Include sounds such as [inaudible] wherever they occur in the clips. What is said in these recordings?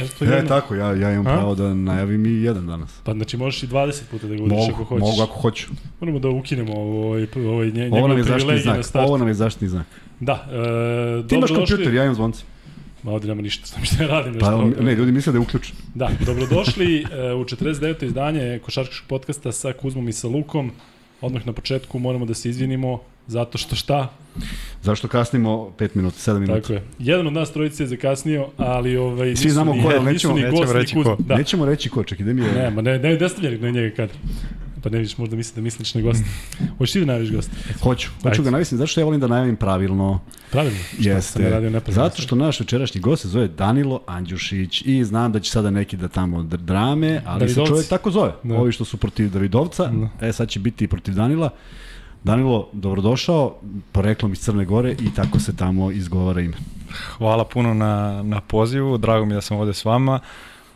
šta je? To jedno. tako, ja, ja imam A? pravo da najavim i jedan danas. Pa znači možeš i 20 puta da ga udiš ako hoćeš. mogu ako hoću. Moramo da ukinemo ovaj, ovaj nje, Ovo nam je zaštitni znak. Ovo nam je zaštitni znak. Da, e, Ti imaš kompjuter, ja imam zvonce. Ma ovdje nema ništa, [laughs] znam šta radim. Pa, nešto. ne, ljudi misle da je uključen. Da, dobrodošli e, u 49. izdanje košarkaškog podcasta sa Kuzmom i sa Lukom. Odmah na početku moramo da se izvinimo zato što šta? Zašto kasnimo 5 minuta, 7 minuta? Tako je. Jedan od nas trojice je zakasnio, ali ovaj, Svi znamo ni, ko je, nećemo- nećemo reći ko. Da. Nećemo reći ko, čekaj, da mi je... Ne, ma ne, ne, ne stavljali na njega kad. Pa ne vidiš, možda misli da misliš na gosta. [laughs] Hoćeš ti da najaviš gosta? Hoću, hoću Ajde. ga navisim, zato što ja volim da najavim pravilno. Pravilno. Ja radio? Zato što naš večerašnji gost se zove Danilo Andjušić i znam da će sada neki da tamo dr- drame, ali se Davidovci. čovjek tako zove. Da. Ovi što su protiv Davidovca, Da. e sad će biti i protiv Danila. Danilo, dobrodošao, poreklom iz Crne Gore i tako se tamo izgovara ime. Hvala puno na, na pozivu, drago mi da sam ovde s vama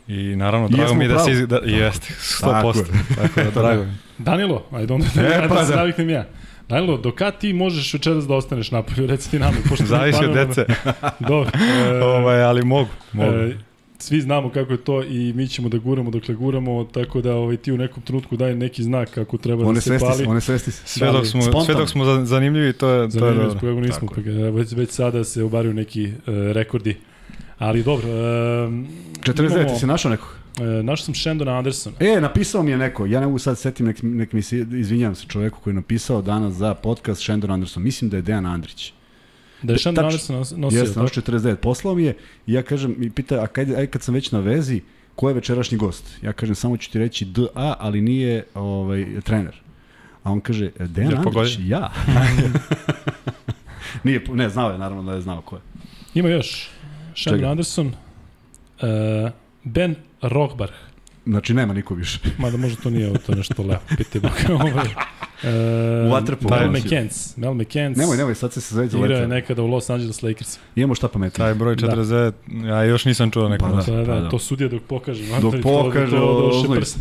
i naravno drago mi je da iz, da, jeste, 100%. Tako Tako, da, [laughs] drago mi. Danilo, ajde onda E, e, pa da se da. naviknem ja. Danilo, do kad ti možeš večeras da ostaneš napolju, reci ti nama. Pošto [laughs] Zavisi od dece, [laughs] Dobro. E, ovaj, ali mogu. mogu. E, svi znamo kako je to i mi ćemo da guramo dokle guramo, tako da ovaj, ti u nekom trenutku daj neki znak kako treba One da se svesti, pali. one svesti se. sve, da, dok smo, spontano. sve dok smo za- zanimljivi, to je, to je nismo, Tako pa ga- već, već sada se obaraju neki e, rekordi. Ali dobro, e, 49, ti si našao nekog? e, našao sam Shendona Andersona. E, napisao mi je neko, ja ne mogu sad setim, nek, nek mi se, izvinjavam se čoveku koji je napisao danas za podcast Shendon Anderson, mislim da je Dejan Andrić. Da je Shendon tačno. Anderson nos- nosio. Jeste, tako? naš 49. Poslao mi je i ja kažem, i pita, a kad, aj kad sam već na vezi, ko je večerašnji gost? Ja kažem, samo ću ti reći DA, ali nije ovaj, trener. A on kaže, "E, Dejan Jel Andrić, pogodio? ja. [laughs] [laughs] nije, ne, znao je, naravno da je znao ko je. Ima još. Čega? Anderson, e, Ben Rohbarh. Znači, nema niko više. Mada možda to nije to nešto lepo, pitajmo kao ovaj. E, U waterpolu. Mel Da, McCants. Mel McCants. Nemoj, nemoj, sad se se zove Igrao je nekada u Los Angeles Lakers. Imamo šta pametno. Taj broj Da. 49, ja još nisam čuo nekog. Pa Pa da. Da, da, da. to sudija dok pokaže. Dok pokaže, prst.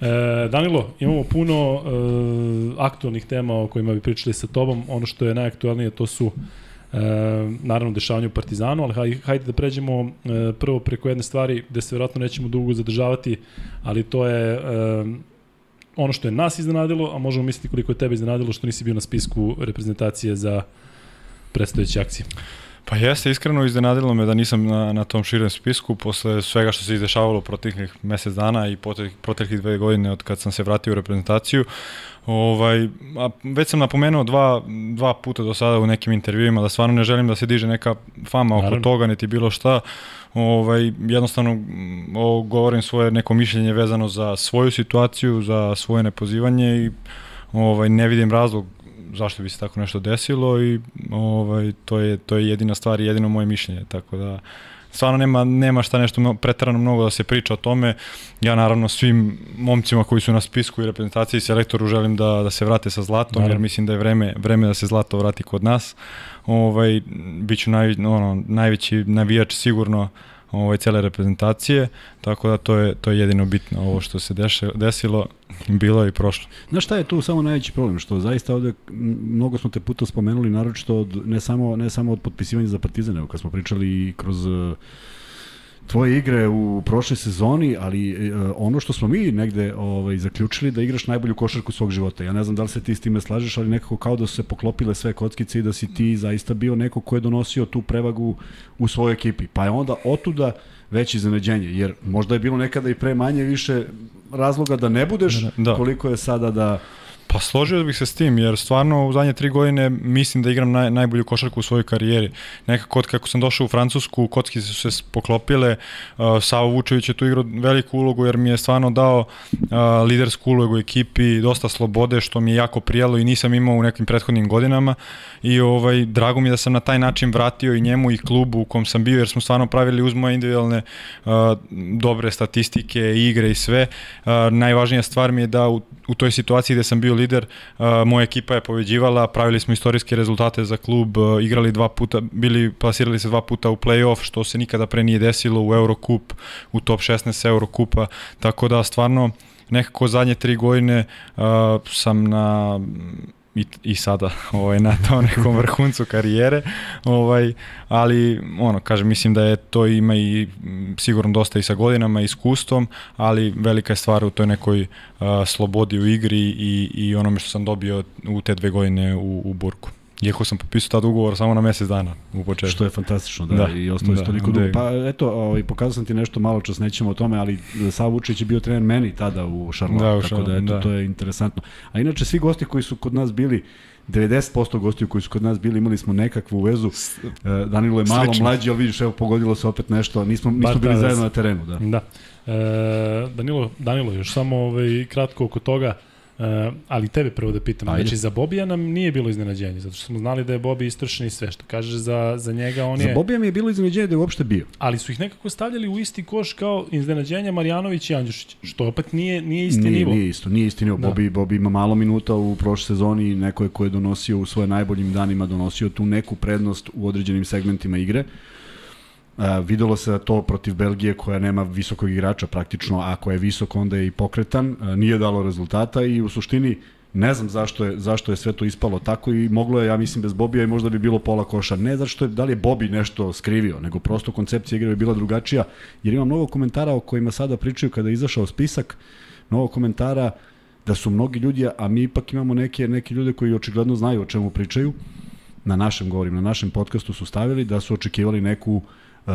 E, Danilo, imamo puno e, aktualnih tema o kojima bi pričali sa tobom. Ono što je najaktualnije to su e, naravno dešavanje u Partizanu, ali haj, hajde da pređemo e, prvo preko jedne stvari gde se vjerojatno nećemo dugo zadržavati, ali to je e, ono što je nas iznenadilo, a možemo misliti koliko je tebe iznenadilo što nisi bio na spisku reprezentacije za predstojeće akcije. Pa jeste, iskreno iznenadilo me da nisam na, na tom širem spisku posle svega što se izdešavalo proteklih mesec dana i proteklih, dve godine od kad sam se vratio u reprezentaciju. Ovaj, a već sam napomenuo dva, dva puta do sada u nekim intervjuima da stvarno ne želim da se diže neka fama oko Naravno. toga niti bilo šta. Ovaj, jednostavno mm, ovo, govorim svoje neko mišljenje vezano za svoju situaciju, za svoje nepozivanje i ovaj, ne vidim razlog zašto bi se tako nešto desilo i ovaj to je to je jedina stvar i jedino moje mišljenje tako da stvarno nema nema šta nešto preterano mnogo da se priča o tome. Ja naravno svim momcima koji su na spisku i reprezentaciji i selektoru želim da da se vrate sa zlatom jer mislim da je vreme vreme da se zlato vrati kod nas. Ovaj biću naj, ono, najveći navijač sigurno ovaj cele reprezentacije tako da to je to je jedino bitno ovo što se deše, desilo bilo je i prošlo Znaš šta je tu samo najveći problem? Što zaista ovde, mnogo smo te puta spomenuli, naročito od, ne, samo, ne samo od potpisivanja za Partizan, nego kad smo pričali kroz e, tvoje igre u prošloj sezoni, ali e, ono što smo mi negde ovaj, zaključili da igraš najbolju košarku svog života. Ja ne znam da li se ti s time slažeš, ali nekako kao da su se poklopile sve kockice i da si ti zaista bio neko ko je donosio tu prevagu u svojoj ekipi. Pa je onda otuda veće iznenađenje, jer možda je bilo nekada i pre manje više razloga da ne budeš Da. koliko je sada da Pa složio bih se s tim, jer stvarno u zadnje tri godine mislim da igram naj, najbolju košarku u svojoj karijeri. Nekako od kako sam došao u Francusku, kocki su se poklopile, uh, Savo Vučević je tu igrao veliku ulogu jer mi je stvarno dao uh, lidersku ulogu u ekipi, dosta slobode što mi je jako prijalo i nisam imao u nekim prethodnim godinama i ovaj drago mi je da sam na taj način vratio i njemu i klubu u kom sam bio jer smo stvarno pravili uz moje individualne uh, dobre statistike, igre i sve. Uh, najvažnija stvar mi je da u, u toj situaciji gde sam bio lider, uh, moja ekipa je pobeđivala, pravili smo istorijske rezultate za klub, uh, igrali dva puta, bili plasirali se dva puta u play-off, što se nikada pre nije desilo u Eurocup, u top 16 Eurokupa, tako da stvarno nekako zadnje tri godine uh, sam na i, i sada [laughs] ovaj, na tom nekom vrhuncu karijere, ovaj, ali ono, kažem, mislim da je to ima i sigurno dosta i sa godinama, iskustvom, ali velika je stvar u toj nekoj uh, slobodi u igri i, i onome što sam dobio u te dve godine u, u Burku. Iako sam potpisao tad ugovor samo na mesec dana u početku. Što je fantastično, da, da i ostalo da, toliko dugo. Pa eto, ovaj, pokazao sam ti nešto malo čas, nećemo o tome, ali Savo Vučić je bio trener meni tada u Šarlotu, da, tako da eto, da. to je interesantno. A inače, svi gosti koji su kod nas bili, 90% gostiju koji su kod nas bili imali smo nekakvu vezu. E, Danilo je malo Slično. mlađi, ali vidiš, evo pogodilo se opet nešto, nismo, nismo bili da, zajedno na terenu. Da. da. E, Danilo, Danilo, još samo ovaj, kratko oko toga. Uh, ali tebe prvo da pitam, Ajde. znači za Bobija nam nije bilo iznenađenje, zato što smo znali da je Bobi istrčan i sve što kaže za, za njega on za je... Za Bobija mi je bilo iznenađenje da je uopšte bio. Ali su ih nekako stavljali u isti koš kao iznenađenja Marjanović i Andjušić, što opet nije, nije isti nije, nivo. Nije isto, nije isti nivo. Da. Bobi, Bobi ima malo minuta u prošloj sezoni, neko je ko je donosio u svoje najboljim danima, donosio tu neku prednost u određenim segmentima igre. Uh, videlo se da to protiv Belgije koja nema visokog igrača praktično, a ako je visok onda je i pokretan, nije dalo rezultata i u suštini ne znam zašto je, zašto je sve to ispalo tako i moglo je, ja mislim, bez Bobija i možda bi bilo pola koša. Ne zašto je, da li je Bobi nešto skrivio, nego prosto koncepcija igre bi bila drugačija, jer ima mnogo komentara o kojima sada pričaju kada je izašao spisak, mnogo komentara da su mnogi ljudi, a mi ipak imamo neke, neke ljude koji očigledno znaju o čemu pričaju, na našem, govorim, na našem podcastu su stavili da su očekivali neku uh,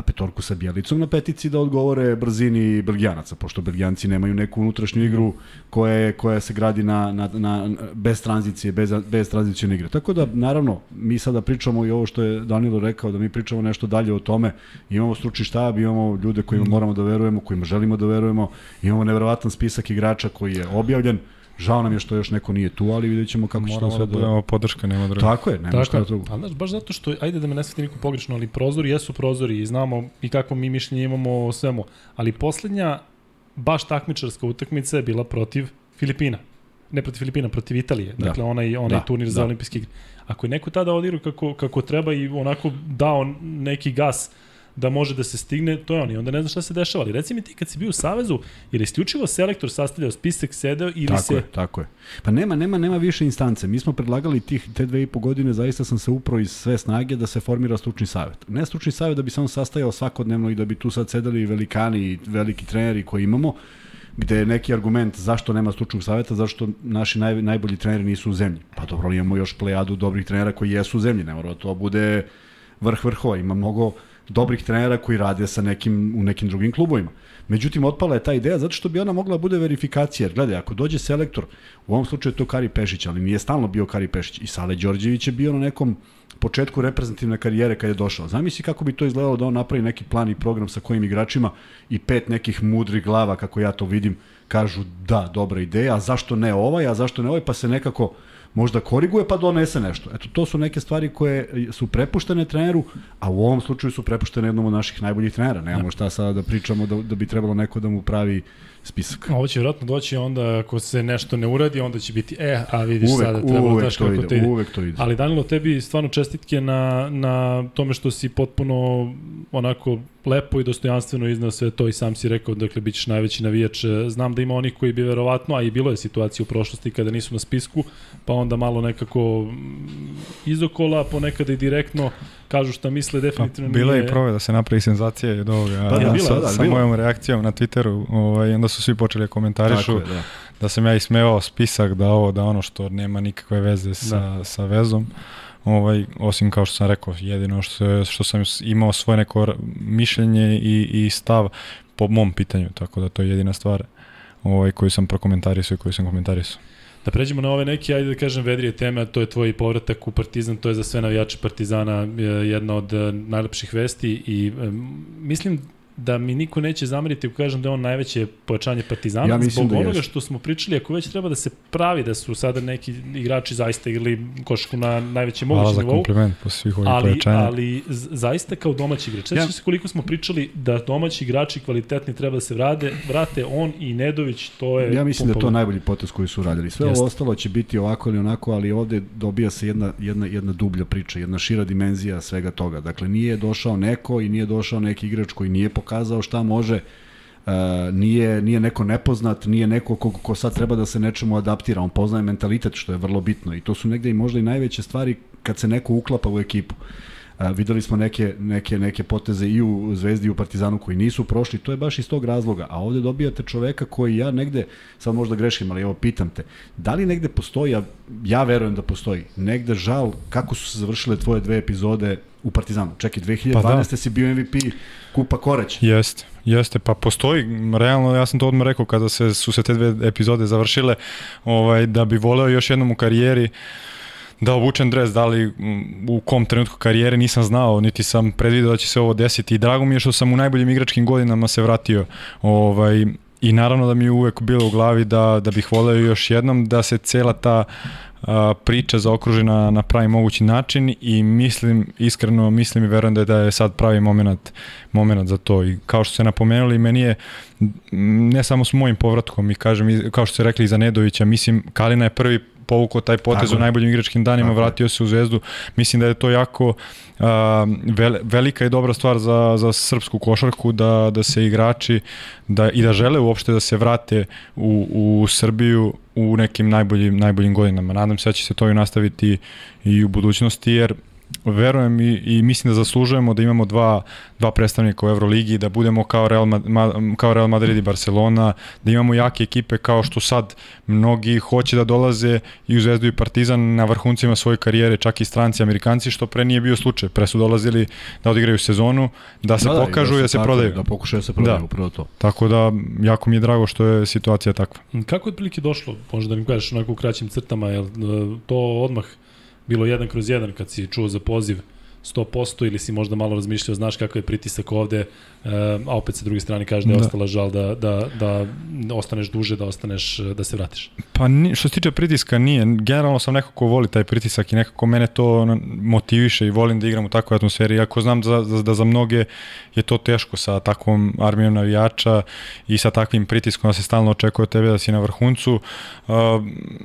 petorku sa Bjelicom na petici da odgovore brzini Belgijanaca, pošto Belgijanci nemaju neku unutrašnju igru koja, je, koja se gradi na, na, na, bez tranzicije, bez, bez tranzicijne igre. Tako da, naravno, mi sada pričamo i ovo što je Danilo rekao, da mi pričamo nešto dalje o tome. Imamo stručni štab, imamo ljude kojima moramo da verujemo, kojima želimo da verujemo, imamo neverovatan spisak igrača koji je objavljen. Žao nam je što još neko nije tu, ali vidjet ćemo kako će to sve da... Moramo da podrška, nema druga. Tako je, nema Tako šta drugo. Ali znaš, baš zato što, ajde da me ne sveti niko pogrešno, ali prozori jesu prozori i znamo i kako mi mišljenje imamo o svemu. Ali poslednja baš takmičarska utakmica je bila protiv Filipina. Ne protiv Filipina, protiv Italije. Da. Dakle, onaj, onaj da, turnir da. za olimpijski Ako je neko tada odigrao kako, kako treba i onako dao neki gas da može da se stigne, to je on. I onda ne znam šta se dešava. Ali reci mi ti kad si bio u Savezu, je li isključivo selektor sastavljao spisak, sedeo ili tako se... Je, tako je. Pa nema, nema, nema više instance. Mi smo predlagali tih, te dve i po godine, zaista sam se upravo iz sve snage da se formira stručni savet. Ne stručni savet da bi se on sastajao svakodnevno i da bi tu sad sedeli velikani i veliki treneri koji imamo, gde je neki argument zašto nema stručnog saveta, zašto naši naj, najbolji treneri nisu u zemlji. Pa dobro, imamo još plejadu dobrih trenera koji jesu u zemlji, ne mora da to bude vrh vrhova. Ima mnogo dobrih trenera koji rade sa nekim, u nekim drugim klubovima. Međutim, otpala je ta ideja zato što bi ona mogla da bude verifikacija. Jer gledaj, ako dođe selektor, u ovom slučaju je to Kari Pešić, ali nije stalno bio Kari Pešić. I Sale Đorđević je bio na nekom početku reprezentativne karijere kad je došao. Zamisli kako bi to izgledalo da on napravi neki plan i program sa kojim igračima i pet nekih mudrih glava, kako ja to vidim, kažu da, dobra ideja, a zašto ne ovaj, a zašto ne ovaj, pa se nekako možda koriguje pa donese nešto. Eto, to su neke stvari koje su prepuštene treneru, a u ovom slučaju su prepuštene jednom od naših najboljih trenera. Nemamo šta sada da pričamo da, da bi trebalo neko da mu pravi spisak. Ovo će vjerojatno doći onda ako se nešto ne uradi, onda će biti e, a vidiš uvek, sada treba uvek daš kako ide, to ide. Uvek to ide. Ali Danilo, tebi stvarno čestitke na, na tome što si potpuno onako lepo i dostojanstveno iznao sve to i sam si rekao, dakle, bit ćeš najveći navijač. Znam da ima onih koji bi verovatno, a i bilo je situacija u prošlosti kada nisu na spisku, pa onda malo nekako izokola, ponekada i direktno kažu šta misle, definitivno pa, bila nije... Bila je i prove da se napravi senzacija od ovoga. Pa, da, bila, sa, da, sa bila. mojom reakcijom na Twitteru, ovaj, onda su svi počeli da komentarišu je, da. da sam ja ismevao spisak da ovo, da ono što nema nikakve veze sa, da. sa vezom. Ovaj, osim kao što sam rekao, jedino što, što sam imao svoje neko mišljenje i, i stav po mom pitanju, tako da to je jedina stvar ovaj, koju sam prokomentarisao i koju sam komentarisao. Da pređemo na ove neke, ajde da kažem, vedrije teme, a to je tvoj povratak u Partizan, to je za sve navijače Partizana jedna od eh, najlepših vesti i mislim da mi niko neće zameriti ako kažem da je on najveće pojačanje Partizana ja zbog da onoga što smo pričali, ako već treba da se pravi da su sada neki igrači zaista igrali košarku na najvećem mogućem nivou. Hvala za kompliment po svih ovih ali, pojačanja. Ali zaista kao domaći igrač. Sveća ja. se koliko smo pričali da domaći igrači kvalitetni treba da se vrade, vrate on i Nedović, to je... Ja mislim da je to najbolji potez koji su uradili. Sve Jeste. ovo ostalo će biti ovako ili onako, ali ovde dobija se jedna, jedna, jedna dublja priča, jedna šira dimenzija svega toga. Dakle, nije došao neko i nije došao neki igrač koji nije pokazao šta može, nije, nije neko nepoznat, nije neko ko, ko sad treba da se nečemu adaptira, on poznaje mentalitet što je vrlo bitno i to su negde i možda i najveće stvari kad se neko uklapa u ekipu. A, videli smo neke, neke, neke poteze i u Zvezdi i u Partizanu koji nisu prošli, to je baš iz tog razloga. A ovde dobijate čoveka koji ja negde, sad možda grešim, ali evo pitam te, da li negde postoji, ja, ja verujem da postoji, negde žal kako su se završile tvoje dve epizode u Partizanu. Čekaj, 2012. Pa da. si bio MVP Kupa Koreć. Jeste, jeste, pa postoji, realno ja sam to odmah rekao kada se, su se te dve epizode završile, ovaj, da bi voleo još jednom u karijeri da obučem dres, da li u kom trenutku karijere nisam znao, niti sam predvidio da će se ovo desiti i drago mi je što sam u najboljim igračkim godinama se vratio ovaj, i naravno da mi je uvek bilo u glavi da, da bih voleo još jednom da se cela ta priča zaokruži na, pravi mogući način i mislim, iskreno mislim i verujem da je, da je sad pravi moment, moment za to. I kao što ste napomenuli meni je ne samo s mojim povratkom i kažem kao što ste rekli za Nedovića mislim Kalina je prvi povukao taj potez Tako. u najboljim igračkim danima, Tako. vratio se u Zvezdu. Mislim da je to jako uh, velika i dobra stvar za, za srpsku košarku da, da se igrači da, i da žele uopšte da se vrate u, u Srbiju u nekim najboljim, najboljim godinama. Nadam se da će se to i nastaviti i u budućnosti, jer verujem i, i mislim da zaslužujemo da imamo dva, dva predstavnika u Euroligi, da budemo kao Real, kao Real Madrid i Barcelona, da imamo jake ekipe kao što sad mnogi hoće da dolaze i u Zvezdu i Partizan na vrhuncima svoje karijere, čak i stranci, Amerikanci, što pre nije bio slučaj. Pre su dolazili da odigraju sezonu, da se da, da pokažu da i da se, tako, prodaju. Da pokušaju da se prodaju, da. upravo to. Tako da, jako mi je drago što je situacija takva. Kako je otprilike došlo, možda da mi kažeš onako u kraćim crtama, je to odmah bilo jedan kroz jedan kad si čuo za poziv 100% ili si možda malo razmišljao, znaš kakav je pritisak ovde, a opet sa druge strane kaže da je da. ostala žal da, da, da ostaneš duže, da ostaneš, da se vratiš. Pa ni, što se tiče pritiska nije, generalno sam neko ko voli taj pritisak i nekako mene to motiviše i volim da igram u takvoj atmosferi, iako znam da, da, da za mnoge je to teško sa takvom armijom navijača i sa takvim pritiskom da se stalno očekuje od tebe da si na vrhuncu, uh,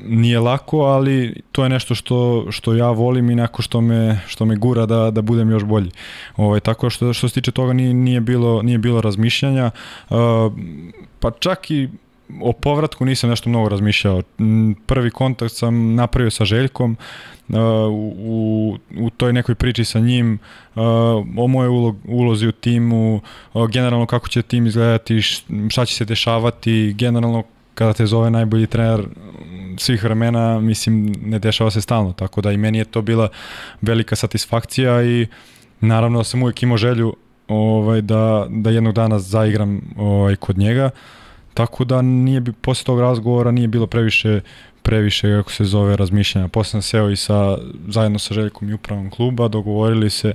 nije lako, ali to je nešto što, što ja volim i neko što me, što me gura da, da budem još bolji. Ovaj, tako što, što se tiče toga nije, nije bilo bilo, nije bilo razmišljanja, uh, pa čak i o povratku nisam nešto mnogo razmišljao. Prvi kontakt sam napravio sa Željkom, uh, u, u toj nekoj priči sa njim, uh, o moje ulog, ulozi u timu, generalno kako će tim izgledati, šta će se dešavati, generalno kada te zove najbolji trener svih vremena, mislim, ne dešava se stalno, tako da i meni je to bila velika satisfakcija i naravno da sam uvijek imao želju ovaj, da, da jednog dana zaigram ovaj, kod njega. Tako da nije bi posle tog razgovora nije bilo previše previše kako se zove razmišljanja. Posle sam seo i sa zajedno sa Željkom i upravom kluba, dogovorili se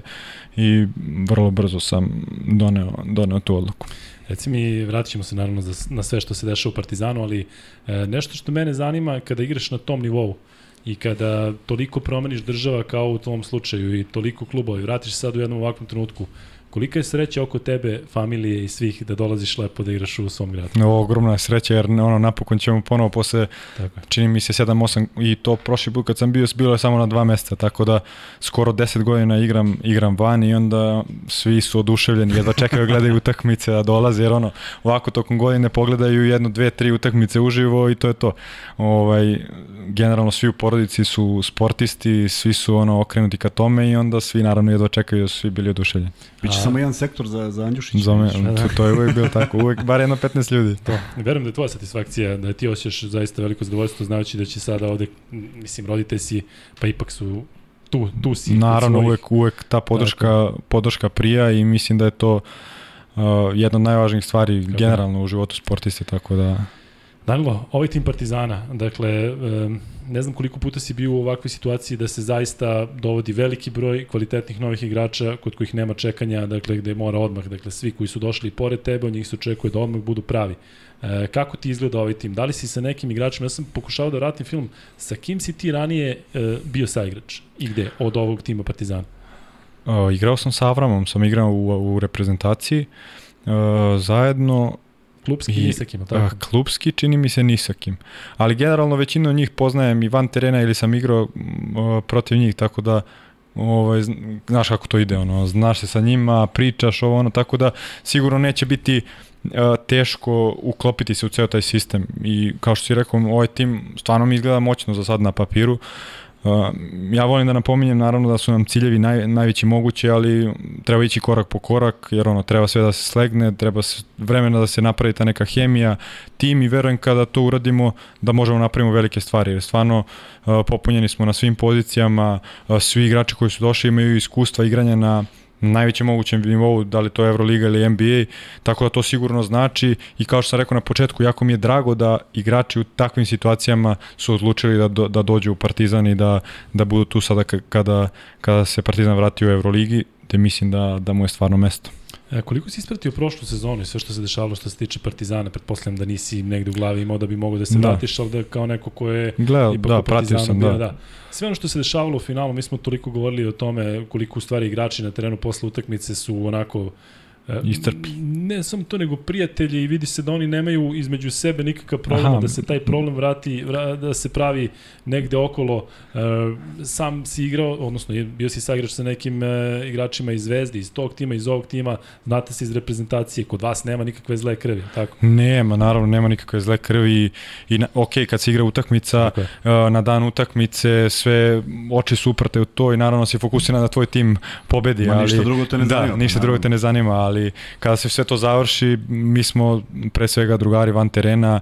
i vrlo brzo sam doneo, doneo tu odluku. Reci mi, vratit ćemo se naravno na sve što se dešava u Partizanu, ali e, nešto što mene zanima kada igraš na tom nivou i kada toliko promeniš država kao u tom slučaju i toliko klubova i vratiš se sad u jednom ovakvom trenutku, Kolika je sreća oko tebe, familije i svih da dolaziš lepo da igraš u svom gradu? No, ogromna je sreća jer ono, napokon ćemo ponovo posle, tako. čini mi se 7-8 i to prošli put kad sam bio, bilo je samo na dva meseca, tako da skoro 10 godina igram, igram van i onda svi su oduševljeni, jedva čekaju gledaju utakmice da dolaze, jer ono, ovako tokom godine pogledaju jedno, dve, tri utakmice uživo i to je to. Ovaj, generalno svi u porodici su sportisti, svi su ono okrenuti ka tome i onda svi naravno jedva čekaju da su svi bili oduševljeni. Biće samo jedan sektor za, za Andjušić. Za me, to, to je uvek bilo tako, uvek bar jedno 15 ljudi. To. Verujem da je tvoja satisfakcija, da ti osjećaš zaista veliko zadovoljstvo znajući da će sada ovde, mislim, rodite si, pa ipak su tu, tu si. Naravno, uvek, uvek ta podrška, tako. podrška prija i mislim da je to uh, jedna od najvažnijih stvari Kako? generalno u životu sportiste, tako da... Danilo, ovaj tim Partizana, dakle, ne znam koliko puta si bio u ovakvoj situaciji da se zaista dovodi veliki broj kvalitetnih novih igrača kod kojih nema čekanja, dakle, gde mora odmah, dakle, svi koji su došli pored tebe, od njih se očekuje da odmah budu pravi. E, kako ti izgleda ovaj tim? Da li si sa nekim igračima, ja sam pokušao da vratim film, sa kim si ti ranije e, bio saigrač i gde od ovog tima Partizana? O, igrao sam sa Avramom, sam igrao u, u reprezentaciji, e, zajedno Klubski I, ni sa kim, tako? A, klubski čini mi se ni sa kim. Ali generalno većinu njih poznajem i van terena ili sam igrao o, protiv njih, tako da ovaj, znaš kako to ide, ono, znaš se sa njima, pričaš ovo, ono, tako da sigurno neće biti teško uklopiti se u ceo taj sistem i kao što si rekao, ovaj tim stvarno mi izgleda moćno za sad na papiru. Uh, ja volim da napominjem naravno da su nam ciljevi naj, najveći mogući, ali treba ići korak po korak, jer ono treba sve da se slegne, treba se, vremena da se napravi ta neka hemija, tim i verujem kada to uradimo da možemo napravimo velike stvari, jer stvarno uh, popunjeni smo na svim pozicijama, uh, svi igrači koji su došli imaju iskustva igranja na najvećem mogućem nivou, da li to Euroliga ili NBA, tako da to sigurno znači i kao što sam rekao na početku, jako mi je drago da igrači u takvim situacijama su odlučili da, da dođu u Partizan i da, da budu tu sada kada, kada se Partizan vrati u Euroligi, te mislim da, da mu je stvarno mesto. E, koliko si ispratio prošlu sezonu i sve što se dešavalo što se tiče Partizana, pretpostavljam da nisi negde u glavi imao da bi mogao da se da. vratiš, ali da kao neko ko je Gledao, da, pratio sam, bio, da. da. Sve ono što se dešavalo u finalu, mi smo toliko govorili o tome koliko u stvari igrači na terenu posle utakmice su onako Istrpi. Ne samo to, nego prijatelji i vidi se da oni nemaju između sebe nikakav problem, Aha. da se taj problem vrati, da se pravi negde okolo. E, sam si igrao, odnosno bio si saigrač sa nekim e, igračima iz Zvezde, iz tog tima, iz ovog tima, znate se iz reprezentacije, kod vas nema nikakve zle krvi, tako? Nema, naravno, nema nikakve zle krvi i, na, ok, kad se igra utakmica, na dan utakmice, sve oči su uprte u to i naravno se fokusira da tvoj tim pobedi. Ma, ali, ništa drugo te ne da, zanima. ništa drugo te ne zanima, ali kada se sve to završi, mi smo pre svega drugari van terena,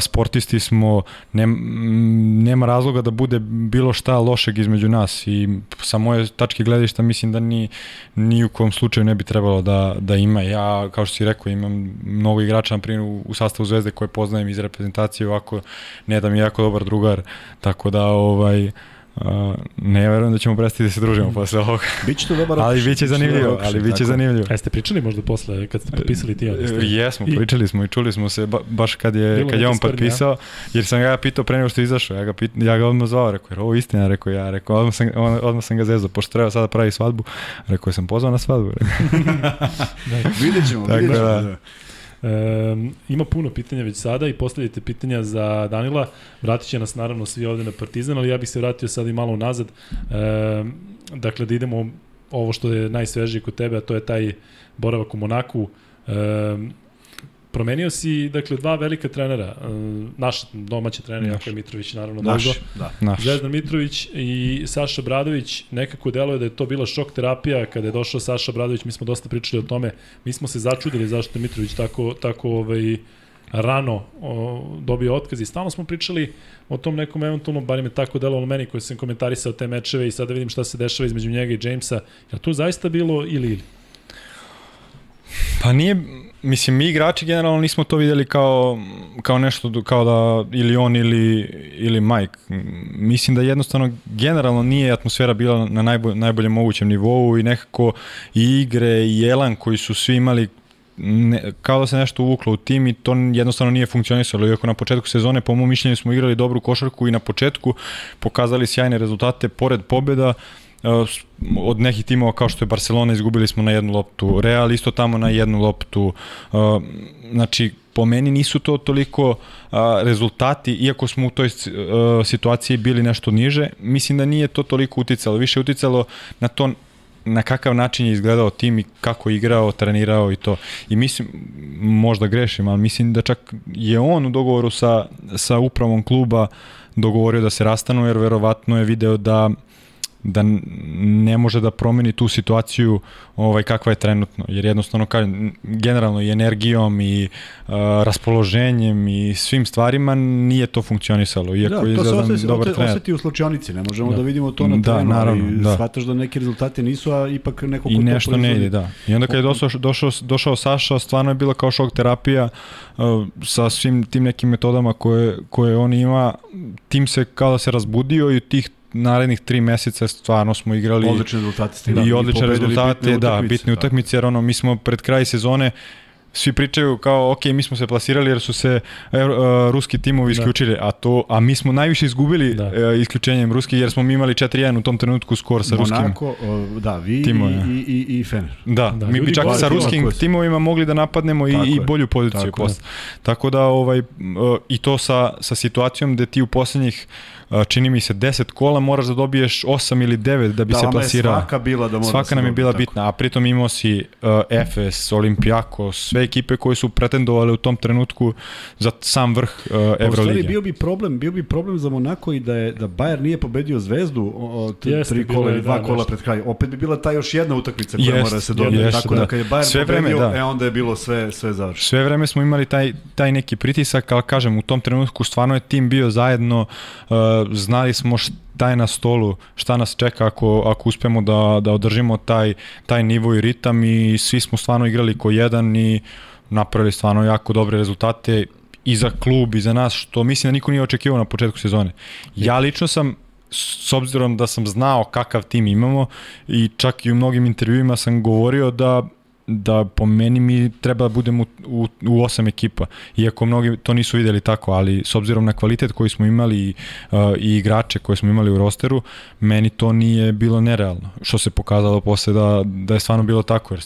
sportisti smo, nema razloga da bude bilo šta lošeg između nas i sa moje tačke gledišta mislim da ni, ni u kom slučaju ne bi trebalo da, da ima. Ja, kao što si rekao, imam mnogo igrača, na primjer, u sastavu Zvezde koje poznajem iz reprezentacije, ovako ne da mi jako dobar drugar, tako da ovaj, Uh, ne verujem da ćemo prestati da se družimo mm. posle ovoga. Biće to dobar Ali biće zanimljivo, ali biće zanimljivo. Jeste pričali možda posle kad ste potpisali ti ovdje? Jesmo, I... pričali smo i čuli smo se ba, baš kad je Bilo kad je on potpisao, jer sam ga ja pitao pre nego što je izašao, ja ga pit, ja ga odmah zvao, rekao, jer ovo istina, rekao ja, rekao, odmah sam, odmah sam ga zezao, pošto treba sada pravi svadbu, rekao sam pozvao na svadbu. [laughs] [laughs] da, vidjet ćemo, vidjet ćemo. Da. E, ima puno pitanja već sada i postavljate pitanja za Danila. Vratit će nas naravno svi ovde na Partizan, ali ja bih se vratio sad i malo nazad. E, dakle, da idemo ovo što je najsvežije kod tebe, a to je taj boravak u Monaku. E, promenio si, dakle, dva velika trenera, e, naš domaći trener, Jaka Mitrović, naravno, naš, došao. da. Naš. Zvezdan Mitrović i Saša Bradović, nekako deluje da je to bila šok terapija kada je došao Saša Bradović, mi smo dosta pričali o tome, mi smo se začudili zašto je Mitrović tako, tako ovaj, rano o, dobio otkaz i stalno smo pričali o tom nekom eventualnom, bar je tako delovalo meni koji sam komentarisao te mečeve i sada da vidim šta se dešava između njega i Jamesa. Je to zaista bilo ili ili? Pa nije, mislim, mi igrači generalno nismo to videli kao, kao nešto, kao da ili on ili, ili Mike. Mislim da jednostavno generalno nije atmosfera bila na najbolj, najboljem mogućem nivou i nekako i igre i elan koji su svi imali ne, kao da se nešto uvuklo u tim i to jednostavno nije funkcionisalo. Iako na početku sezone, po mom mišljenju, smo igrali dobru košarku i na početku pokazali sjajne rezultate pored pobeda, od nekih timova kao što je Barcelona izgubili smo na jednu loptu, Real isto tamo na jednu loptu, znači po meni nisu to toliko rezultati, iako smo u toj situaciji bili nešto niže, mislim da nije to toliko uticalo, više uticalo na to na kakav način je izgledao tim i kako je igrao, trenirao i to. I mislim, možda grešim, ali mislim da čak je on u dogovoru sa, sa upravom kluba dogovorio da se rastanu, jer verovatno je video da da ne može da promeni tu situaciju ovaj kakva je trenutno jer jednostavno kažem generalno i energijom i uh, raspoloženjem i svim stvarima nije to funkcionisalo iako da, je to se osjeti, dobar trener. osjeti u slučionici, ne možemo da, da vidimo to na da, terenu, naravno, ali da. shvataš da neki rezultati nisu, a ipak neko I nešto ne ide, da. I onda kad je došao, došao, došao Saša, stvarno je bila kao šok terapija uh, sa svim tim nekim metodama koje, koje on ima, tim se kao da se razbudio i tih narednih tri meseca stvarno smo igrali odlične rezultate i odlične rezultate, da, bitne utakmice, jer ono mi smo pred kraj sezone svi pričaju kao ok, mi smo se plasirali jer su se uh, ruski timovi da. isključili, da. a to a mi smo najviše izgubili da. uh, isključenjem ruskih jer smo mi imali 4-1 u tom trenutku skor sa Monako, ruskim. uh, da, vi timovima. i, i, i, Fener. Da, da mi bi čak sa ruskim timovima mogli da napadnemo i, i bolju poziciju tako, posle. Tako da ovaj uh, i to sa sa situacijom da ti u poslednjih čini mi se 10 kola moraš da dobiješ 8 ili 9 da bi da, se plasirao. Da, svaka bila da Svaka nam je bila tako. bitna, a pritom imao si uh, Efes, Olimpijakos, sve ekipe koje su pretendovale u tom trenutku za sam vrh uh, Pa U stvari Evrolige. bio bi problem, bio bi problem za Monako i da je da Bayern nije pobedio Zvezdu o, o, t- Jeste, tri kola ili dva da, kola nešto. pred kraj. Opet bi bila ta još jedna utakmica koja Jest, mora da se dobije. jeste, Tako da, da. kad je Bayern Sve vreme, pobedio, da. e onda je bilo sve sve završeno. Sve vreme smo imali taj, taj neki pritisak, ali kažem, u tom trenutku stvarno je tim bio zajedno, uh, znali smo šta je na stolu, šta nas čeka ako, ako uspemo da, da održimo taj, taj nivo i ritam i svi smo stvarno igrali ko jedan i napravili stvarno jako dobre rezultate i za klub i za nas, što mislim da niko nije očekivao na početku sezone. Ja lično sam s obzirom da sam znao kakav tim imamo i čak i u mnogim intervjuima sam govorio da da po meni mi treba da budemo u, u, osam ekipa, iako mnogi to nisu videli tako, ali s obzirom na kvalitet koji smo imali i, uh, i igrače koje smo imali u rosteru, meni to nije bilo nerealno, što se pokazalo posle da, da je stvarno bilo tako, jer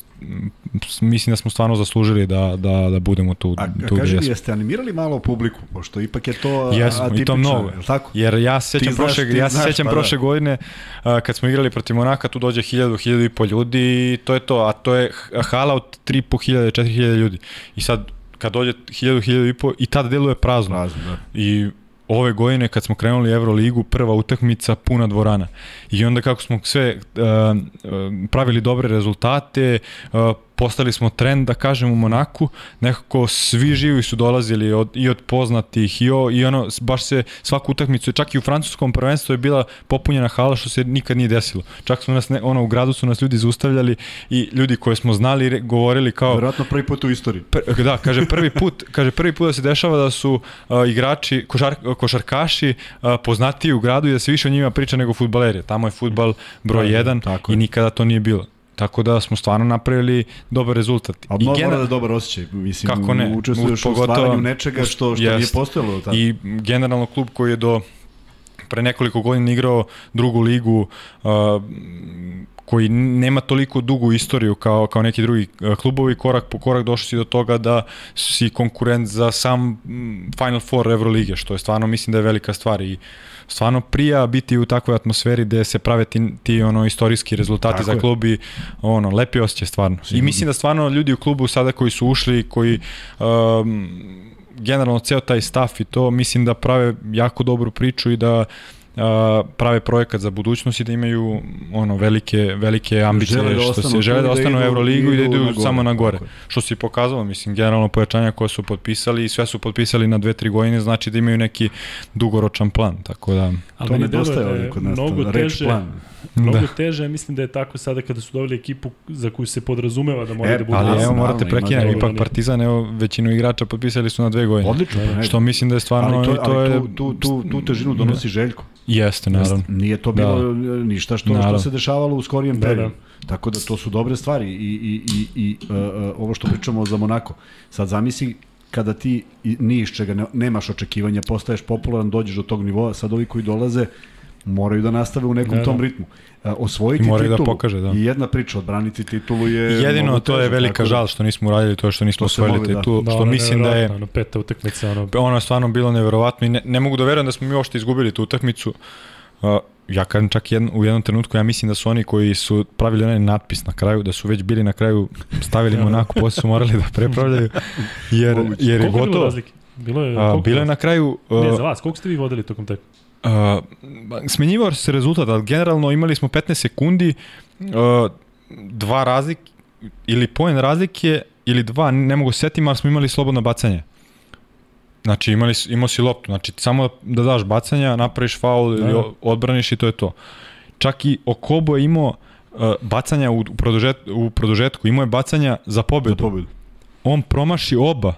mislim da smo stvarno zaslužili da, da, da budemo tu, A, tu gde kaži jesmo. jeste animirali malo publiku, pošto ipak je to Jesmo, i to atipično, mnogo. je tako? Jer ja se znaš, prošle, ja se znaš, sjećam pa da. prošle godine a, kad smo igrali protiv Monaka, tu dođe 1000, 1000 i po ljudi i to je to, a to je hala od 3500, 4000 ljudi. I sad kad dođe 1000, 1000 i po i tad deluje prazno. Prazno, da. I ove godine kad smo krenuli Euroligu, prva utakmica puna dvorana. I onda kako smo sve uh, pravili dobre rezultate, uh, postali smo trend, da kažem, u Monaku, nekako svi živi su dolazili od, i od poznatih i, o, i ono, baš se svaku utakmicu, čak i u francuskom prvenstvu je bila popunjena hala što se nikad nije desilo. Čak su nas, ne, ono, u gradu su nas ljudi zaustavljali i ljudi koje smo znali re- govorili kao, Verovatno prvi put u istoriji. Pr, da, kaže prvi put, kaže prvi put da se dešava da su uh, igrači, košar, košarkaši uh, poznatiji u gradu i da se više o njima priča nego fudbaleri. Tamo je fudbal broj Da, 1 tako i je. nikada to nije bilo. Tako da smo stvarno napravili dobar rezultat. A I mora, gener- mora da je dobar osjećaj. Mislim, Kako ne? Učestvuješ U- u pogotovo- stvaranju nečega što, što nije Jest. postojalo do tada. I generalno klub koji je do pre nekoliko godina igrao drugu ligu uh, koji nema toliko dugu istoriju kao, kao neki drugi uh, klubovi, korak po korak došli si do toga da si konkurent za sam mm, Final Four Evrolige, što je stvarno mislim da je velika stvar i stvarno prija biti u takvoj atmosferi gde se prave ti, ti ono istorijski rezultati Tako za klub i ono lepi osjećaj stvarno. I mislim da stvarno ljudi u klubu sada koji su ušli, koji um, generalno ceo taj staff i to mislim da prave jako dobru priču i da prave projekat za budućnost i da imaju ono velike velike ambicije Žele da što se žele da da ostanu u Euroligu i da idu na samo na gore. tako. Što se i pokazalo, mislim generalno pojačanja koje su potpisali i sve su potpisali na 2-3 godine, znači da imaju neki dugoročan plan, tako da Ali to nedostaje da je ovdje kod nas, mnogo teže, plan. Mnogo Da. teže, mislim da je tako sada kada su dobili ekipu za koju se podrazumeva da mora E, da bude. Ali evo morate ima ipak. Partizan, evo većinu igrača potpisali su na dve godine. Odlično, pa ne. Što mislim da je stvarno ali to, i to ali je tu, tu, tu, tu težinu donosi Željko. jeste naravno. Nije to Da. bilo ništa što, što Naravno. se dešavalo u skorijem Da, periodu. Tako da to su dobre stvari i, i, i, i uh, uh, ovo što pričamo za Monako. Sad zamisli kada ti ni iz čega ne, nemaš očekivanja, postaješ popularan, dođeš do tog nivoa, sad ovi koji dolaze moraju da nastave u nekom Da, da. tom ritmu. Uh, osvojiti I moraju da titulu pokaže, da. i jedna priča, odbraniti titulu je Jedino to je velika tako da- žal što nismo uradili to što nismo To osvojili mogli, da. titulu, Da, što ono mislim da je Ono, peta utakmica, ono, ono je stvarno bilo neverovatno i ne, ne mogu da verujem da smo mi uopšte izgubili tu utakmicu. Uh, ja kažem čak jedn, u jednom trenutku, ja mislim da su oni koji su pravili onaj natpis na kraju, da su već bili na kraju stavili Monako, [laughs] posle su morali da prepravljaju, jer, jer je gotovo. Bilo je, A, bilo je na kraju... Uh, Ne, za vas, koliko ste vi vodili tokom tekme? Uh, smenjivao se rezultat, ali generalno imali smo 15 sekundi, uh, dva razlik, ili poen razlike, ili dva, ne mogu se setim, ali smo imali slobodno bacanje. Znači imali, imao si loptu, znači samo da daš bacanja, napraviš faul ili Da. o- odbraniš i to je to. Čak i Okobo je imao uh, bacanja u, u, produžet, u produžetku, imao je bacanja za Za pobedu. pobedu. On promaši oba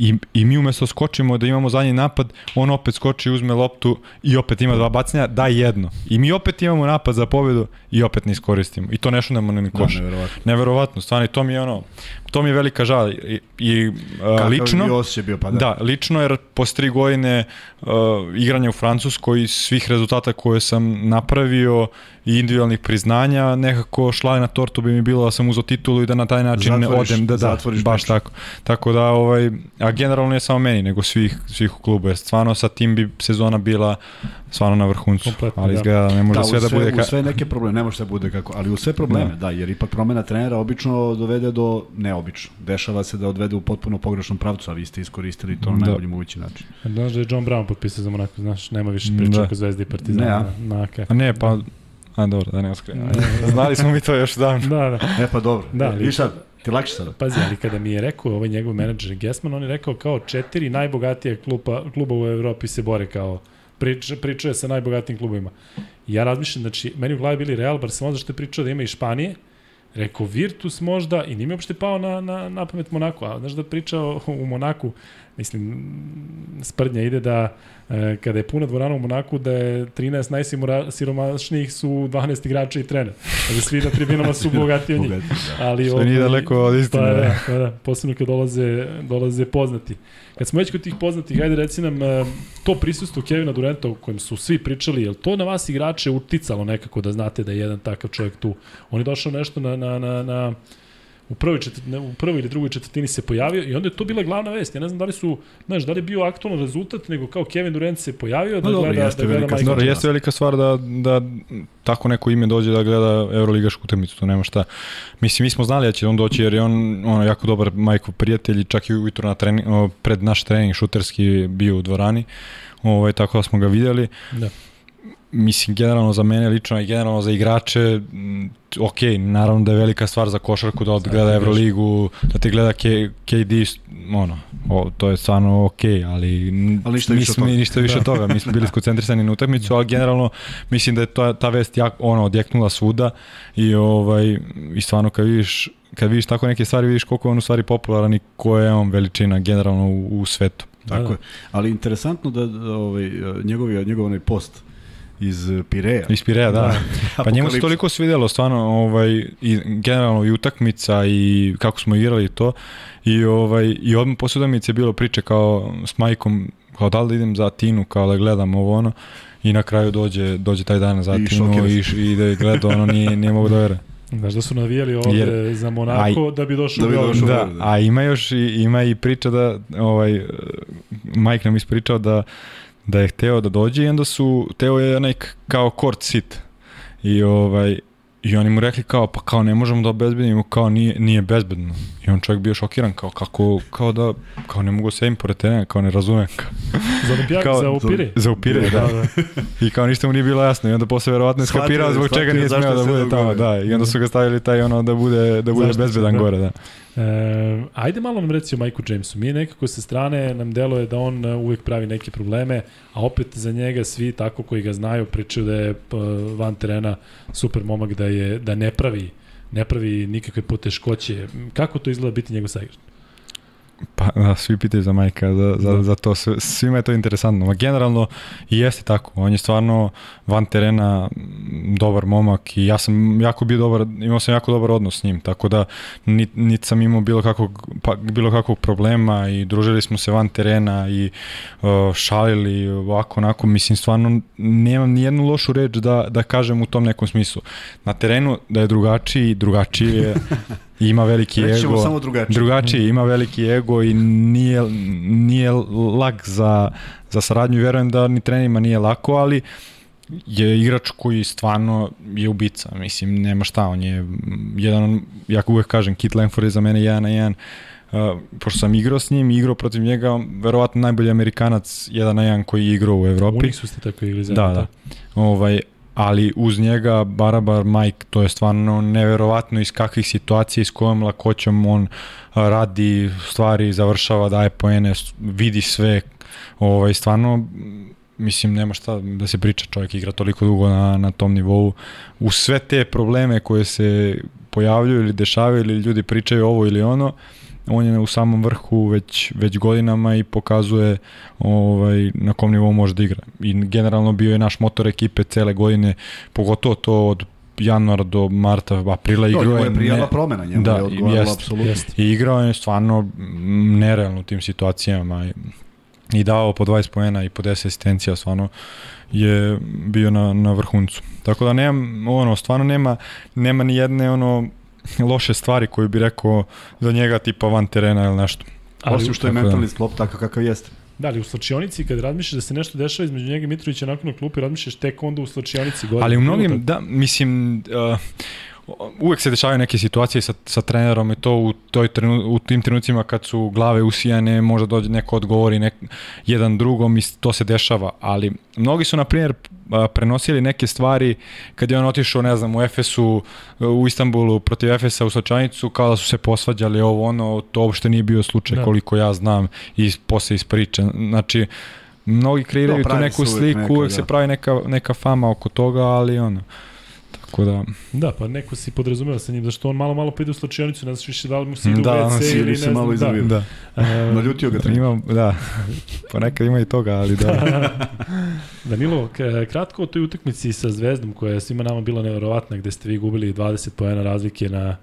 i, i mi umesto skočimo da imamo zadnji napad, on opet skoči, uzme loptu i opet ima dva bacanja, da jedno. I mi opet imamo napad za pobedu i opet ne iskoristimo. I to ne šunemo ni Da, koš. neverovatno. Neverovatno, stvarno, i to mi je ono, to mi je velika žal. I, i uh, Kakav lično, osjećaj bio, pa da. Da, lično jer posle tri godine uh, igranja u Francuskoj i svih rezultata koje sam napravio i individualnih priznanja, nekako šla na tortu bi mi bilo da sam uzao titulu i da na taj način ne Zatvoriš- odem, da, da, zatvoriš baš priču. tako. Tako da, ovaj, a generalno ne samo meni, nego svih, svih u klubu, jer stvarno sa tim bi sezona bila stvarno na vrhuncu, Kompletno, ali da. izgleda da ne može da, sve u da bude u ka... sve neke probleme, ne može sve bude kako, ali u sve probleme, da. Da. jer ipak promena trenera obično dovede do, ne obično. Dešava se da odvede u potpuno pogrešnom pravcu, a vi ste iskoristili to na Da. najbolji mogući način. Znaš da je John Brown potpisao za Monako, znaš, nema više priče Da. oko Zvezde i Partizana. Ne, a? na, na, A ne, pa... A dobro, da ne oskrenem. Ne. Znali smo mi to još davno. Da, da. E pa dobro, Da, ali- viš sad, ti lakše sada. Pazi, ali kada mi je rekao ovaj njegov menadžer Gesman, on je rekao kao četiri najbogatije kluba, kluba u Evropi se bore kao prič, pričuje sa najbogatijim klubovima. I ja razmišljam, znači, meni u glavi bili Real, Barcelona, zašto je pričao da ima i Španije, rekao Virtus možda i nije mi uopšte pao na, na, na pamet Monaku, a znaš da priča o- u Monaku, mislim, sprdnja ide da e, kada je puna dvorana u Monaku da je 13 najsiromašnijih su 12 igrača i trener. Da svi na tribinama su [laughs] bogatiji od njih. Bogati, da. Ali Što nije daleko od istine. Pa da, pa da, posebno kad dolaze, dolaze poznati. Kad smo već kod tih poznatih, hajde reci nam e, to prisustvo Kevina Durenta o kojem su svi pričali, je to na vas igrače uticalo nekako da znate da je jedan takav čovjek tu? On je došao nešto na, na, na, na u prvoj, četvrt, ne, u prvoj ili drugoj četvrtini se pojavio i onda je to bila glavna vest. Ja ne znam da li su, znaš, da li je bio aktualan rezultat, nego kao Kevin Durant se pojavio da No dobro, gleda, jeste da gleda velika Michael Dobro, jeste velika stvar da, da tako neko ime dođe da gleda Euroligašku utakmicu, to nema šta. Mislim, mi smo znali da će on doći jer je on ono, jako dobar majkov prijatelj i čak i ujutro na trening, pred naš trening šuterski bio u dvorani, ovaj, tako da smo ga videli. Da. Mislim, generalno za mene lično i generalno za igrače, ok, naravno da je velika stvar za košarku da odgleda Euroligu, da te gleda K, KD, ono, o, to je stvarno ok, ali, Ali ništa mi smo- ništa više od toga. Mi smo bili [laughs] skoncentrisani na utakmicu, ali generalno mislim da je to, ta vest jak, ono, odjeknula svuda i, ovaj, i stvarno kad vidiš, kad vidiš tako neke stvari, vidiš koliko je on u stvari popularan i koja je on veličina generalno u, u svetu. Tako Da, je. Ali interesantno da, da ovaj, njegovi, njegov onaj post iz Pireja. Iz Pireja, da. [laughs] Pa njemu se toliko svidelo stvarno ovaj i generalno i utakmica i kako smo igrali to i ovaj i odmah posle utakmice je bilo priče kao s majkom kao da li da idem za Atinu kao da gledam ovo ono i na kraju dođe dođe taj dan za I Atinu šokira i, i, da je gledao ono nije nije mogu da veruje. [laughs] Znaš da su navijali ovde Jer- za Monako da bi došao da bi došao Da, da. a ima još i ima i priča da ovaj eh, Mike nam ispričao da da je hteo da dođe i onda su Teo je onaj kao court sit. I ovaj I oni mu rekli kao, pa kao ne možemo da obezbedimo, kao nije, nije bezbedno. I on čovjek bio šokiran, kao kako, kao da, kao ne mogu sedim pored terena, kao ne razumem. Kao, [laughs] Za Olimpijak, Kao- za Upire. za upire, da. [laughs] I kao ništa mu nije bilo jasno i onda posle verovatno je skapirao zbog čega shvatio nije zašto smeo da bude tamo, da. I onda su ga stavili taj ono da bude, da bude Zašto bezbedan da. gore, da. E, ajde malo nam reci o Majku Jamesu. Mi nekako sa strane nam deluje da on e, uvek pravi neke probleme, a opet za njega svi tako koji ga znaju pričaju da je e, van terena super momak da je da ne pravi ne pravi nikakve poteškoće. Kako to izgleda biti njegov saigrač? Pa da, svi pitaju za Majka, za, za, Da. za to, sve, svima je to interesantno. Ma generalno i jeste tako, on je stvarno van terena dobar momak i ja sam jako bio dobar, imao sam jako dobar odnos s njim, tako da niti nit sam imao bilo kakvog, pa, bilo kakvog problema i družili smo se van terena i uh, šalili ovako, onako, mislim stvarno nemam ni jednu lošu reč da, da kažem u tom nekom smislu. Na terenu da je drugačiji, drugačiji je, [laughs] ima veliki Reći ego. samo drugačije. Drugačiji, ima veliki ego i nije, nije lag za, za saradnju verujem da ni trenerima nije lako, ali je igrač koji stvarno je ubica, mislim, nema šta, on je jedan, ja uvek kažem, Kit Langford je za mene jedan na jedan, Uh, pošto sam igrao s njim, igrao protiv njega, verovatno najbolji Amerikanac jedan na jedan koji je igrao u Evropi. Unik su ste tako igli zajedno. Da, da. Ovaj, ali uz njega Barabar Mike, to je stvarno neverovatno iz kakvih situacija s kojom lakoćom on radi stvari, završava, daje poene, vidi sve. Ovaj, stvarno, mislim, nema šta da se priča, čovjek igra toliko dugo na, na tom nivou. U sve te probleme koje se pojavljuju ili dešavaju ili ljudi pričaju ovo ili ono, on je u samom vrhu već, već godinama i pokazuje ovaj, na kom nivou može da igra. I generalno bio je naš motor ekipe cele godine, pogotovo to od januara do marta, aprila To, igrao je je prijala ne- promena, njemu Da, je odgovaralo jest, apsolutno. Jeste. i igrao je stvarno mm, nerealno u tim situacijama i, i dao po 20 poena i po 10 asistencija, stvarno je bio na, na vrhuncu. Tako da nemam, ono, stvarno nema, nema ni jedne ono [laughs] loše stvari koju bi rekao za njega tipa van terena ili nešto. Ali, Osim što je tako da. mentalni sklop takav kakav jeste. Da, ali u slačionici kad razmišljaš da se nešto dešava između njega i Mitrovića nakon na klupi, razmišljaš tek onda u slačionici gore. Ali u mnogim, da, mislim, uh, uvek se dešavaju neke situacije sa, sa trenerom i to u, toj trenu, u tim trenucima kad su glave usijane, možda dođe neko odgovori nek, jedan drugom i to se dešava, ali mnogi su na primjer prenosili neke stvari kad je on otišao, ne znam, u Efesu, u Istanbulu protiv Efesa u Sočanicu, kao da su se posvađali ovo ono, to uopšte nije bio slučaj da. koliko ja znam i posle iz priče. Znači, mnogi kreiraju tu neku sliku, uvek, uvek da. se pravi neka, neka fama oko toga, ali ono, Tako da... Da, pa neko si podrazumeva sa njim, zašto on malo, malo pide u slačionicu, ne znaš više da li mu si ide da, u WC ili ne znam. malo da. da. Uh, Naljutio ga treba. Imam, da, ponekad ima i toga, ali da. [laughs] Danilo, kratko o toj utakmici sa Zvezdom, koja je svima nama bila nevjerovatna, gde ste vi gubili 20 poena razlike na,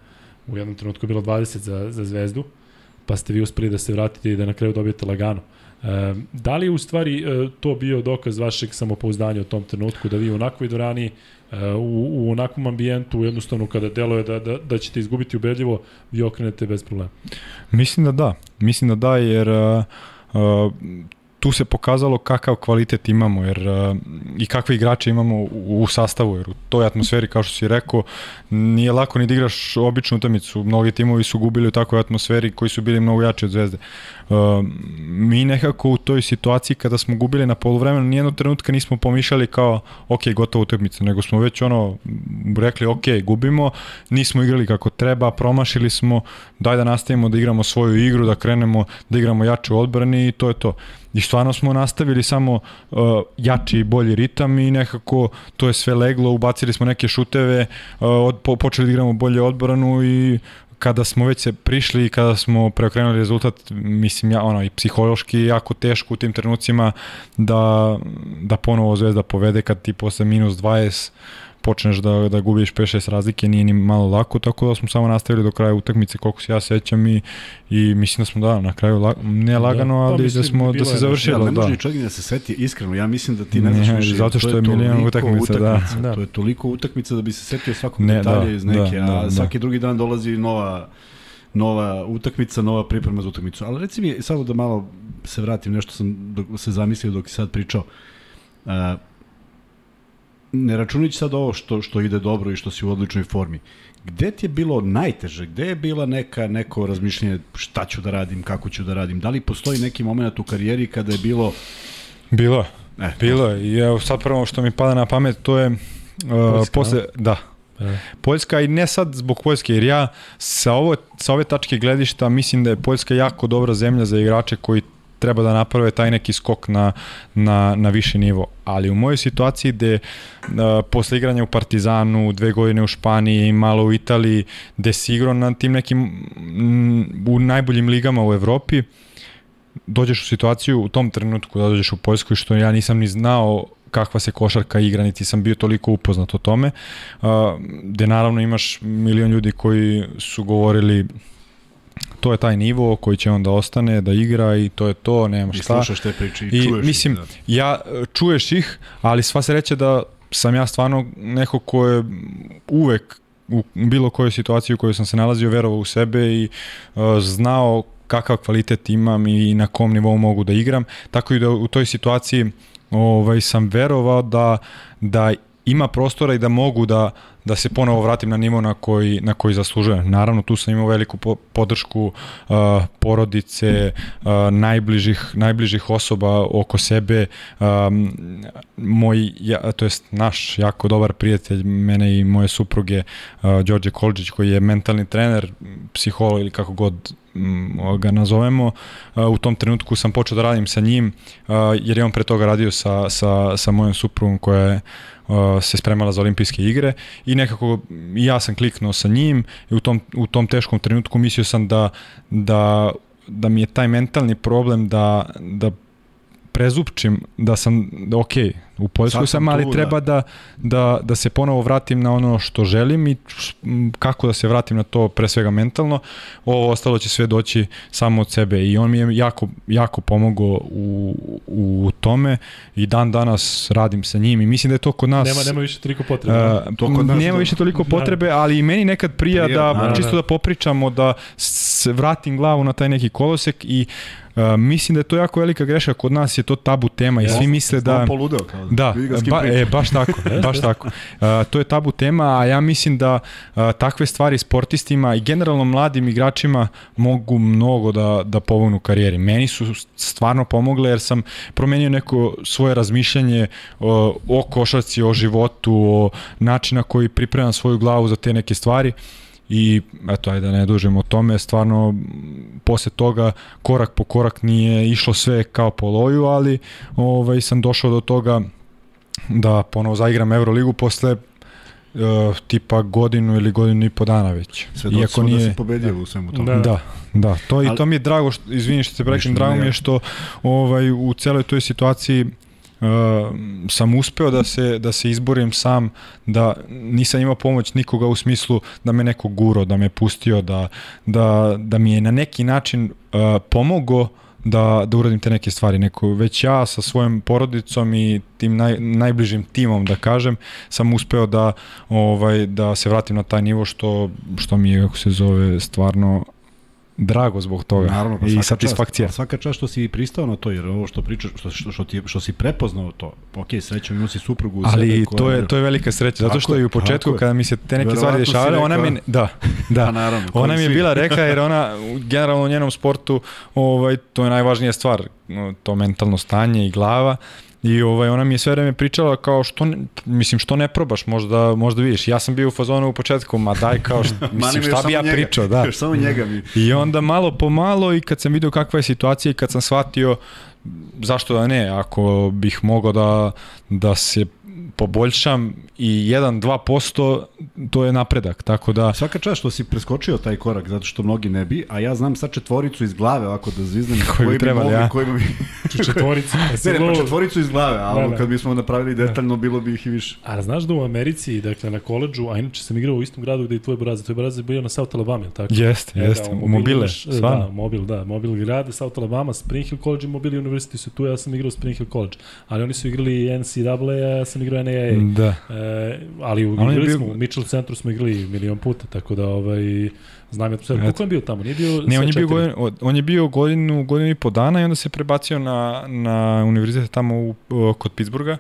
u jednom trenutku bilo 20 za, za Zvezdu, pa ste vi uspeli da se vratite i da na kraju dobijete lagano. E, da li je u stvari e, to bio dokaz vašeg samopouzdanja u tom trenutku, da vi u onakvoj dvorani u, u onakvom ambijentu, jednostavno kada deluje da, da, da ćete izgubiti ubedljivo, vi okrenete bez problema. Mislim da da, mislim da da, jer uh, tu se pokazalo kakav kvalitet imamo jer uh, i kakve igrače imamo u, u sastavu jer u toj atmosferi kao što si rekao nije lako ni da igraš običnu utakmicu mnogi timovi su gubili u takvoj atmosferi koji su bili mnogo jači od Zvezde Uh, mi nekako u toj situaciji kada smo gubili na poluvremenu nijednog trenutka nismo pomišljali kao ok, gotova utakmica, nego smo već ono rekli ok, gubimo, nismo igrali kako treba, promašili smo, daj da nastavimo da igramo svoju igru, da krenemo da igramo jače u odbrani i to je to. I stvarno smo nastavili samo uh, jači i bolji ritam i nekako to je sve leglo, ubacili smo neke šuteve, uh, od, po, počeli da igramo bolje odbranu i kada smo već se prišli i kada smo preokrenuli rezultat, mislim ja ono i psihološki jako teško u tim trenucima da da ponovo Zvezda povede kad ti posle minus 20 počneš da, da gubiš 5-6 razlike, nije ni malo lako, tako da smo samo nastavili do kraja utakmice, koliko se ja sećam i, i mislim da smo da, na kraju, la, ne da, lagano, da, ali da, smo, da se završilo. Ja, ne može da. ni čovjek da se seti iskreno, ja mislim da ti ne znaš više. Zato što je, je milijon utakmica, da. da. To je toliko utakmica da bi se setio svakog ne, detalja da, iz neke, da, a da, svaki da. drugi dan dolazi nova nova utakmica, nova priprema za utakmicu. Ali reci mi, samo da malo se vratim, nešto sam dok, se zamislio dok si sad pričao. Uh, ne računajući sad ovo što, što ide dobro i što si u odličnoj formi, gde ti je bilo najteže? Gde je bila neka, neko razmišljanje šta ću da radim, kako ću da radim? Da li postoji neki moment u karijeri kada je bilo... Bilo E, bilo je. I evo sad prvo što mi pada na pamet, to je uh, Poljska, posle, da, E. Poljska i ne sad zbog Poljske, jer ja sa, ovo, sa ove tačke gledišta mislim da je Poljska jako dobra zemlja za igrače koji treba da naprave taj neki skok na, na, na viši nivo. Ali u mojoj situaciji gde uh, posle igranja u Partizanu, dve godine u Španiji, malo u Italiji, gde si igrao na tim nekim m, u najboljim ligama u Evropi, dođeš u situaciju u tom trenutku da dođeš u Poljsku što ja nisam ni znao kakva se košarka igra, niti sam bio toliko upoznat o tome, uh, gde naravno imaš milion ljudi koji su govorili to je taj nivo koji će onda ostane da igra i to je to, nema šta. I slušaš te priče i, I čuješ mislim, ih, da. ja, čuješ ih, ali sva se reće da sam ja stvarno neko ko je uvek u bilo kojoj situaciji u kojoj sam se nalazio verovao u sebe i uh, znao kakav kvalitet imam i na kom nivou mogu da igram, tako i da u toj situaciji ovaj, sam verovao da, da ima prostora i da mogu da, da se ponovo vratim na nivo na koji, na koji zaslužujem. Naravno, tu sam imao veliku po, podršku uh, porodice, uh, najbližih, najbližih osoba oko sebe. Um, moj, ja, to jest naš jako dobar prijatelj, mene i moje supruge, uh, Đorđe Kolđić, koji je mentalni trener, psiholog ili kako god ga nazovemo. U tom trenutku sam počeo da radim sa njim, jer je on pre toga radio sa, sa, sa mojom suprugom koja je se spremala za olimpijske igre i nekako ja sam kliknuo sa njim i u tom, u tom teškom trenutku mislio sam da, da, da mi je taj mentalni problem da, da prezupčim da sam, da, ok, u Poljskoj sam, ali tu, treba da. da, da, da se ponovo vratim na ono što želim i kako da se vratim na to pre svega mentalno. Ovo ostalo će sve doći samo od sebe i on mi je jako, jako pomogao u, u tome i dan danas radim sa njim i mislim da je to kod nas... Nema, nema više toliko potrebe. Uh, to kod nas, nema to... više toliko da. potrebe, ali i meni nekad prija, prija da, da, čisto da popričamo, da se vratim glavu na taj neki kolosek i Uh, mislim da je to jako velika greška kod nas je to tabu tema i svi misle da poludeo kao Da, kim ba, e, baš tako, [laughs] baš tako. Uh, to je tabu tema, a ja mislim da uh, takve stvari sportistima i generalno mladim igračima mogu mnogo da, da pomognu karijeri. Meni su stvarno pomogle jer sam promenio neko svoje razmišljanje o, o košarci, o životu, o načina koji pripremam svoju glavu za te neke stvari i eto, ajde da ne dužimo o tome, stvarno posle toga korak po korak nije išlo sve kao po loju, ali ovaj, sam došao do toga da ponovo zaigram Euroligu posle uh, tipa godinu ili godinu i po dana već. Svedoci smo da si pobedio u svemu tome. Da. Da, da, to i Ali- to mi je drago, što, izvini što Ništa, prekinem, drago mi je što ovaj, u celoj toj situaciji uh, sam uspeo da se, da se izborim sam, da nisam imao pomoć nikoga u smislu da me neko guro, da me pustio, da, da, da mi je na neki način uh, pomogo da, da uradim te neke stvari. Neko, već ja sa svojom porodicom i tim naj, najbližim timom, da kažem, sam uspeo da, ovaj, da se vratim na taj nivo što, što mi je, kako se zove, stvarno drago zbog toga Naravno, pa i satisfakcija. Čast, svaka čast što si pristao na to, jer ovo što pričaš, što, što, što, ti, što si prepoznao to, ok, srećom imao si suprugu Ali to je to je velika sreća zato što je, u početku kada mi se te neke stvari dešavale, ona mi da, [laughs] Pa da. naravno, kao Ona mi je bila [laughs] rekla jer ona generalno u njenom sportu ovaj to je najvažnija stvar, to mentalno stanje i glava. I ovaj ona mi je sve vreme pričala kao što ne, mislim što ne probaš, možda možda vidiš. Ja sam bio u fazonu u početku, ma daj kao što, [laughs] mislim šta bi ja njega. pričao, da. Još [laughs] samo njega mi. I onda malo po malo i kad sam video kakva je situacija i kad sam shvatio zašto da ne, ako bih mogao da, da se poboljšam i 1-2%, to je napredak, tako da Svaka čast što si preskočio taj korak, zato što mnogi ne bi, a ja znam sad četvoricu iz glave, ovako da zviznem, [laughs] Koji bi trebali, mogli, a? koji bi... [laughs] Četvorica. ne, ne, pa četvoricu iz glave, a Da, ono da. kad bismo napravili detaljno, bilo bi ih i više. A znaš da u Americi, dakle na koleđžu, a inače sam igrao u istom gradu gde i tvoj braz, tvoj braz je bio na South Alabama, je li tako? jeste, E, jeste, da, u mobile, imaš- Da, mobil, da, mobil grad, South Alabama, Spring Hill College i Mobile University su tu, ja sam igrao Spring Hill College. Ali oni su igrali NCAA, a ja sam igrao NAA. Da. E, ali u, igrali bio- smo, u Mitchell centru smo igrali milion puta, tako da ovaj, znam. Eto. Koliko je bio tamo? Nije bio Ne, on je bio godinu, on je bio godinu, godinu i po dana i onda se prebacio na, na univerzitet tamo u- kod Pittsburgha.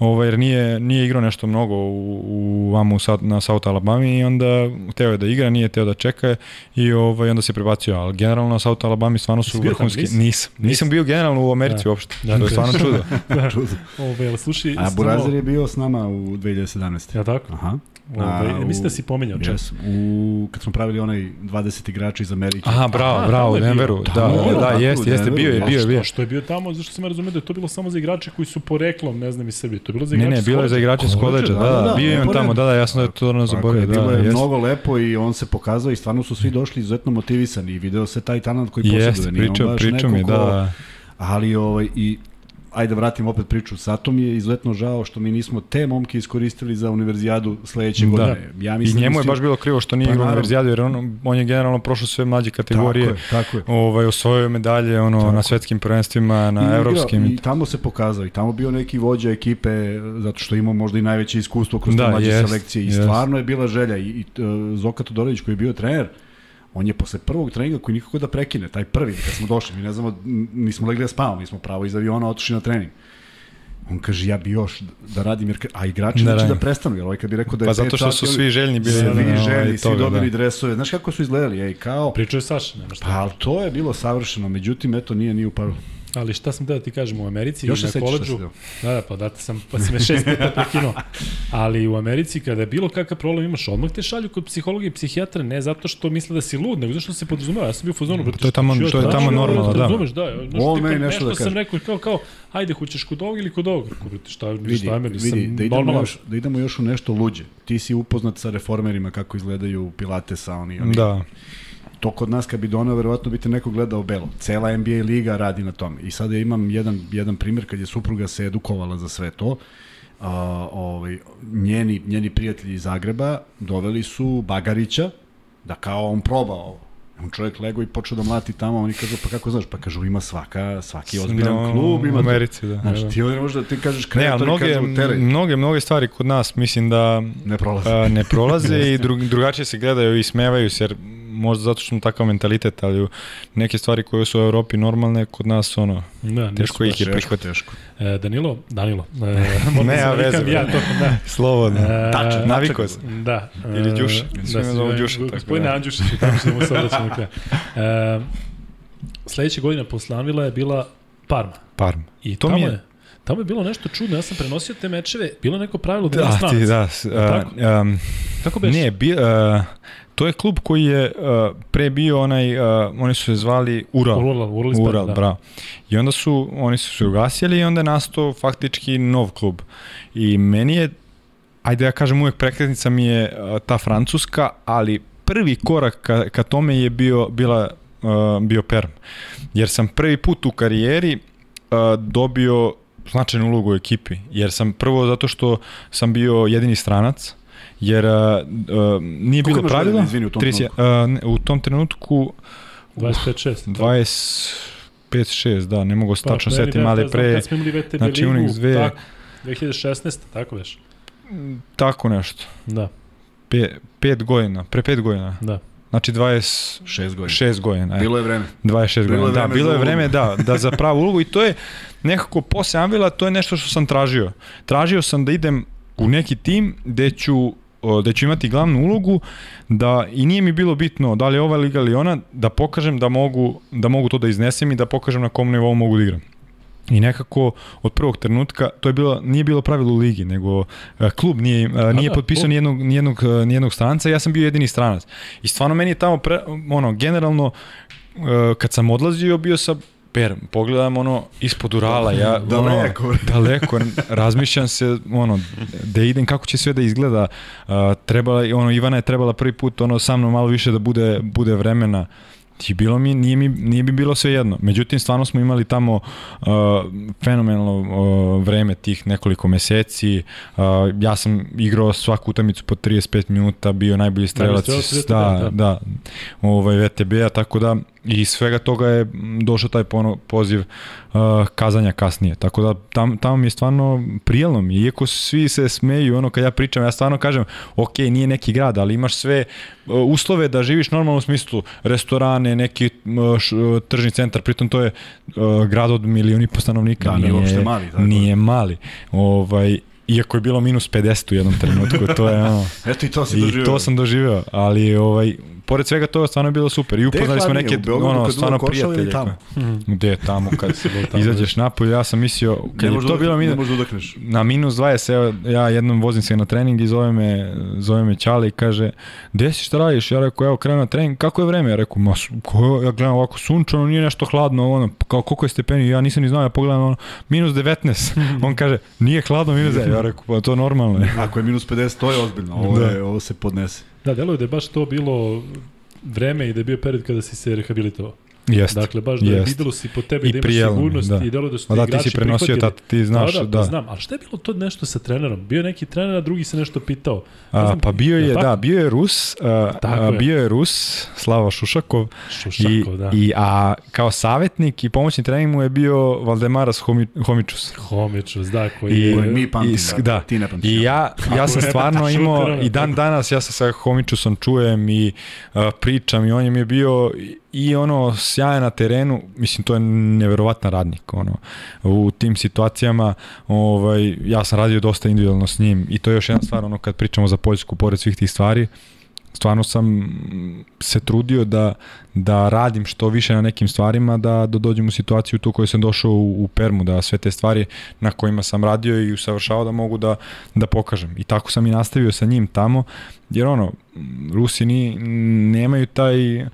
Ovaj, jer nije, nije igrao nešto mnogo u, u vamo na South Alabama i onda teo je da igra, nije teo da čeka i ovaj, onda se prebacio, ali generalno na South Alabama stvarno su vrhunski. nisi? Nisam, nisam bio generalno u Americi Da. uopšte. Da, to je stvarno čudo. Čudo. Ovaj, ali slušaj, A Burazer je bio s nama u 2017. Ja tako? Aha. Ovaj, A, mislim da u- si pominjao čak. Yes. U, kad smo pravili onaj 20 igrača iz Amerike. Aha, bravo, Aha, bravo, u. Denveru. Da, da, tako, jeste, u jeste, bio je, bio je, Što, bio je. što je bio tamo, zašto sam ja razumio da je to bilo samo za igrače koji su poreklom, ne znam, iz Srbije. To je bilo za Ne, igrače ne, s bilo je za igrače s koleđa, da, da, bio je on tamo, da, da, jasno da je to ono zaboravio, da, bilo je jeste. mnogo lepo i on se pokazao i stvarno su svi došli izuzetno motivisani i video se taj talent koji Jeste, posjeduje. On pričao, baš pričao mi, da, da. Ali ovaj, i ajde vratim opet priču. Sato mi je izuzetno žao što mi nismo te momke iskoristili za univerzijadu sledeće Da. godine. Ja I mislim njemu je da baš bilo krivo što nije Pa igrao univerzijadu, jer on, on je generalno prošao sve mlađe kategorije. Tako je, tako je. Ovaj, osvojio je medalje ono, Tako. na svetskim prvenstvima, na I igrao, evropskim. I tamo se pokazao i tamo bio neki vođa ekipe zato što ima možda i najveće iskustvo kroz Da, te mlađe jest, selekcije i jest. stvarno je bila želja i, i uh, Zoka Todorović koji je bio trener on je posle prvog treninga koji nikako da prekine, taj prvi kad smo došli, mi ne znamo, nismo legli da spavamo, mi smo pravo iz aviona otišli na trening. On kaže, ja bi još da radim, jer, a igrači Da da, da prestanu, jer ovaj kad bi rekao da je Pa zato što su svi željni bili svi da, ovaj, željni, svi dobili da. dresove, znaš kako su izgledali, ej, kao, Pričao je Saša, nema šta. pa ali to je bilo savršeno, međutim, eto, nije ni upalo. Ali šta sam da ti kažem, u Americi Još se na deo? da, da, pa da te sam, pa si me šest puta prekinuo. [laughs] Ali u Americi kada je bilo kakav problem imaš, odmah te šalju kod psihologa i psihijatra, ne zato što misle da si lud, nego zato što se podrazumeva. Ja sam bio u fazonu, brate, To je tamo- to je tamo normalno, da. Razumeš, da. Ovo meni nešto nešto da sam kažem. rekao kao, kao, ajde, hoćeš kod ovog ili kod ovog? Rekao, brate, šta, Vidi, šta me, nisam vidi da, idemo normalan. još, da idemo još u nešto luđe. Ti si upoznat sa reformerima kako izgledaju pilatesa, oni, oni Da, to kod nas kad bi doneo, verovatno bi te neko gledao belo. Cela NBA liga radi na tome. I sada ja imam jedan, jedan primjer kad je supruga se edukovala za sve to. A, ovaj, njeni, njeni prijatelji iz Zagreba doveli su Bagarića da kao on proba ovo. On čovjek lego i počeo da mlati tamo, oni kažu, pa kako znaš? Pa kažu, ima svaka, svaki ozbiljan No, klub. Ima. Americi, da. Znaš, da. ti ovdje možda ti kažeš Ne, kreator i mnoge, kažu teraj. mnoge, mnoge stvari kod nas mislim da Ne prolazi. a, ne prolaze [laughs] i dru, drugačije se gledaju i smevaju se jer možda zato što smo takav mentalitet, ali neke stvari koje su u Evropi normalne, kod nas ono, Da, teško ih je prihvatiti. teško. E, Danilo, Danilo. E, Ne, ja vezam. Ja, to, da. Slobodno. E, Tačno, navikao sam. Da. Ili e, Đuša. Da, Svi me svi zovu me- Đuša, tako Gospodine da. Andjušić, tako što mu obraćamo na kraju. E, sledeća godina posle Anvila je bila Parma. Parma. I To tamo mi je- je... Tamo je bilo nešto čudno, ja sam prenosio te mečeve, bilo neko pravilo da, Da, stranaca. ti, da. Tako? a, um, Kako beše? ne, bi, a, to je klub koji je a, pre bio onaj, a, oni su se zvali Ural. Ural, Ural, Ural, Ural, da. bravo. I onda su, oni su se ugasili i onda je nastao faktički nov klub. I meni je, ajde ja kažem uvek prekretnica mi je a, ta francuska, ali prvi korak ka, ka tome je bio, bila, a, bio Perm. Jer sam prvi put u karijeri a, dobio značajnu ulogu u ekipi. Jer sam prvo zato što sam bio jedini stranac, jer a, nije Koliko bilo pravila. izvini, u tom 30 a, ne, u tom trenutku 25-6. 25-6, da, ne mogu se Pa, tačno setim, da, ali da, pre Kad smo imali VTB znači, ligu, Unix dve- tako, 2016, tako veš. tako nešto. Da, Pe, pet godina, pre pet godina. da. Znači 26 Šest godina. godina. E, Bilo je vreme. 26 bilo je godina. Da, bilo je vreme da, [laughs] da za pravu ulogu i to je nekako posle Anvila, to je nešto što sam tražio. Tražio sam da idem u neki tim gde ću da ću imati glavnu ulogu da i nije mi bilo bitno da li je ova liga ili ona da pokažem da mogu da mogu to da iznesem i da pokažem na kom nivou mogu da igram. I nekako od prvog trenutka to je bilo nije bilo pravilo u ligi, nego e, klub nije e, nije da, potpisao ni jednog ni jednog e, ni jednog stranca, ja sam bio jedini stranac. I stvarno meni je tamo pre, ono generalno kad sam odlazio bio sam Per, pogledam ono ispod Urala, ja [laughs] Daleko, ono, daleko, razmišljam se ono da idem kako će sve da izgleda. Uh, trebala ono Ivana je trebala prvi put ono sa mnom malo više da bude bude vremena. I bilo mi, nije mi, nije mi bilo sve jedno. Međutim, stvarno smo imali tamo uh, fenomenalno uh, vreme tih nekoliko meseci. Uh, ja sam igrao svaku utakmicu po 35 minuta, bio najbolji strelac. sveta, da, da. da, ovaj, VTB-a, tako da i svega toga je došao taj pono, poziv uh, kazanja kasnije. Tako da tam, tamo mi je stvarno prijelno mi. Iako svi se smeju, ono kad ja pričam, ja stvarno kažem, ok, nije neki grad, ali imaš sve uh, uslove da živiš normalno u smislu restorane, neki uh, š, uh, tržni centar, pritom to je uh, grad od milijuni po stanovnika. Da, nije uopšte mali, tako Nije mali. Ovaj, iako je bilo minus 50 u jednom trenutku, to je ono... [laughs] Eto i to I doživio. to sam doživeo, ali ovaj pored svega to stvarno je bilo super. I upoznali smo neke u Beogradu ono stvarno prijatelje. tamo? Gde je tamo kad [laughs] tamo, izađeš napolje, ja sam mislio kad Ne je možeš to da- bilo ne minus možeš da udakneš. na minus 20, evo, ja jednom vozim se na trening i zove me, zove me Ćale i kaže, gde si šta radiš? Ja rekao, evo krenuo na trening, kako je vreme? Ja rekao, ma, ko, ja gledam ovako sunčano, nije nešto hladno, ono, kao koliko je stepeni, ja nisam ni znao, ja pogledam, ono, minus 19. [laughs] On kaže, nije hladno, minus 19. Ja rekao, pa to normalno je. [laughs] Ako je minus 50, to je ozbiljno. Ovo, Da. je, ovo se podnese. Da, deluje da je baš to bilo vreme i da je bio period kada si se rehabilitovao. Jeste. Dakle, baš da je jest. videlo si po tebi I da imaš prijelno, sigurnost da. i deluje da su ti da, ti igrači si prenosio, ta, ti znaš, da, da. da, pa znam. Ali šta je bilo to nešto sa trenerom? Bio je neki trener, a drugi se nešto pitao. Ne A, znam, pa bio je, tako? da, bio je Rus, a, a, je. bio je Rus, Slava Šušakov, Šušakov, i, da. i, a kao savjetnik i pomoćni trening mu je bio Valdemaras Homi, Homičus. Homičus, da, koji I- je... Mi pamtimo, i- da, da. ti ne pamtiš. I ja, ja sam ne, stvarno imao, ono, i dan danas ja se sa Homičusom čujem i uh, pričam i on je mi je bio i ono sjajan na terenu, mislim to je neverovatan radnik ono. U tim situacijama ovaj ja sam radio dosta individualno s njim i to je još jedna stvar ono kad pričamo za Poljsku pored svih tih stvari stvarno sam se trudio da, da radim što više na nekim stvarima, da, da dođem u situaciju tu koju sam došao u, u Permu, da sve te stvari na kojima sam radio i usavršavao da mogu da, da pokažem. I tako sam i nastavio sa njim tamo, jer ono, Rusi ni, nemaju taj, uh,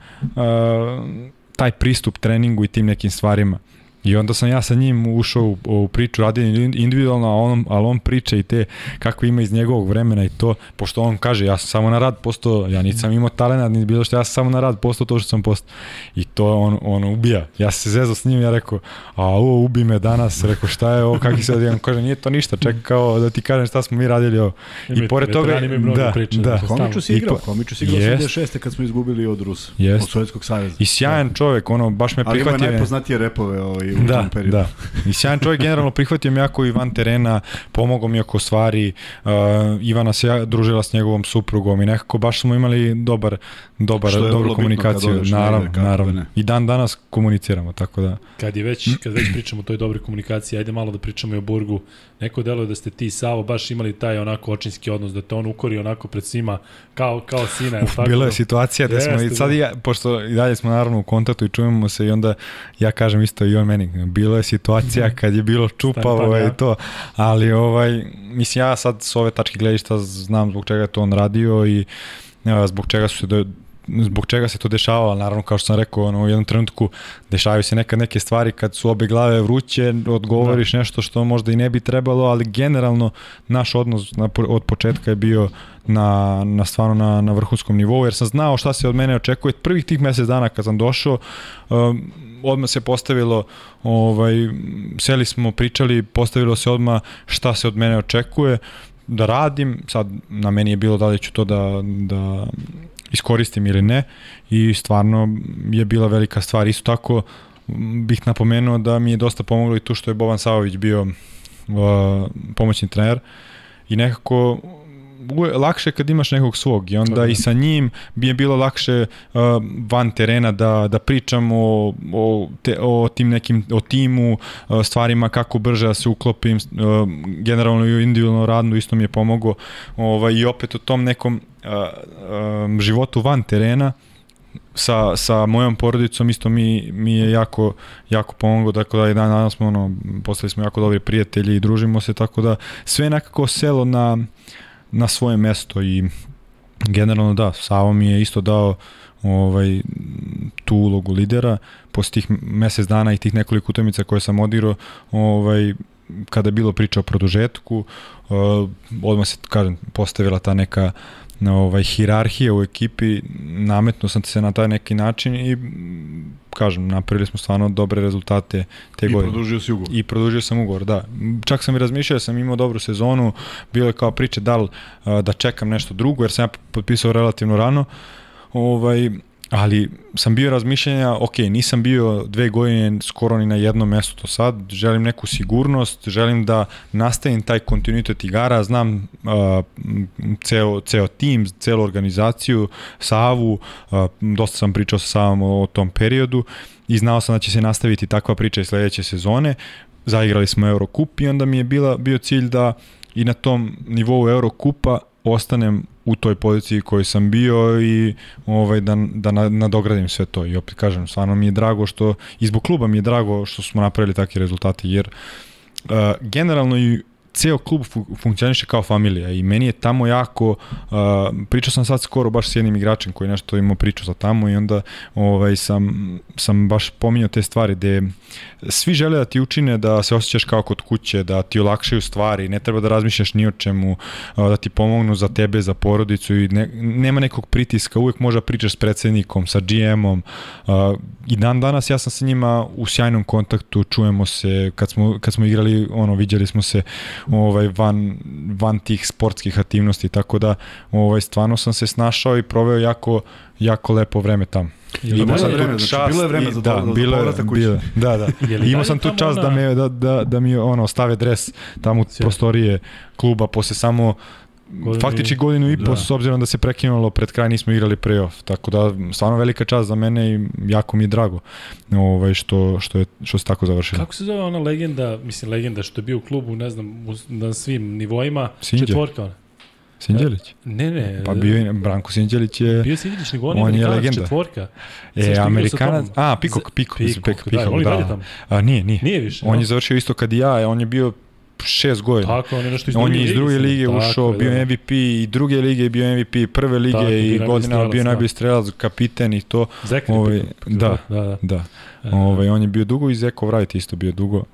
taj pristup treningu i tim nekim stvarima. I onda sam ja sa njim ušao u, u priču, radio individualno, a on, ali on priča i te kako ima iz njegovog vremena i to, pošto on kaže, ja sam samo na rad postao, ja nisam imao talenta, ni bilo što, ja sam samo na rad postao to što sam postao. I to on, on ubija. Ja se zezao s njim, ja rekao, a ovo ubi me danas, rekao šta je ovo, kakvi se radi, on kaže, nije to ništa, čekaj kao da ti kažem šta smo mi radili ovo. I pored toga, da, priče, da. stalno. Homiču si igrao, po- Homiču si igrao Jest. 86. kad smo izgubili od Rusa. Jest. Od Sovjetskog saveza. I sjajan čovek, ono, baš me Ali ima prihvatio. najpoznatije repove ovaj, u da, tom periodu. Da, I sjajan čovjek generalno prihvatio mi jako i van terena, pomogao mi oko stvari, uh, Ivana se ja družila s njegovom suprugom i nekako baš smo imali dobar, dobar, Što je dobru vrlo bitno komunikaciju. naravno, negde, da naravno. ne. I dan danas komuniciramo, tako da. Kad je već, kad već pričamo o toj dobroj komunikaciji, ajde malo da pričamo i o Burgu. Neko deluje da ste ti i Savo baš imali taj onako očinski odnos, da te on ukori onako pred svima kao, kao sina. Uf, bila je situacija da smo, i sad da. i ja, pošto i dalje smo naravno u kontaktu i čujemo se i onda ja kažem isto i on meni, bila je situacija kad je bilo čupavo pa, ja. i to, ali ovaj, mislim ja sad s ove tačke gledišta znam zbog čega je to on radio i a, zbog čega su se do, zbog čega se to dešavalo, naravno kao što sam rekao, ono, u jednom trenutku dešavaju se nekad neke stvari kad su obe glave vruće, odgovoriš da. nešto što možda i ne bi trebalo, ali generalno naš odnos na, od početka je bio na, na stvarno na, na vrhunskom nivou, jer sam znao šta se od mene očekuje. Prvih tih mesec dana kad sam došao, um, odmah se postavilo, ovaj, seli smo, pričali, postavilo se odmah šta se od mene očekuje, da radim, sad na meni je bilo da li ću to da, da iskoristim ili ne i stvarno je bila velika stvar. Isto tako bih napomenuo da mi je dosta pomoglo i tu što je Boban Savović bio uh, pomoćni trener i nekako lakše kad imaš nekog svog i onda okay. i sa njim bi je bilo lakše uh, van terena da, da pričam o, o, te, o tim nekim o timu, uh, stvarima kako brže da se uklopim, uh, generalno i individualno radno isto mi je pomogao ovaj, i opet u tom nekom uh, um, životu van terena sa, sa mojom porodicom isto mi, mi je jako, jako pomoglo, tako da i dan danas smo ono, postali smo jako dobri prijatelji i družimo se, tako da sve nekako selo na, na svoje mesto i generalno da, Savo mi je isto dao ovaj, tu ulogu lidera, posle tih mesec dana i tih nekoliko utakmica koje sam odirao, ovaj, kada je bilo priča o produžetku, uh, odmah se, kažem, postavila ta neka na ovaj hirarhija u ekipi, nametno sam se na taj neki način i kažem, napravili smo stvarno dobre rezultate te I godine. I produžio si ugovor. I produžio sam ugovor, da. Čak sam i razmišljao, sam imao dobru sezonu, bilo je kao priče da li da čekam nešto drugo, jer sam ja potpisao relativno rano, ovaj, ali sam bio razmišljanja, ok, nisam bio dve godine skoro ni na jednom mestu do sad, želim neku sigurnost, želim da nastavim taj kontinuitet igara, znam uh, ceo, ceo tim, celu organizaciju, Savu, uh, dosta sam pričao sa Savom o, tom periodu i znao sam da će se nastaviti takva priča i sledeće sezone, zaigrali smo Eurocup i onda mi je bila, bio cilj da i na tom nivou Eurocupa ostanem u toj poziciji koji sam bio i ovaj da da nadogradim sve to. I opet kažem stvarno mi je drago što i zbog kluba mi je drago što smo napravili takve rezultate jer uh, generalno i ceo klub funkcioniše kao familija i meni je tamo jako uh, pričao sam sad skoro baš s jednim igračem koji nešto imao priču sa tamo i onda ovaj sam sam baš pominjao te stvari gde svi žele da ti učine da se osjećaš kao kod kuće, da ti olakšaju stvari, ne treba da razmišljaš ni o čemu, uh, da ti pomognu za tebe, za porodicu i ne, nema nekog pritiska, uvek možda pričaš s predsednikom, sa GM-om uh, i dan danas ja sam sa njima u sjajnom kontaktu, čujemo se, kad smo, kad smo igrali, ono, viđali smo se ovaj van van tih sportskih aktivnosti tako da ovaj stvarno sam se snašao i proveo jako jako lepo vreme tamo. I imao sam vreme, znači bilo je vreme za, da, da, bilo, kući. bilo, da, da. [laughs] Imao sam tu čast da me da da da mi ono stave dres tamo u prostorije kluba posle samo Godinu faktički godinu i po da. s obzirom da se prekinulo pred kraj nismo igrali play-off tako da stvarno velika čast za mene i jako mi je drago ovaj što što je što se tako završilo. Kako se zove ona legenda, mislim legenda što je bio u klubu, ne znam, na svim nivoima, Sinđe. četvorka ona. Sinđelić? Ne, ne. Pa bio je, Branko Sinđelić je... Bio Sinđelić, nego on, on je legenda. četvorka. E, Amerikanac, a, Pikok, Pikok, Pikok, Pikok, Pikok da. da. A, nije, nije. Nije više. On no? je završio isto kad i ja, on je bio šest godina. Tako, on je nešto iz On je iz druge lige Tako, ušao, bio da. MVP i druge lige je bio MVP, prve lige Tako, i godina bio strelac, najbolji strelac, kapiten i to. Zekri ovaj, da, da, da. da. Ovaj, on je bio dugo i Zeko Wright isto bio dugo.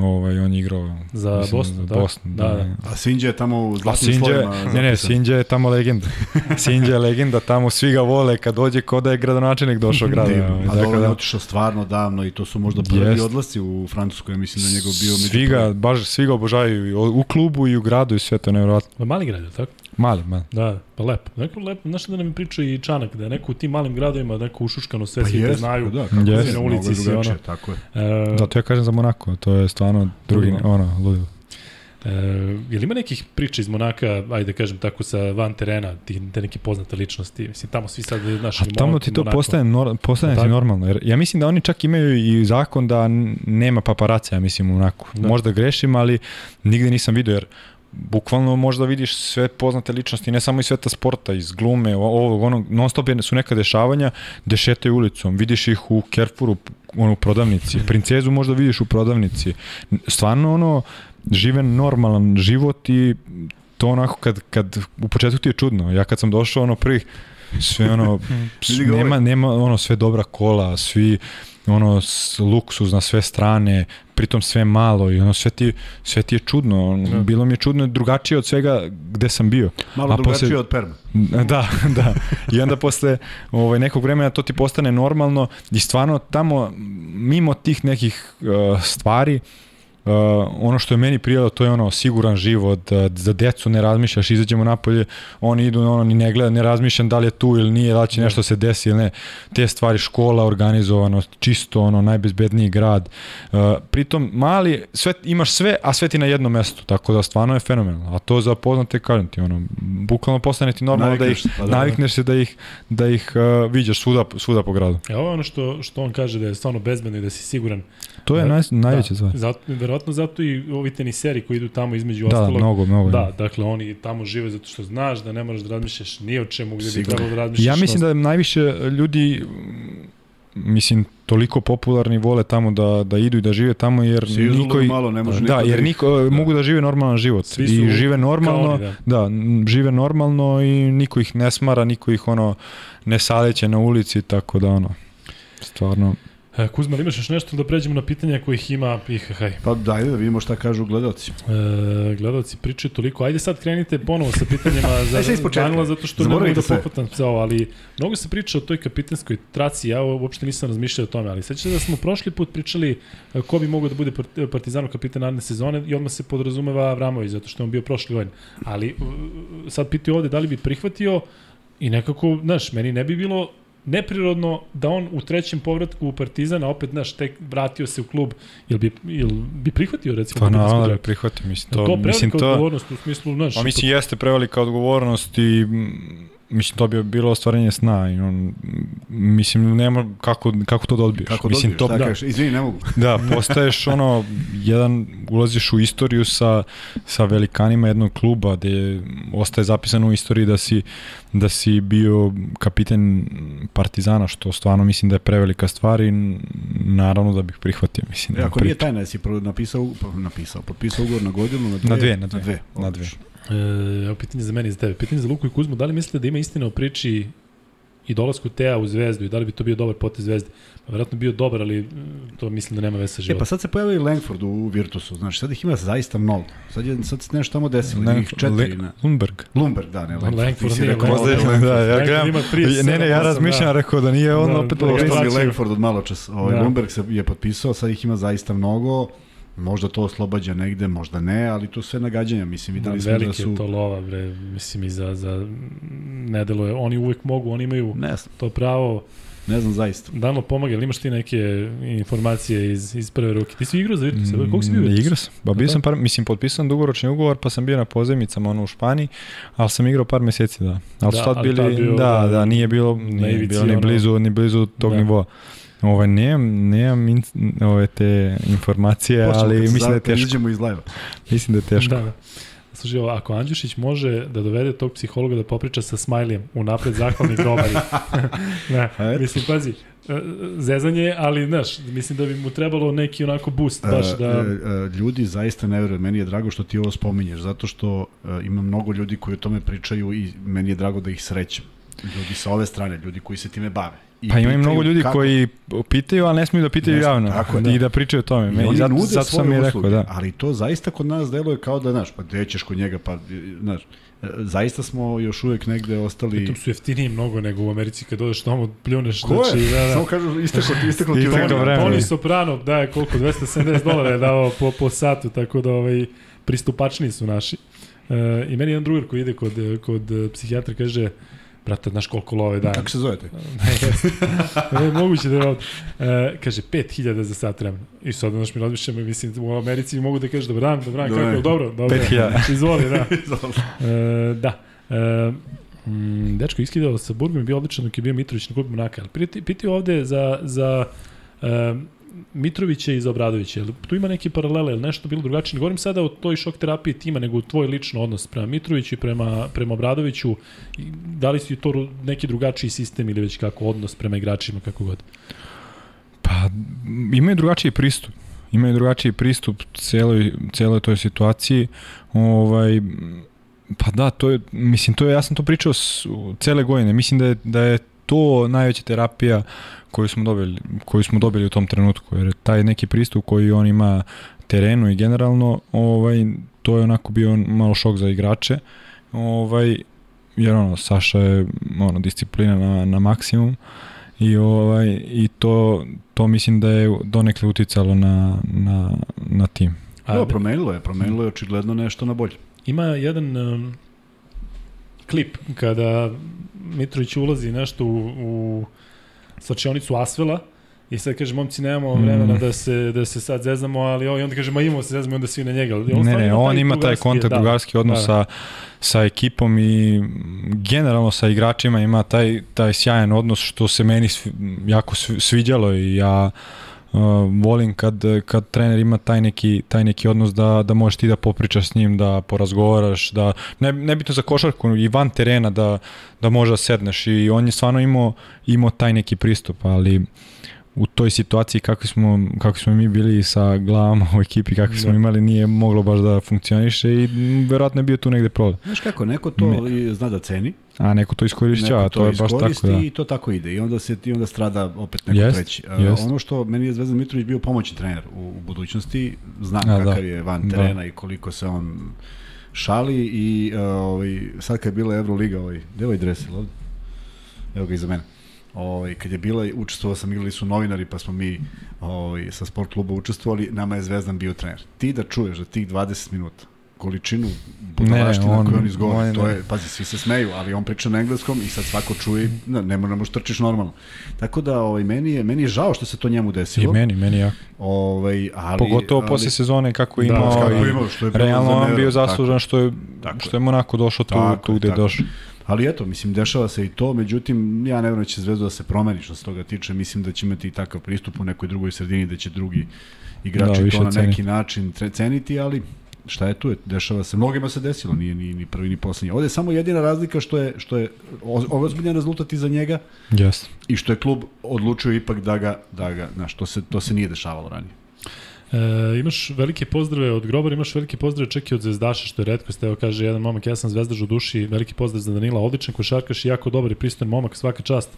Ovaj, on je igrao za mislim, Boston, za Boston da, da. A Sinđa je tamo u zlatnim slovima. ne, ne, Sinđa je tamo legenda. [laughs] Sinđa je legenda, tamo svi ga vole, kad dođe ko da je gradonačelnik došao grada. Divno. A dakle, dobro da. je otišao stvarno davno i to su možda prvi Jest. odlasci u Francusku, ja mislim da je njegov bio Svi ga, baš svi ga obožavaju, i u klubu i u gradu i sve to je nevjerojatno. Ma mali grad, je tako? Mali, mali. Da, pa lepo. Neko lepo, znaš da nam je pričao i Čanak, da je neko u tim malim gradovima, neko ušuškano sve, Pa svi te znaju. pa da, kako si Na ulici si, ono. Tako je. E, Zato ja kažem za Monako, to je stvarno drugi, Ludilo. ono, ludilo. E, je li ima nekih priča iz Monaka, ajde da kažem tako, sa van terena, ti, te neke poznate ličnosti? Mislim, tamo svi sad, znaš, A tamo ti to Monako. postane, nor, postane ti Tako. normalno. Jer ja mislim da oni čak imaju i zakon da nema paparaca, ja mislim, onako. Da. Da. Možda grešim, ali nigde nisam vidio, jer bukvalno možda vidiš sve poznate ličnosti, ne samo iz sveta sporta, iz glume, ovog, onog, non stop su neka dešavanja gde šetaju ulicom, vidiš ih u Kerfuru, ono, u prodavnici, princezu možda vidiš u prodavnici, stvarno ono, žive normalan život i to onako kad, kad u početku ti je čudno, ja kad sam došao ono prvih sve ono [laughs] ga nema ovaj. nema ono sve dobra kola, svi ono s, luksuz na sve strane, pritom sve malo i ono sve ti sve ti je čudno. Da. Bilo mi je čudno drugačije od svega gde sam bio. Malo A drugačije posle- od Perma. [laughs] Da, da. I onda posle ovaj, nekog vremena to ti postane normalno i stvarno tamo mimo tih nekih uh, stvari Uh, ono što je meni prijelo to je ono siguran život, uh, za decu ne razmišljaš, izađemo napolje, oni idu ono ni ne gleda, ne razmišljam da li je tu ili nije, da li će nešto se desi ili ne. Te stvari, škola, organizovanost, čisto ono najbezbedniji grad. Uh, pritom mali, sve imaš sve, a sve ti na jednom mestu, tako da stvarno je fenomenalno. A to za poznate kažem ti ono, bukvalno postane ti normalno da Navikneš ih se, pa da. navikneš se da ih da ih uh, viđaš svuda svuda po gradu. E, ovo je ono što, što on kaže da je stvarno bezbedno i da si siguran. To je Da, naj, najveća stvar. Zato, verovatno zato i ovi teniseri koji idu tamo između Da, da, ostalog. mnogo, mnogo. Da, dakle oni tamo žive zato što znaš da ne moraš da razmišljaš ni o čemu gde bi trebalo da razmišljaš. Ja mislim da najviše ljudi mislim toliko popularni vole tamo da da idu i da žive tamo jer Si niko malo, ne može da, niko jer niko mogu da žive normalan život Svi su i žive normalno oni, da. da. žive normalno i niko ih ne smara niko ih ono ne saleće na ulici tako da ono stvarno Kuzma, ali imaš još nešto da pređemo na pitanja kojih ima IHH? E, Pa dajde da vidimo šta kažu gledalci. gledalci pričaju toliko. Ajde sad krenite ponovo sa pitanjima [laughs] za. Danila, zato što ne mogu Zaboravite da pohvatam sve ovo, ali mnogo se priča o toj kapitenskoj traci, ja uopšte nisam razmišljao o tome, ali sećate da smo prošli put pričali e, ko bi mogao da bude part- Partizanov kapitan naredne sezone i odmah se podrazumeva Avramović, zato što je on bio prošle godine. Ali e, sad pitaju ovde da li bi prihvatio i nekako, znaš, meni ne bi bilo neprirodno da on u trećem povratku u Partizan, a opet, znaš, tek vratio se u klub, jel bi, jel bi prihvatio, recimo, pa naravno da traku? prihvatim mislim To, to to mislim to odgovornost u smislu, znaš, Pa mislim jeste prevelika odgovornost i mislim to bi bilo ostvarenje sna i on mislim nema kako kako to da odbiješ. Kako mislim dobiješ, to da. kažeš? Izvini, ne mogu. Da, postaješ ono, jedan, ulaziš u istoriju sa, sa velikanima jednog kluba gde ostaje zapisano u istoriji da si, da si bio kapiten Partizana, što stvarno mislim da je prevelika stvar i naravno da bih prihvatio. Mislim, E, nema ako nije tajna, jesi napisao, napisao, potpisao ugovor na godinu, na dve? Na dve, na dve. Na dve, Na odlično. E, evo pitanje za mene i za tebe. Pitanje za Luku i Kuzmu, da li mislite da ima istina o priči i dolasku Teja u Zvezdu i da li bi to bio dobar potez Zvezde? Pa verovatno bio dobar, ali mm, to mislim da nema veze sa E, životom. pa sad se pojavio i Langford u Virtusu, znači sad ih ima zaista mnogo. Sad, je, sad se nešto tamo desilo, Ne, njih četiri. Le- Na... Lundberg. Lumberg, da, ne, Langford. Langford nije rekao, Langford. Langford. da, ja gledam. ima 37, Ne, ne, ja razmišljam, da. rekao da nije on Da, opet da, da, Znači- Langford od malo čas. Ovaj, Da. Lumberg se je potpisao, sad ih ima zaista mnogo. Možda to oslobađa negde, možda ne, ali to sve nagađanja. Mislim, Da, videli smo da veliki su... je to lova, bre, mislim i za, za ne deluje. Oni uvek mogu, oni imaju Ne znam, to pravo. ne znam zaista. Danilo pomaga, ili imaš ti neke informacije iz, iz prve ruke? Ti si igrao za Virtus, mm, koliko si bio Virtusu? igrao sam. Pa bio Da. sam par, mislim, potpisan dugoročni ugovor, pa sam bio na pozajmicama ono u Španiji, ali sam igrao par meseci, da. Ali Da, su tad ali bili, tad bio, da, da, da, nije bilo, nije bilo ni ono- blizu, ni blizu tog Da. nivoa. Ovaj, nemam, nemam in, ove te informacije, Počnemo ali mislim da je teško. Izađemo iz live Mislim da je teško. Da, da. Slušaj, ovo, ako Andjušić može da dovede tog psihologa da popriča sa Smajlijem, unapred zahvalni grobari. ne, A eto. mislim, pazi, e, zezanje, ali, znaš, mislim da bi mu trebalo neki onako boost, baš da... E, e, ljudi zaista ne veruju. Meni je drago što ti ovo spominješ, zato što e, ima mnogo ljudi koji o tome pričaju i meni je drago da ih srećem. Ljudi sa ove strane, ljudi koji se time bave. I Pa ima i mnogo ljudi kako- koji pitaju, ali ne smiju da pitaju Ne, javno. tako je, I da. da pričaju o tome. I Me, oni zato, nude zato sam svoje i rekao, usluge, da. ali to zaista kod nas deluje kao da, znaš, pa gde ćeš kod njega, pa, znaš, zaista smo još uvek negde ostali... Pritom su jeftiniji mnogo nego u Americi kad odeš tamo pljuneš. Ko je? znači, Da, da. [laughs] Samo kažu, isteklo ti, isteklo ti vreme. vreme. Tony Soprano daje koliko, 270 dolara je dao po, po satu, tako da ovaj, pristupačniji su naši. E, I meni jedan drugar koji ide kod, kod psihijatra kaže, brate, znaš koliko love daje? Kako se zovete? [laughs] Ne, e, moguće da je ovdje. E, kaže, 5000 za sat vremena. I sad, znaš, mi razmišljamo, mislim, u Americi mogu da kažeš, dobar dan, dobar dan, kako, dobro, dobro. 5000. [laughs] Izvoli, da. [laughs] E, da. E, mm, dečko iskidao sa Burgom i bio odličan dok je bio Mitrović na klubu Monaka. Ali piti, piti ovde za, za e, Mitrovića i za Obradovića. Jel tu ima neki paralele, ili nešto bilo drugačije? Ne govorim sada o toj šok terapiji tima, nego tvoj lično odnos prema Mitroviću i prema, prema Obradoviću. Da li su to neki drugačiji sistem ili već kako odnos prema igračima, kako god? Pa imaju drugačiji pristup. Imaju drugačiji pristup celoj, celoj toj situaciji. Ovaj, pa da, to je, mislim, to je, ja sam to pričao s, cele godine. Mislim da je, da je to najveća terapija koju smo dobili, koju smo dobili u tom trenutku, jer taj neki pristup koji on ima terenu i generalno, ovaj, to je onako bio malo šok za igrače. Ovaj, jer ono, Saša je ono, disciplina na, na maksimum i ovaj i to to mislim da je donekle uticalo na na na tim. A, Da, promenilo je, promenilo je očigledno nešto na bolje. Ima jedan um, klip kada Mitrović ulazi nešto u, u slačionicu Asvela i sad kaže, momci, nemamo Mm. vremena da se, da se sad zezamo, ali ovaj, onda kaže, ma imamo se zezamo i onda svi na njega. Ali Ne, ne, on ima taj drugarski- kontakt, da, drugarski odnos da. sa, sa ekipom i generalno sa igračima ima taj, taj sjajan odnos što se meni jako svi- sviđalo i ja uh, volim kad, kad trener ima taj neki, taj neki odnos da, da možeš ti da popričaš s njim, da porazgovaraš, da ne, nebitno za košarku i van terena da, da možeš da sedneš. I on je stvarno imao, imao taj neki pristup, ali u toj situaciji kako smo, kako smo mi bili sa glavama u ekipi, kakvi smo Da. imali, nije moglo baš da funkcioniše i verovatno je bio tu negde problem. Znaš kako, neko to i zna da ceni, A neko to iskorišća, neko a to je baš tako da. i to tako ide. I onda se i onda strada opet neko Jest, treći. Jest. Ono što meni je Zvezdan Mitrović bio pomoćni trener u, u budućnosti, znam A, da. kakav je van Da. terena i koliko se on šali i uh, ovaj, sad kad je bila Euroliga, ovaj, gde je ovaj dres, ovde? Evo ga iza mene. Ovaj, kad je bila, učestvovao sam, igrali su novinari, pa smo mi ovaj, sa sport kluba učestvovali, nama je Zvezdan bio trener. Ti da čuješ za tih 20 minuta, količinu budalaština on- koju on izgovara, on- to je, pazi, svi se smeju, ali on priča na engleskom i sad svako čuje, ne, ne možeš trčiš normalno. Tako da, ovaj, meni, je, meni je žao što se to njemu I desilo. meni, meni jako. Ovaj, ali, Pogotovo ali, posle sezone kako je Da, imao kako je i imao, što je realno on bio zaslužan što je, Tako što je Monako došao tu, Tako tu gde tako je. došao. Ali eto, mislim, dešava se i to, međutim, ja ne vjerujem da će Zvezda da se promeni što se toga tiče, mislim da će imati i takav pristup u nekoj drugoj sredini, da će drugi igrači Da, to na neki ceniti. način ceniti, ali šta je tu, je, dešava se, mnogima se desilo, nije ni, ni prvi ni poslednji. Ovde je samo jedina razlika što je, što je ozbiljan rezultat iza njega Jeste. i što je klub odlučio ipak da ga, da ga, znaš, to se, to se nije dešavalo ranije. E, imaš velike pozdrave od Grobara, imaš velike pozdrave čak i od Zvezdaša, što je redkost. Evo kaže jedan momak, ja sam Zvezdaš u duši, veliki pozdrav za Danila, odličan košarkaš i jako dobar i pristojan momak, svaka čast,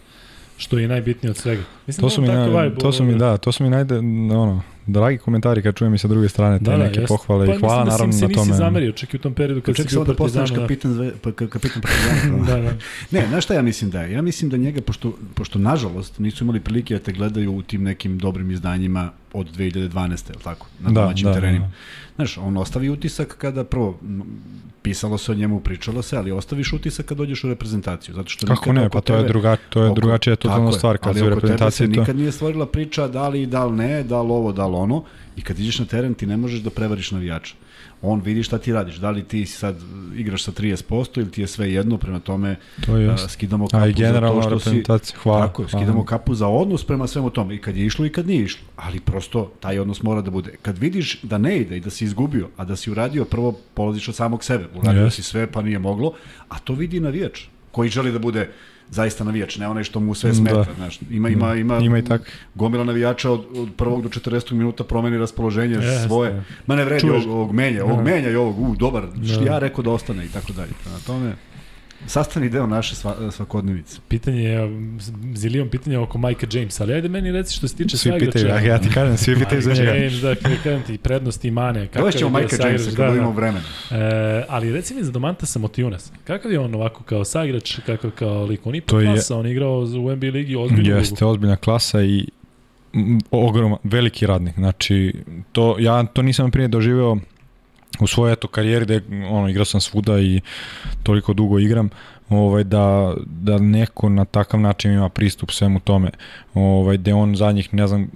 što je najbitnije od svega. Mislim, To su mi, na, vibe, to su mi, da, to su mi najde, ono, dragi komentari kad čujem i sa druge strane te Da, da, neke jeste. pohvale pa, i hvala mislim naravno da si na im se tome. nisi zamerio, čak i u tom periodu kad si Ček bio da postaneš kapitan, zve, pa, ka- kapitan [laughs] Partizana. Da, da. Ne, znaš šta ja mislim da je? Ja mislim da njega, pošto, pošto nažalost nisu imali prilike da te gledaju u tim nekim dobrim izdanjima od 2012. je li tako? Na Da, domaćim da, terenima. da. Znaš, on ostavi utisak kada prvo, pisalo se o njemu, pričalo se, ali ostaviš utisak kad dođeš u reprezentaciju. Zato što Kako ne, pa to je, druga, to je oko- drugačija je, stvar kad ali si u reprezentaciji to. nikad nije stvorila priča da li, da li ne, da li ovo, da li ono. I kad ideš na teren ti ne možeš da prevariš navijača. On vidi šta ti radiš. Da li ti sad igraš sa 30% ili ti je sve jedno, prema tome To je a, jasno. skidamo kapu A i za to što si... hvala. Tako, hvala. skidamo kapu za odnos prema svemu tome. I kad je išlo i kad nije išlo. Ali prosto taj odnos mora da bude. Kad vidiš da ne ide i da si izgubio, a da si uradio, prvo polaziš od samog sebe. Uradio Yes. si sve pa nije moglo, a to vidi navijač koji želi da bude zaista navijač, ne onaj što mu sve smeta, Da. znaš. Ima ima ima Ima i tak. gomila navijača od, od prvog do 40. minuta promeni raspoloženje Jeste. svoje. Ma ne vredi Čuješ- ovog, ovog menja, ovog Da. menja i ovog, u, dobar, što Da. ja rekao da ostane i tako dalje. Prema tome, Sastavni deo naše sva, svakodnevice. Pitanje je, zilion pitanja oko Majka Jamesa, ali ajde meni reci što se tiče Svi saigrača. pitaju, ja, ja ti kažem, svi pitaju za njega. James, da, kažem ti, prednosti i mane. kakav bio Majka Jamesa kad da, vremena. E, ali reci mi za Domantasa Motijunas, kakav je on ovako kao saigrač, kakav kao lik? On To to je- klasa, on igrao u NBA ligi ozbiljnu Jeste, ozbiljna klasa i ogroman, veliki radnik. Znači, to, ja to nisam prije doživeo u svojoj eto karijeri da ono igrao sam svuda i toliko dugo igram ovaj da da neko na takav način ima pristup svemu tome. Ovaj da on zadnjih ne znam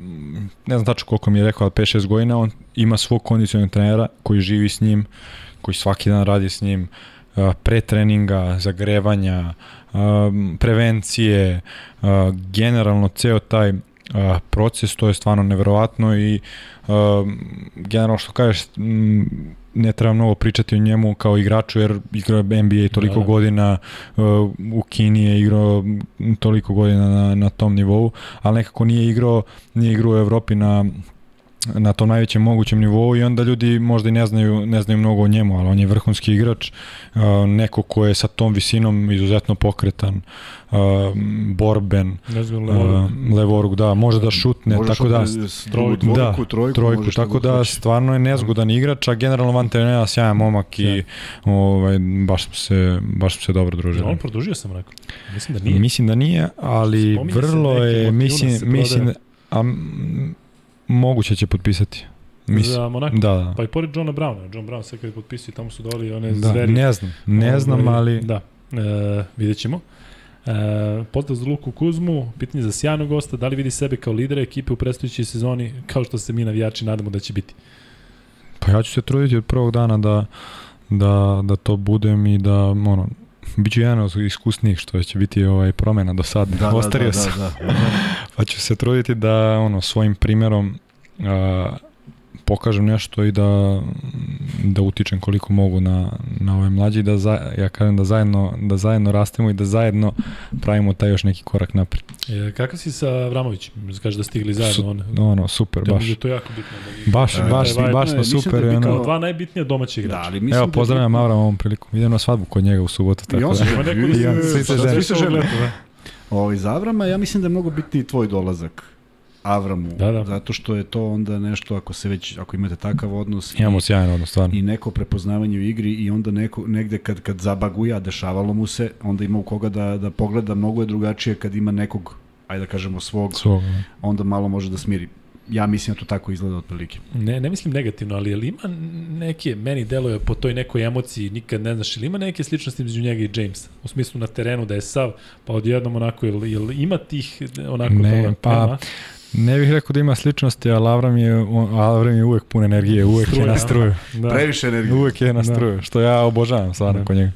ne znam tačno koliko mi je rekao 5 6 godina on ima svog kondicionalnog trenera koji živi s njim koji svaki dan radi s njim pre treninga, zagrevanja, prevencije, generalno ceo taj proces, to je stvarno neverovatno i generalno što kažeš, ne treba mnogo pričati o njemu kao igraču jer igra NBA toliko Da, da. godina uh, u Kini je igrao toliko godina na, na tom nivou, ali nekako nije igrao nije igrao u Evropi na na tom najvećem mogućem nivou i onda ljudi možda i ne znaju, ne znaju mnogo o njemu, ali on je vrhunski igrač, uh, neko ko je sa tom visinom izuzetno pokretan, uh, borben, uh, Levoruk. da, može da šutne, Možeš tako da trojku, dvojku, da, trojku, trojku, tako da hoćeš. stvarno je nezgodan igrač, a generalno van trenera sjajan momak i ovaj, baš smo se, baš smo se dobro družili. on produžio sam rekao. Mislim da nije. Mislim da nije, ali Spominje vrlo je, mislim, mislim, a, moguće će potpisati. Mislim, Za Monako. da, da. Pa i pored Johna Browna. John Brown sve kad je potpisao i tamo su doli one Da, zveri. ne znam, ne znam, Ovaj, ali Da, e, vidjet ćemo. E, pozdrav za Luku Kuzmu, pitanje za sjajnog gosta, da li vidi sebe kao lidera ekipe u predstojećoj sezoni, kao što se mi navijači nadamo da će biti? pa ja ću se truditi od prvog dana da, da, da to budem i da, ono, bit ću jedan od iskusnijih što će biti ovaj promena do sad. Da, da, Ostario da, sam. da, da. [laughs] Pa ću se truditi da ono svojim primerom a, pokažem nešto i da da utičem koliko mogu na na ove mlađi da za, ja kažem da zajedno da zajedno rastemo i da zajedno pravimo taj još neki korak napred. E, kakav si sa Vramovićem? Kaže da stigli zajedno. Su- on, Ono super da, baš. je to jako bitno. Da Baš E, baš taj vibe, baš smo mislim super da i bi ono. Kao dva najbitnija domaća Da, igrača. ali mislim Evo da je pozdravljam bitno- Avram ovom prilikom. Idem na svadbu kod njega u subotu I tako on se da. Ima neko I da on- se, žele. svi se žele. Da. Ovaj, za Avrama, ja mislim da je mnogo bitniji tvoj dolazak Avramu, Da, da. zato što je to onda nešto, ako se već, ako imate takav odnos Imamo i, sjajan odnos stvarno. i neko prepoznavanje u igri i onda neko, negde kad, kad zabaguja, dešavalo mu se, onda ima u koga da, da pogleda, mnogo je drugačije kad ima nekog, ajde da kažemo svog, Svog. onda malo može da smiri. Ja mislim da to tako izgleda otprilike. Ne, ne mislim negativno, ali jel ima neke, meni deluje po toj nekoj emociji, nikad ne znaš, ili ima neke sličnosti između njega i Jamesa? U smislu na terenu da je sav, pa odjednom onako, jel, jel ima tih onako Ne, toga? pa? Ne bih rekao da ima sličnosti, ali Avram je, Avram je uvek pun energije, uvek Struja, je na struju. Da. Previše energije. Uvek je na Da. struju, što ja obožavam stvarno Da. kod njega.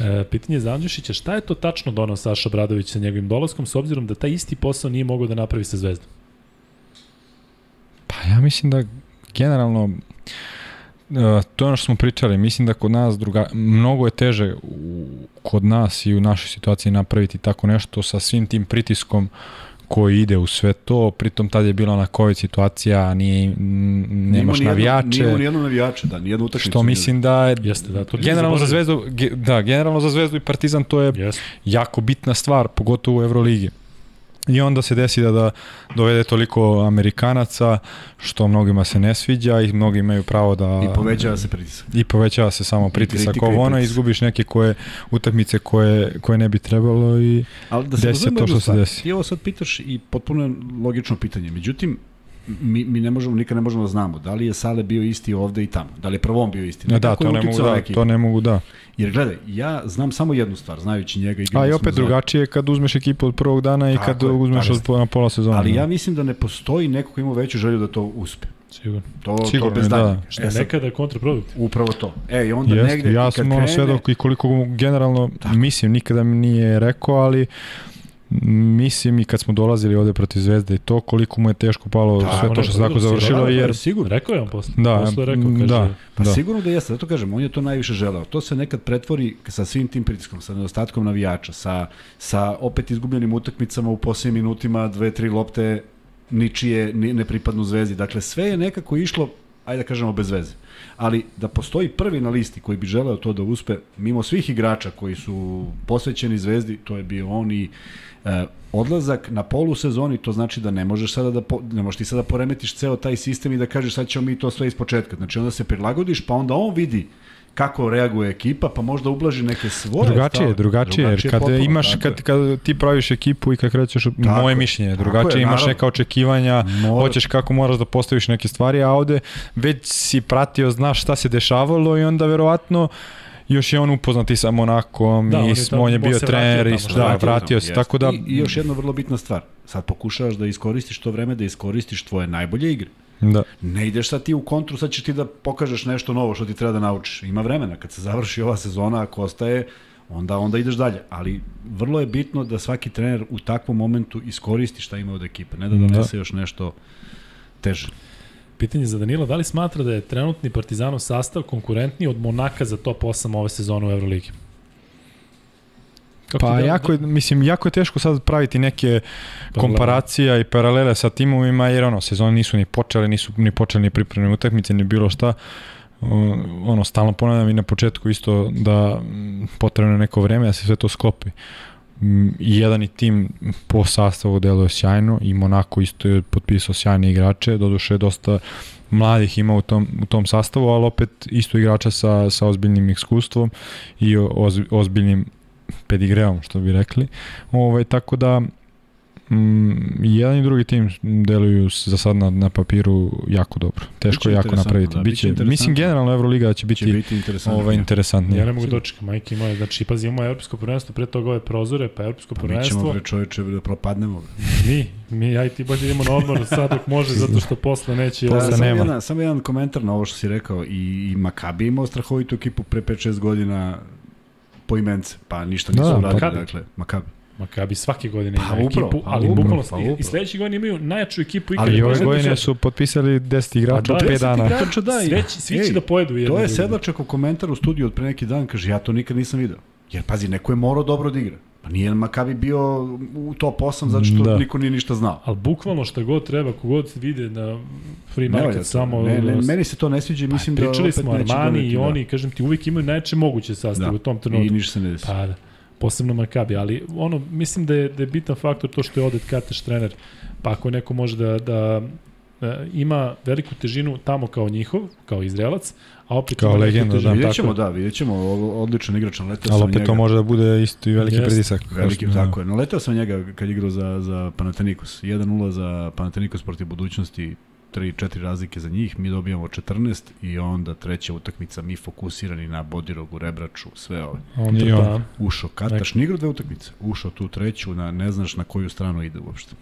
E, pitanje za Andjušića, šta je to tačno donao Saša Bradović sa njegovim dolaskom, s obzirom da taj isti posao nije mogao da napravi sa Zvezdom? Pa ja mislim da generalno Uh, to je ono što smo pričali, mislim da kod nas druga, mnogo je teže u, kod nas i u našoj situaciji napraviti tako nešto sa svim tim pritiskom koji ide u sve to, pritom tad je bila na COVID situacija, nije, nemaš Nije navijače, imao nijedno navijače, da, nijednu utakmicu. što nije- mislim da je Jeste, da, to nije generalno za. Zvezdu, ge, da, generalno za Zvezdu i Partizan to je Jeste. jako bitna stvar, pogotovo u Euroligi. I onda se desi da, da dovede toliko Amerikanaca, što mnogima se ne sviđa i mnogi imaju pravo da... I povećava se pritisak. I povećava se samo pritisak. Ovo ono, izgubiš neke koje, utakmice koje, koje ne bi trebalo i... Ali da se Desi se to što se desi. Ti ovo sad pitaš i potpuno logično pitanje. Međutim, mi, mi ne možemo, nikad ne možemo da znamo da li je Sale bio isti ovde i tamo. Da li je prvo on bio isti. Ja, da, je to ne mogu da, to ne mogu da. Jer gledaj, ja znam samo jednu stvar, znajući njega i A i opet zajedno. drugačije kad uzmeš ekipu od prvog dana i Tako kad je, uzmeš tako od po- na pola sezona. Ali da. ja mislim da ne postoji neko ko ima veću želju da to uspe. Sigurno. To, Sigurno to bez je, da. Što E je sad, nekada kontraprodukt. Upravo to. E, i onda Jeste, negde, ja sam ono krene, svedok i koliko generalno mislim, nikada mi nije rekao, ali mislim i kad smo dolazili ovde protiv Zvezde i to koliko mu je teško palo Da, sve to što se tako završilo Da, da, jer pa sigurno. Rekao je on posle. Da, posle je rekao, kaže, da, Pa da. sigurno da jeste, zato kažem, on je to najviše želeo. To se nekad pretvori sa svim tim pritiskom, sa nedostatkom navijača, sa, sa opet izgubljenim utakmicama u posljednjim minutima, dve, tri lopte, ničije, ni, ne pripadnu zvezdi. Dakle, sve je nekako išlo ajde da kažemo bez veze. Ali da postoji prvi na listi koji bi želeo to da uspe, mimo svih igrača koji su posvećeni zvezdi, to je bio on i e, odlazak na polusezoni, to znači da ne možeš sada da, po, ne možeš ti sada poremetiš ceo taj sistem i da kažeš sad ćemo mi to sve iz početka. Znači onda se prilagodiš, pa onda on vidi kako reaguje ekipa, pa možda ublaži neke svoje drugačije, stave. Drugačije, drugačije, jer kad potpuno, imaš, kad, kad ti praviš ekipu i kad krećeš, tako, moje mišljenje, drugačije je, imaš naravno. neka očekivanja, Mora... hoćeš kako moraš da postaviš neke stvari, a ovde već si pratio, znaš šta se dešavalo i onda verovatno još je on upoznat i sa Monakom da, i on je, on je bio trener i da, vratio, vratio se, tako da... I, I još jedna vrlo bitna stvar, sad pokušavaš da iskoristiš to vreme, da iskoristiš tvoje najbolje igre. Da. Ne ideš sad ti u kontru, sad ćeš ti da pokažeš nešto novo što ti treba da naučiš. Ima vremena, kad se završi ova sezona, ako ostaje, onda onda ideš dalje. Ali vrlo je bitno da svaki trener u takvom momentu iskoristi šta ima od ekipe, ne da donese da. još nešto teže. Pitanje za Danila, da li smatra da je trenutni Partizanov sastav konkurentniji od Monaka za top 8 ove sezone u Euroligi? Kako pa da, jako je, mislim, jako je teško sad praviti neke komparacija i paralele sa timovima, jer ono, sezone nisu ni počele, nisu ni počeli ni pripremne utakmice, ni bilo šta. Ono, stalno ponavljam i na početku isto da potrebno je neko vreme da se sve to sklopi. I jedan i tim po sastavu deluje sjajno i Monako isto je potpisao sjajne igrače, doduše dosta mladih ima u tom, u tom sastavu, ali opet isto igrača sa, sa ozbiljnim iskustvom i oz, ozbiljnim pedigreom, što bi rekli. Ovaj, tako da, mm, jedan i drugi tim deluju za sad na, na papiru jako dobro. Teško je jako napraviti. Da, biće, biće mislim generalno Euroliga će biti, će biti interesantnija. Ovaj, interesantnija. Ja ne mogu dočekati, majke moje. Znači, pazi, imamo evropsko prvenstvo, pre toga ove prozore, pa evropsko pa prvenstvo. Mi ćemo pre čoveče da propadnemo. Mi, mi, aj ti bolje idemo na odmor sad dok može, zato što posle neće. Pa, samo, nema. Jedan, samo jedan komentar na ovo što si rekao. I, i Makabi imao strahovitu ekipu pre 5-6 godina po imence, pa ništa nisu da, uradili, Makabi. dakle, Makabi. Makabi svake godine pa, ima upravo, ekipu, pa ali bukvalno pa, upravo. i sledeće godine imaju najjaču ekipu ikada. Ali ove godine su potpisali 10 igrača u 5 dana. Igrača, da, svi, svi će da pojedu jedno. To je Sedlačak u komentar u studiju od pre neki dan, kaže ja to nikad nisam video. Jer pazi, neko je morao dobro da igra. Pa nije Makabi bio u top 8 zato što da. niko nije ništa znao. Ali bukvalno šta god treba, kogod vide na free market ne, samo... Ne, ne, meni se to ne sviđa pa, mislim da opet smo Armani i oni, da. kažem ti, uvijek imaju najče moguće sastav da. u tom trenutku. I ništa se ne desi. Pa da posebno Makabi, ali ono, mislim da je, da je bitan faktor to što je Odet Kateš trener, pa ako neko može da, da e, ima veliku težinu tamo kao njihov, kao Izraelac, a opet kao legenda, da. Vidjet ćemo, da, vidjet ćemo, odličan igrač, naletao Ali opet njega. to može da bude isto i veliki Jest, pritisak. Veliki, da. tako je. Naletao sam njega kad igrao za, za Panathinaikos. 1-0 za Panathinaikos protiv budućnosti, 3-4 razlike za njih, mi dobijamo 14 i onda treća utakmica, mi fokusirani na Bodirogu, Rebraču, sve ove. Onda I on. Da. Ušao Kataš, nije igrao dve utakmice, ušao tu treću, na, ne znaš na koju stranu ide uopšte.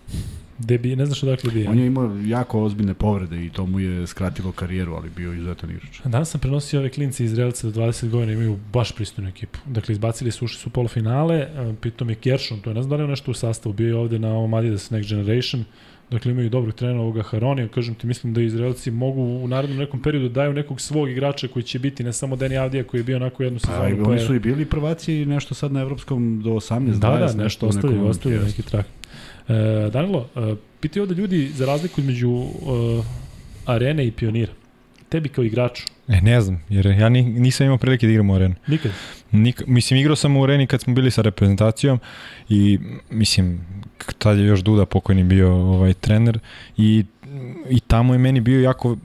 Gde bi, ne znaš odakle bi. On je imao jako ozbiljne povrede i to mu je skratilo karijeru, ali bio izuzetan igrač. Danas sam prenosio ove klince iz Realca do 20 godina, imaju baš pristojnu ekipu. Dakle, izbacili su, ušli su polufinale, pitom je Kershon, to je ne znam da li je nešto u sastavu, bio je ovde na ovom Adidas Next Generation, Dakle, imaju dobrog trenera ovoga Haronija, kažem ti, mislim da Izraelci mogu u narednom nekom periodu da daju nekog svog igrača koji će biti ne samo Deni Avdija koji je bio onako jednu sezonu. Pa, pa oni su i bili prvaci nešto sad na evropskom do 18, da, 20. Da, nešto ostavio, ostavio neki trak. E, Danilo, e, pitaju ovde ljudi za razliku između e, arene i pionira. Tebi kao igraču. E, ne znam, jer ja ni, nisam imao prilike da igram u arenu. Nikad? Nik, mislim, igrao sam u areni kad smo bili sa reprezentacijom i, mislim, tad je još Duda pokojni bio ovaj trener i, i tamo je meni bio jako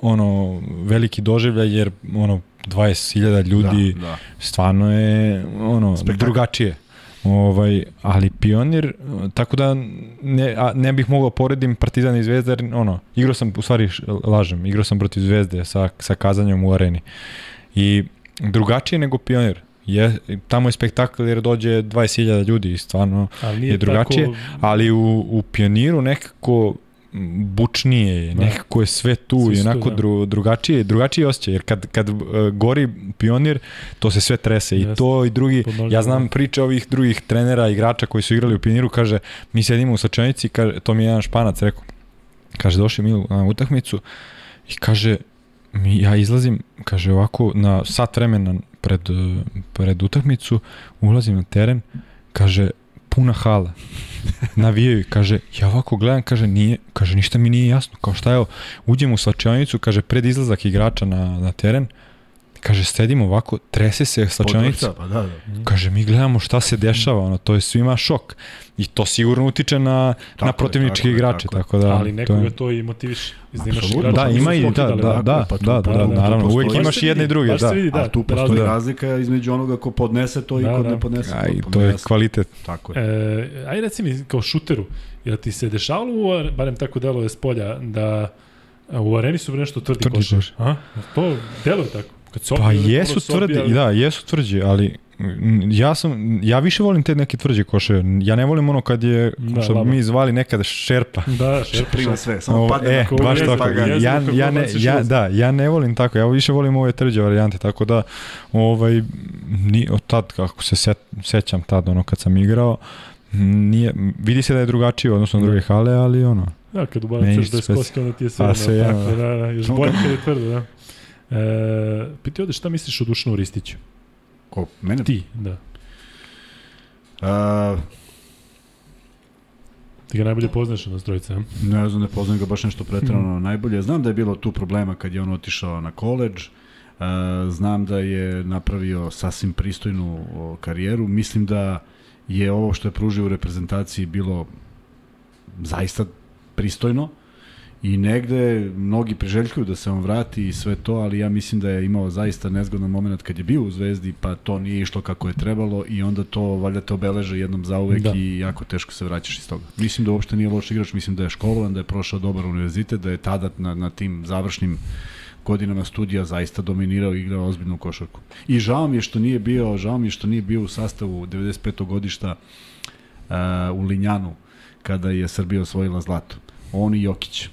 ono veliki doživljaj jer ono 20.000 ljudi da, da. stvarno je ono Spektakl. drugačije. Ovaj, ali pionir, tako da ne, a, ne bih mogao poredim Partizan i Zvezda, jer ono, igrao sam, u stvari lažem, igrao sam protiv Zvezde sa, sa kazanjom u areni. I drugačije nego pionir. Je, tamo je spektakl jer dođe 20.000 ljudi i stvarno je drugačije, tako... ali u, u pioniru nekako bučnije je, da. nekako je sve tu i onako da. dru, drugačije, drugačije osjećaj, jer kad, kad uh, gori pionir, to se sve trese Jeste. i to i drugi, ja znam priče ovih drugih trenera, igrača koji su igrali u pioniru, kaže, mi sedimo u sačanici, kaže, to mi je jedan španac rekao, kaže, došli mi na utakmicu i kaže, mi, ja izlazim, kaže ovako, na sat vremena pred, pred utakmicu, ulazim na teren, kaže, puna hala. Navijaju, kaže, ja ovako gledam, kaže, nije, kaže, ništa mi nije jasno, kao šta je uđem u slačionicu, kaže, pred izlazak igrača na, na teren, kaže, sedimo ovako, trese se slačionica, Pa da, da. kaže, mi gledamo šta se dešava, ono, to je svima šok. I to sigurno utiče na, Tako na je, protivničke tako je, igrače, tako je. tako, da. ali to nekoga je- to i motiviše. Igrača Da, su ima i, da, da, da, pa da, da, tu naravno, uvek postoji- imaš i jedne i druge, da. vidi, da. A tu postoji razlika. razlika između onoga ko podnese to i Da, ko da. ne podnese. A, i potpuno to je kvalitet. Tako je. E, aj reci mi kao šuteru, jel ti se dešavalo, barem tako deluje s polja, da u areni su nešto tvrdi, Tvrdi košar? koš. A? To deluje tako. Kad se Pa jesu se tvrdi, da, jesu tvrđi, ali ja sam, ja više volim te neke tvrđe koše. Ja ne volim ono kad je, Da, što mi zvali nekada šerpa. Da, šerpa. Prima sve, samo Ovo, padne e, na koga baš tako. pa ga Ja, ja, ja, ne, ja, da, ja ne volim tako. Ja više volim ove tvrđe varijante, tako da ovaj, ni, od tad, kako se set, sećam tad, ono, kad sam igrao, nije, vidi se da je drugačije u odnosno na druge hale, ali ono, Da, kad isto da je skoski, onda ti je sve A, jedno, sve jedno, tako, da, da, još bolje kad je tvrdo, da. E, piti ovde šta misliš o Dušanu Ristiću? Ko, mene? Ti, da. A, Ti ga najbolje poznaš od nas trojice, a? ne znam, ne poznam ga baš nešto pretrano najbolje. Znam da je bilo tu problema kad je on otišao na koleđ. Znam da je napravio sasvim pristojnu karijeru. Mislim da je ovo što je pružio u reprezentaciji bilo zaista pristojno i negde mnogi priželjkuju da se on vrati i sve to, ali ja mislim da je imao zaista nezgodan moment kad je bio u Zvezdi, pa to nije išlo kako je trebalo i onda to valjda te obeleže jednom zauvek Da. i jako teško se vraćaš iz toga. Mislim da uopšte nije loš igrač, mislim da je školovan, da je prošao dobar univerzitet, da je tada na, na tim završnim godinama studija zaista dominirao i igrao ozbiljnu košarku. I žao mi je što nije bio, žao mi je što nije bio u sastavu 95. godišta uh, u Linjanu kada je Srbija osvojila zlato. On i Jokić.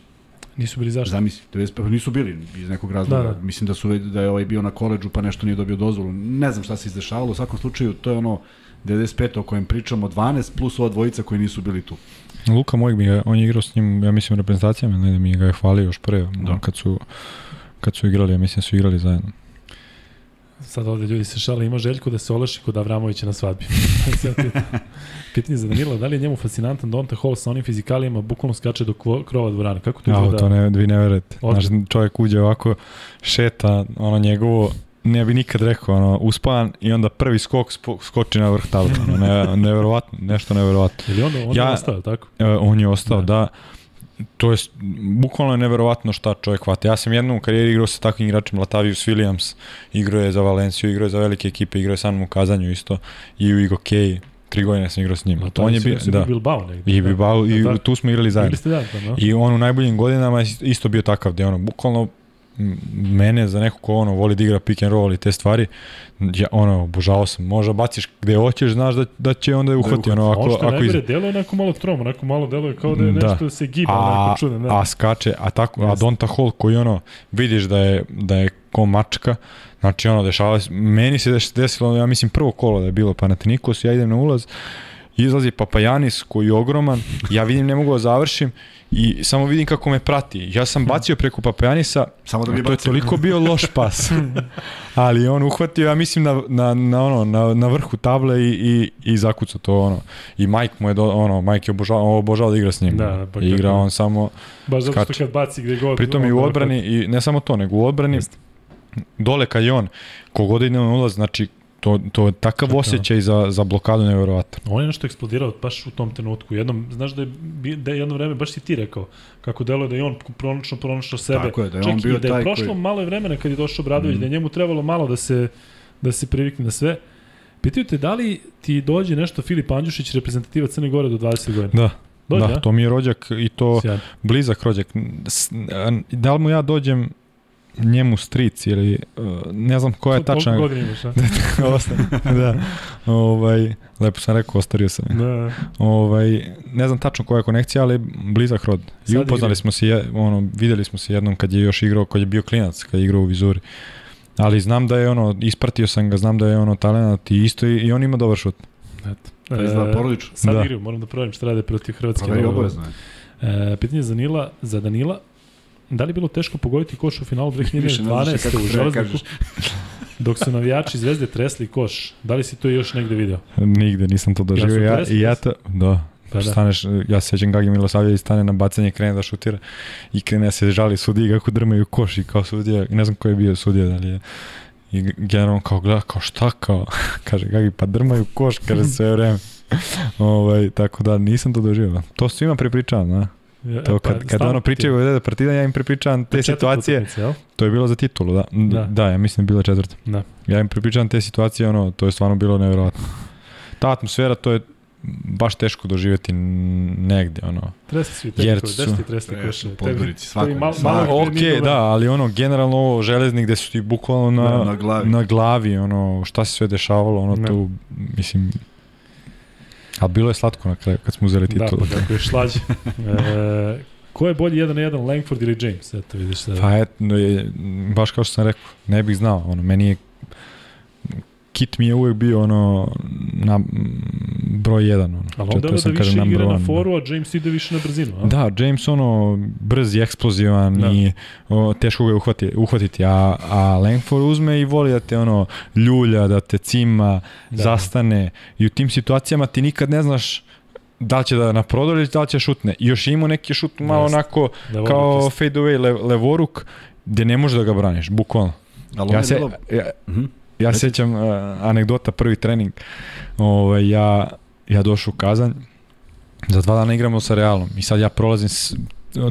Nisu bili zašto? Zamisli, 95. nisu bili iz nekog razloga. Da, Da. Mislim da su da je ovaj bio na koleđžu pa nešto nije dobio dozvolu. Ne znam šta se izdešavalo, u svakom slučaju to je ono 95. o kojem pričamo 12 plus ova dvojica koji nisu bili tu. Luka Mojk mi ga, on je igrao s njim, ja mislim, reprezentacijama, ne da mi ga je hvalio još pre, Da. da. kad su kad su igrali, ja mislim da su igrali zajedno. Sad ovde ljudi se šale, ima željko da se oleši kod Avramovića na svadbi. [laughs] Pitanje za Danila, da li je njemu fascinantan Donta Hall sa onim fizikalijama, bukvalno skače do krova dvorane? Kako to Ja, izgleda? to ne, vi ne verujete. Znaš, čovjek uđe ovako, šeta, ono njegovo, ne bi nikad rekao, ono, uspavan i onda prvi skok spo, skoči na vrh table. Ono, ne, neverovatno, nešto neverovatno. Ili onda on ja, Ja- je ostao, tako? On je ostao, Da. da. To je bukvalno neverovatno šta čovjek hvata. Ja sam jednom u karijeri igrao sa takvim igračem Latavius Williams, igrao je za Valenciju, igrao je za velike ekipe, igrao je sa mnom u Kazanju isto i u Igokej. Tri godine sam igrao s njim. to on je bio, da. Bilbao negdje. I Bilbao, i Da. tu smo igrali zajedno. Ste da, no? I on u najboljim godinama je isto bio takav gde ono, bukvalno mene za neko ko ono voli da igra pick and roll i te stvari, ja ono obožavao sam. Možda baciš gde hoćeš, znaš da da će onda je uhvati ono ako što ako iz... najgore deluje onako malo trom, onako malo deluje kao da je Da. nešto da se giba, a, onako čudno. Da. a skače, a tako, a Jeste. Donta Hall koji ono vidiš da je da je ko mačka, znači ono dešava se, meni se desilo, ja mislim prvo kolo da je bilo Panathinaikos, ja idem na ulaz, izlazi Papajanis koji je ogroman, ja vidim ne mogu da završim i samo vidim kako me prati. Ja sam bacio preko Papajanisa, Samo da bi to je toliko bio loš pas. [laughs] Ali on uhvatio, ja mislim, na, na, na, ono, na, na vrhu table i, i, i zakucao to. Ono. I Mike mu je, do, ono, Mike je obožavao, obožavao da igra s njim. Da, pa igra on samo, Baš zato što kad baci gde god. pritom i u onda odbrani, i ne samo to, nego u odbrani, Jeste. dole kad je on, kogod ide na ulaz, znači, to, to je takav to. osjećaj za, za blokadu nevjerovatan. On je nešto eksplodirao baš u tom trenutku. Jednom, znaš da je, da je jedno vreme, baš si ti rekao, kako deluje da je on pronačno pronašao sebe. Tako je, da je Čak on bio da je taj prošlo koji- malo vremena kad je došao Bradović, Mhm. da je njemu trebalo malo da se, da se privikne na sve. Pitaju te da li ti dođe nešto Filip Andjušić, reprezentativa Crne Gore do 20 godina? Da, Dođe, da, a? to mi je rođak i to Sjajno. blizak rođak. Da li mu ja dođem njemu stric ili uh, ne znam koja je tačna godina imaš, a? [laughs] Osta- da. Ovaj, lepo sam rekao, ostario sam. Da. Ovaj, ne znam tačno koja je konekcija, ali blizak rod. I Sad upoznali smo se, ono, videli smo se jednom kad je još igrao, kad je bio klinac, kad je igrao u Vizuri. Ali znam da je ono, ispratio sam ga, znam da je ono talent i isto i, i on ima dobar šut. Eto. To izgleda E, porodično. Sad Da. igraju, moram da proverim šta rade protiv Hrvatske. Proveri Ovo- obavezno je. E, pitanje za Danila, za Danila. Da li je bilo teško pogoditi koš u finalu Više ne znaš 2012. kako u treba Železniku? [laughs] Dok su navijači Zvezde tresli koš, da li si to još negde video? Nigde nisam to doživio. Ja Ja, ja to, da, Pa da. Staneš, ja se sećam Gagi Milosavljević stane na bacanje, krene da šutira i krene da se žali sudiji kako drmaju koš i kao sudija, i ne znam ko je bio sudija, da li je I generalno kao gleda, kao šta kao, [laughs] kaže Gagi, pa drmaju koš, kaže sve vreme. [laughs] ovaj, tako da nisam to doživio. To svima prepričavam, da. Ja, To pa, kad, kad stalno ono pričaju da partizan, ja im prepričavam te četvrta situacije. utakmica, jel? To je bilo za titulu, da. Da. Da, ja mislim da je bila četvrta. Da. Ja im prepričavam te situacije, ono, to je stvarno bilo nevjerojatno. Ta atmosfera, to je baš teško doživjeti negde, ono. Tresli su i Jer su- ti Tresli koše? Podgorici, svako- tebi malo, Ok, da, ali ono, generalno ovo železnik gde su ti bukvalno na, na glavi. na glavi, ono, šta se sve dešavalo, ono, Da. tu, mislim, a bilo je slatko na kraju kad smo uzeli Da, titulu. pa tako je [laughs] šlađ. E, ko je bolji jedan na jedan, Langford ili James? Eto, vidiš sad. Pa et, no, je, baš kao što sam rekao, ne bih znao, ono, meni je Kit mi je uvek bio ono na broj jedan. Ono. Ali To- on to delo da sam više igra number na one. foru, a James ide više na brzinu. A? Da, James ono brz i eksplozivan Da. da. i o, teško ga je uhvati, uhvatiti, a, a Langford uzme i voli da te ono ljulja, da te cima, Da. da. zastane i u tim situacijama ti nikad ne znaš da li će da na prodor ili da li će šutne. I još je imao neki šut malo Jeste. onako Da voli kao to- fade away le, levoruk gde ne možeš da ga braniš, bukvalno. Ali Ja ja se, bilo... ja, Mhm. Ja se sećam uh, anegdota, prvi trening. Ovaj, ja, ja došao u Kazanj, za dva dana igramo sa Realom i sad ja prolazim s,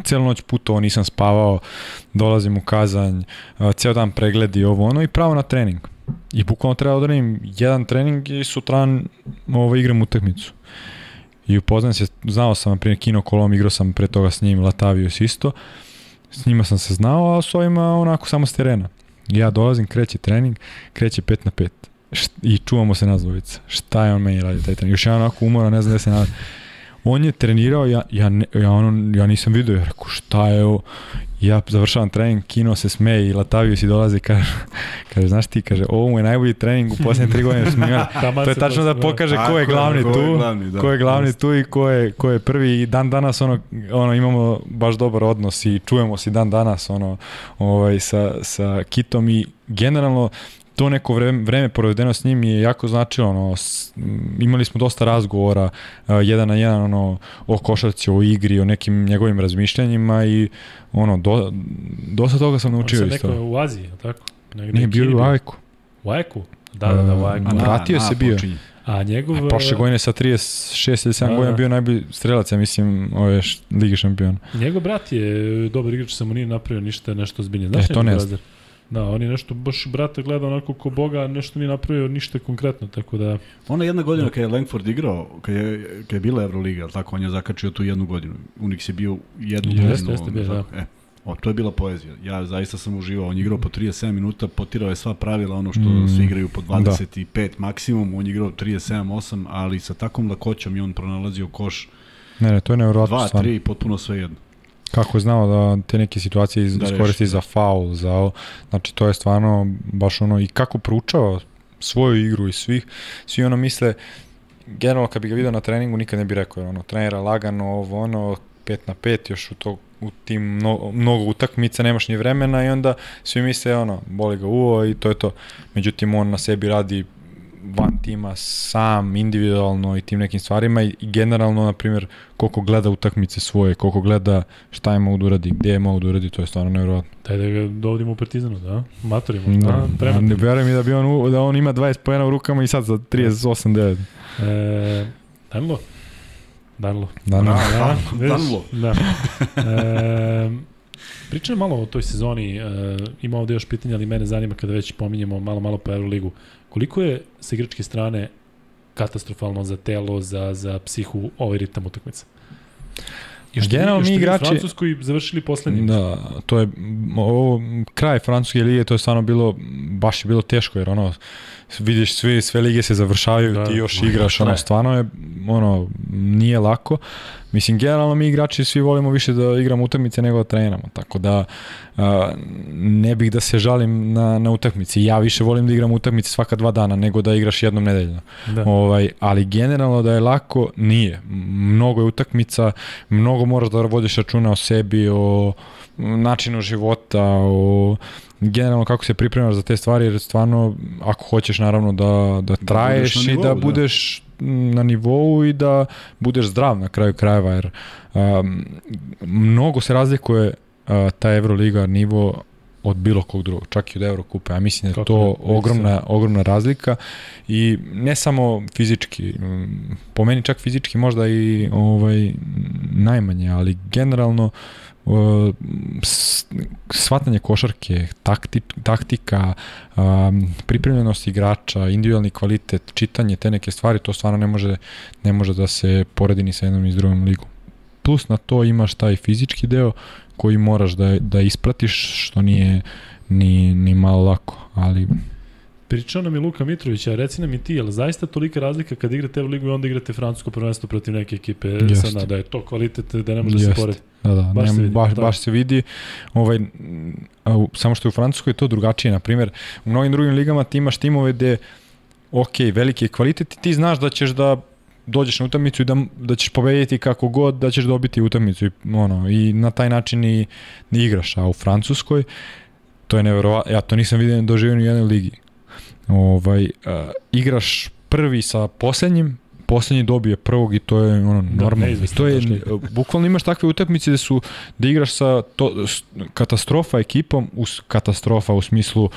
cijelu noć putovao, nisam spavao, dolazim u Kazanj, uh, ceo dan pregledi ovo ono i pravo na trening. I bukvalno treba da odradim jedan trening i sutran ovaj, igram utakmicu. I upoznam se, znao sam na primjer Kino Kolom, igrao sam pre toga s njim, Latavius isto. S njima sam se znao, a s ovima onako samo s terena. Ja dolazim, kreće trening, kreće 5 na 5. Št, I čuvamo se nas dvojica. Šta je on meni radio taj trening? Još ja onako umoran, ne znam gde se nalazi. On je trenirao, ja, ja, ne, ja, ono, ja nisam vidio, ja rekao šta je ovo? Ja završavam trening, Kino se smeje i Latavius i dolazi kaže, [laughs] kaže, znaš ti, kaže, ovo mu je najbolji trening u posljednje tri godine smo imali. [laughs] To je tačno da da. pokaže ko je glavni ko je tu, glavni, da. ko je glavni Jeste. tu i ko je, ko je prvi i dan danas ono, ono imamo baš dobar odnos i čujemo se i dan danas ono ovaj sa, sa Kitom i generalno to neko vreme, vreme provedeno s njim je jako značilo, ono, s, m, imali smo dosta razgovora, uh, jedan na jedan, ono, o košarci, o igri, o nekim njegovim razmišljanjima i, ono, do, dosta toga sam On naučio isto. neko u Aziji, je tako? Negde Nije bio Kini u Ajku. U Ajku? Da, da, da, u Ajku. A na- vratio se bio. počinje. A njegov... A prošle godine sa 36 ili 7 Da, godina da. bio najbolji strelac, ja mislim, ove š- Lige šampiona. Njegov brat je dobar igrač, samo nije napravio ništa nešto zbiljnije. Znaš E, to ne razred? Da, on je nešto, baš brata gleda onako ko Boga, nešto nije napravio ništa konkretno, tako da... Ona jedna godina kad je Langford igrao, kad je, kad je bila Euroliga, ali tako, on je zakačio tu jednu godinu. Unix je bio jednu Jeste, godinu. jeste bio, tako, E, o, to je bila poezija. Ja zaista sam uživao. On je igrao po 37 minuta, potirao je sva pravila, ono što Mm, svi igraju po 25 maksimum, on je igrao 37-8, ali sa takvom lakoćom i on pronalazio koš Ne, ne, to je nevjerojatno 2, stvarno. 3, potpuno sve jedno. Kako je znao da te neke situacije Da reši, iskoristi da. za faul, za. Znači, to je stvarno baš ono, i kako proučava svoju igru i svih, svi ono misle, generalno kad bi ga vidio na treningu nikad ne bi rekao, jer ono, trenera lagano, ovo ono, 5 na 5, još u, to, u tim mnogo, mnogo utakmica, nemaš ni vremena i onda svi misle, ono, boli ga uvo i to je to. Međutim, on na sebi radi van tima, sam, individualno i tim nekim stvarima i, i generalno, na primjer, koliko gleda utakmice svoje, koliko gleda šta je mogu da uradi, gde je mogu da uradi, to je stvarno nevjerojatno. Daj da ga dovodimo u Partizanu, da? Matorimo, da, Da, da prema. ne verujem mi da bi on, da on ima 20 pojena u rukama i sad za 38-9. E, Danilo? Danilo. Da, Da. Da? Danilo. Da. E, pričaj malo o toj sezoni. E, ima ovde još pitanja, ali mene zanima kada već pominjemo malo, malo po Euroligu. Koliko je sa igračke strane katastrofalno za telo, za, za psihu ovaj ritam utakmice? Još Generalno mi igrači- Francuskoj završili poslednji. Da, to je ovo kraj francuske lige, to je stvarno bilo baš je bilo teško jer ono vidiš sve sve lige se završavaju, Da, ti još da, igraš, ono stvarno je ono nije lako. Mislim generalno mi igrači svi volimo više da igramo utakmice nego da treniramo, tako da a, ne bih da se žalim na na utakmici. Ja više volim da igram utakmice svaka dva dana nego da igraš jednom nedeljno. Da. Ovaj, ali generalno da je lako, nije. Mnogo je utakmica, mnogo moraš da vodiš računa o sebi, o načinu života, o generalno kako se pripremaš za te stvari, jer stvarno, ako hoćeš naravno da, da traješ budeš na i da da. budeš na nivou i da budeš zdrav na kraju krajeva, jer um, mnogo se razlikuje uh, ta Euroliga nivo od bilo kog drugog, čak i od Eurokupe. Ja mislim da je Kako to ne, ogromna, ogromna razlika i ne samo fizički, mm, po meni čak fizički možda i ovaj najmanje, ali generalno uh, s- shvatanje košarke, takti, taktika, um, pripremljenost igrača, individualni kvalitet, čitanje te neke stvari, to stvarno ne može, ne može da se poredi ni sa jednom ni s drugom ligom. Plus na to imaš taj fizički deo koji moraš da, da ispratiš, što nije ni, ni malo lako, ali Pričao nam je Luka Mitrović, a reci nam i ti, je li zaista tolika razlika kad igrate Euroligu i onda igrate francusko prvenstvo protiv neke ekipe? Jeste. Sad, da je to kvalitet da ne može da se poredi. Da, da, Baš baš, se vidi, baš, da. baš se vidi. Ovaj, a u, samo što je u Francuskoj to drugačije. Na primjer, u mnogim drugim ligama ti imaš timove gde, ok, veliki je kvalitet i ti znaš da ćeš da dođeš na utakmicu i da, da ćeš pobediti kako god, da ćeš dobiti utakmicu i, ono, i na taj način i, i igraš. A u Francuskoj, to je neverovatno, ja to nisam vidio doživio ni u jednoj ligi. Ovaj, uh, igraš prvi sa poslednjim, poslednji dobije prvog i to je ono Da, normalno. Neizvesno to je liga. bukvalno imaš takve utakmice da su da igraš sa to s- katastrofa ekipom, us, katastrofa u smislu uh,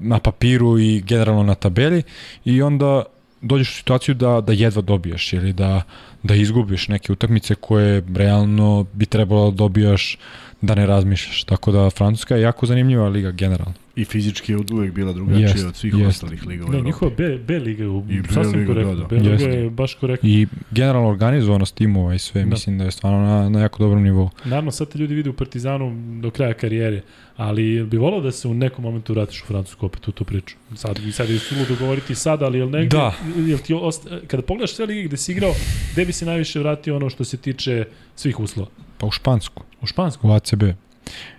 na papiru i generalno na tabeli i onda dođeš u situaciju da da jedva dobiješ ili da da izgubiš neke utakmice koje realno bi trebalo da dobijaš da ne razmišljaš. Tako da Francuska je jako zanimljiva liga generalno. I fizički je od uvek bila drugačija Jest, od svih jest. ostalih liga u Evropi. njihova B, B liga u, I B sasvim liga, korektno. da, da. B liga Jeste. je baš korektno. I generalno organizovanost timova i sve, Da. da. mislim da je stvarno na, na jako dobrom nivou. Naravno, sad te ljudi vide u Partizanu do kraja karijere, ali bi volao da se u nekom momentu vratiš u Francusku opet u tu priču. Sad, sad je sulu dogovoriti sad, ali jel negde, Da. jel ti osta, kada pogledaš sve lige gde si igrao, gde bi se najviše vratio ono što se tiče svih uslova? Pa u Špansku. U Špansku? u ACB.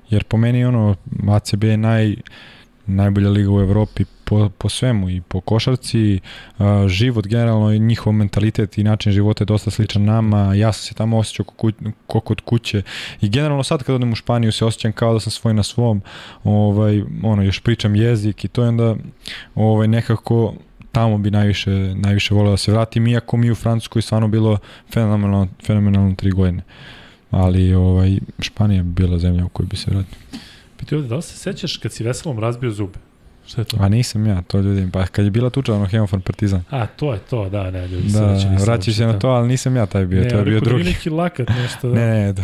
Jer po meni ono ACB je naj najbolja liga u Evropi po, po svemu i po košarci, život generalno i njihov mentalitet i način života je dosta sličan nama, ja sam se tamo osjećao ko, kod kuće. I generalno sad kad odem u Španiju se osjećam kao da sam svoj na svom, ovaj, ono, još pričam jezik i to je onda ovaj, nekako tamo bi najviše, najviše voleo da se vratim, iako mi u Francuskoj stvarno bilo fenomenalno, fenomenalno tri godine ali ovaj Španija bi bila zemlja u kojoj bi se vratio. Piti ovde, da li se sećaš kad si veselom razbio zube? Šta je to? A nisam ja, to ljudi, pa kad je bila tuča ono Hemofarm Partizan. A, to je to, da, ne, ljudi Da, se već vraćaj se na to, ali nisam ja taj bio, Ne, to je bio da drugi. nije neki lakat nešto. Da. Ne, ne, da.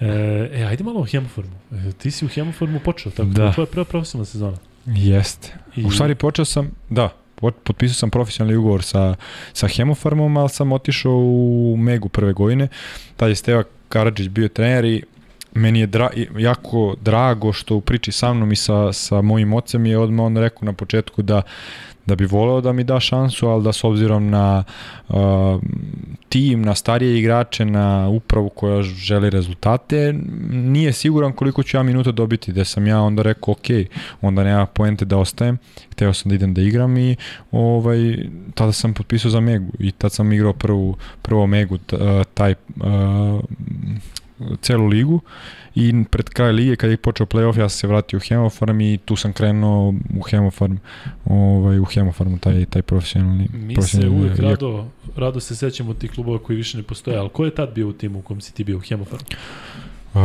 E, e, ajde malo o hemoformu. E, ti si u hemoformu počeo, tako Da. da. to je prva profesionalna sezona. Jeste. I, U stvari počeo sam, da, pot- potpisao sam profesionalni ugovor sa, sa Hemofarmom, ali sam otišao u Megu prve godine. Tad je Steva Karadžić bio trener i meni je dra, jako drago što u priči sa mnom i sa, sa mojim ocem je odmah on rekao na početku da da bi voleo da mi da šansu, ali da s obzirom na uh, tim, na starije igrače, na upravu koja želi rezultate, nije siguran koliko ću ja minuta dobiti, da sam ja onda rekao, ok, onda nema poente da ostajem, hteo sam da idem da igram i ovaj, tada sam potpisao za Megu i tad sam igrao prvu, prvo Megu, uh, taj uh, celu ligu i pred kraj lige kad je počeo play-off ja sam se vratio u Hemofarm i tu sam krenuo u Hemofarm ovaj, u Hemofarmu taj, taj profesionalni mi se profesionalni uvek iako- rado, rado se sećamo tih klubova koji više ne postoje, ali ko je tad bio u timu u kom si ti bio u hemofarmu? Uh,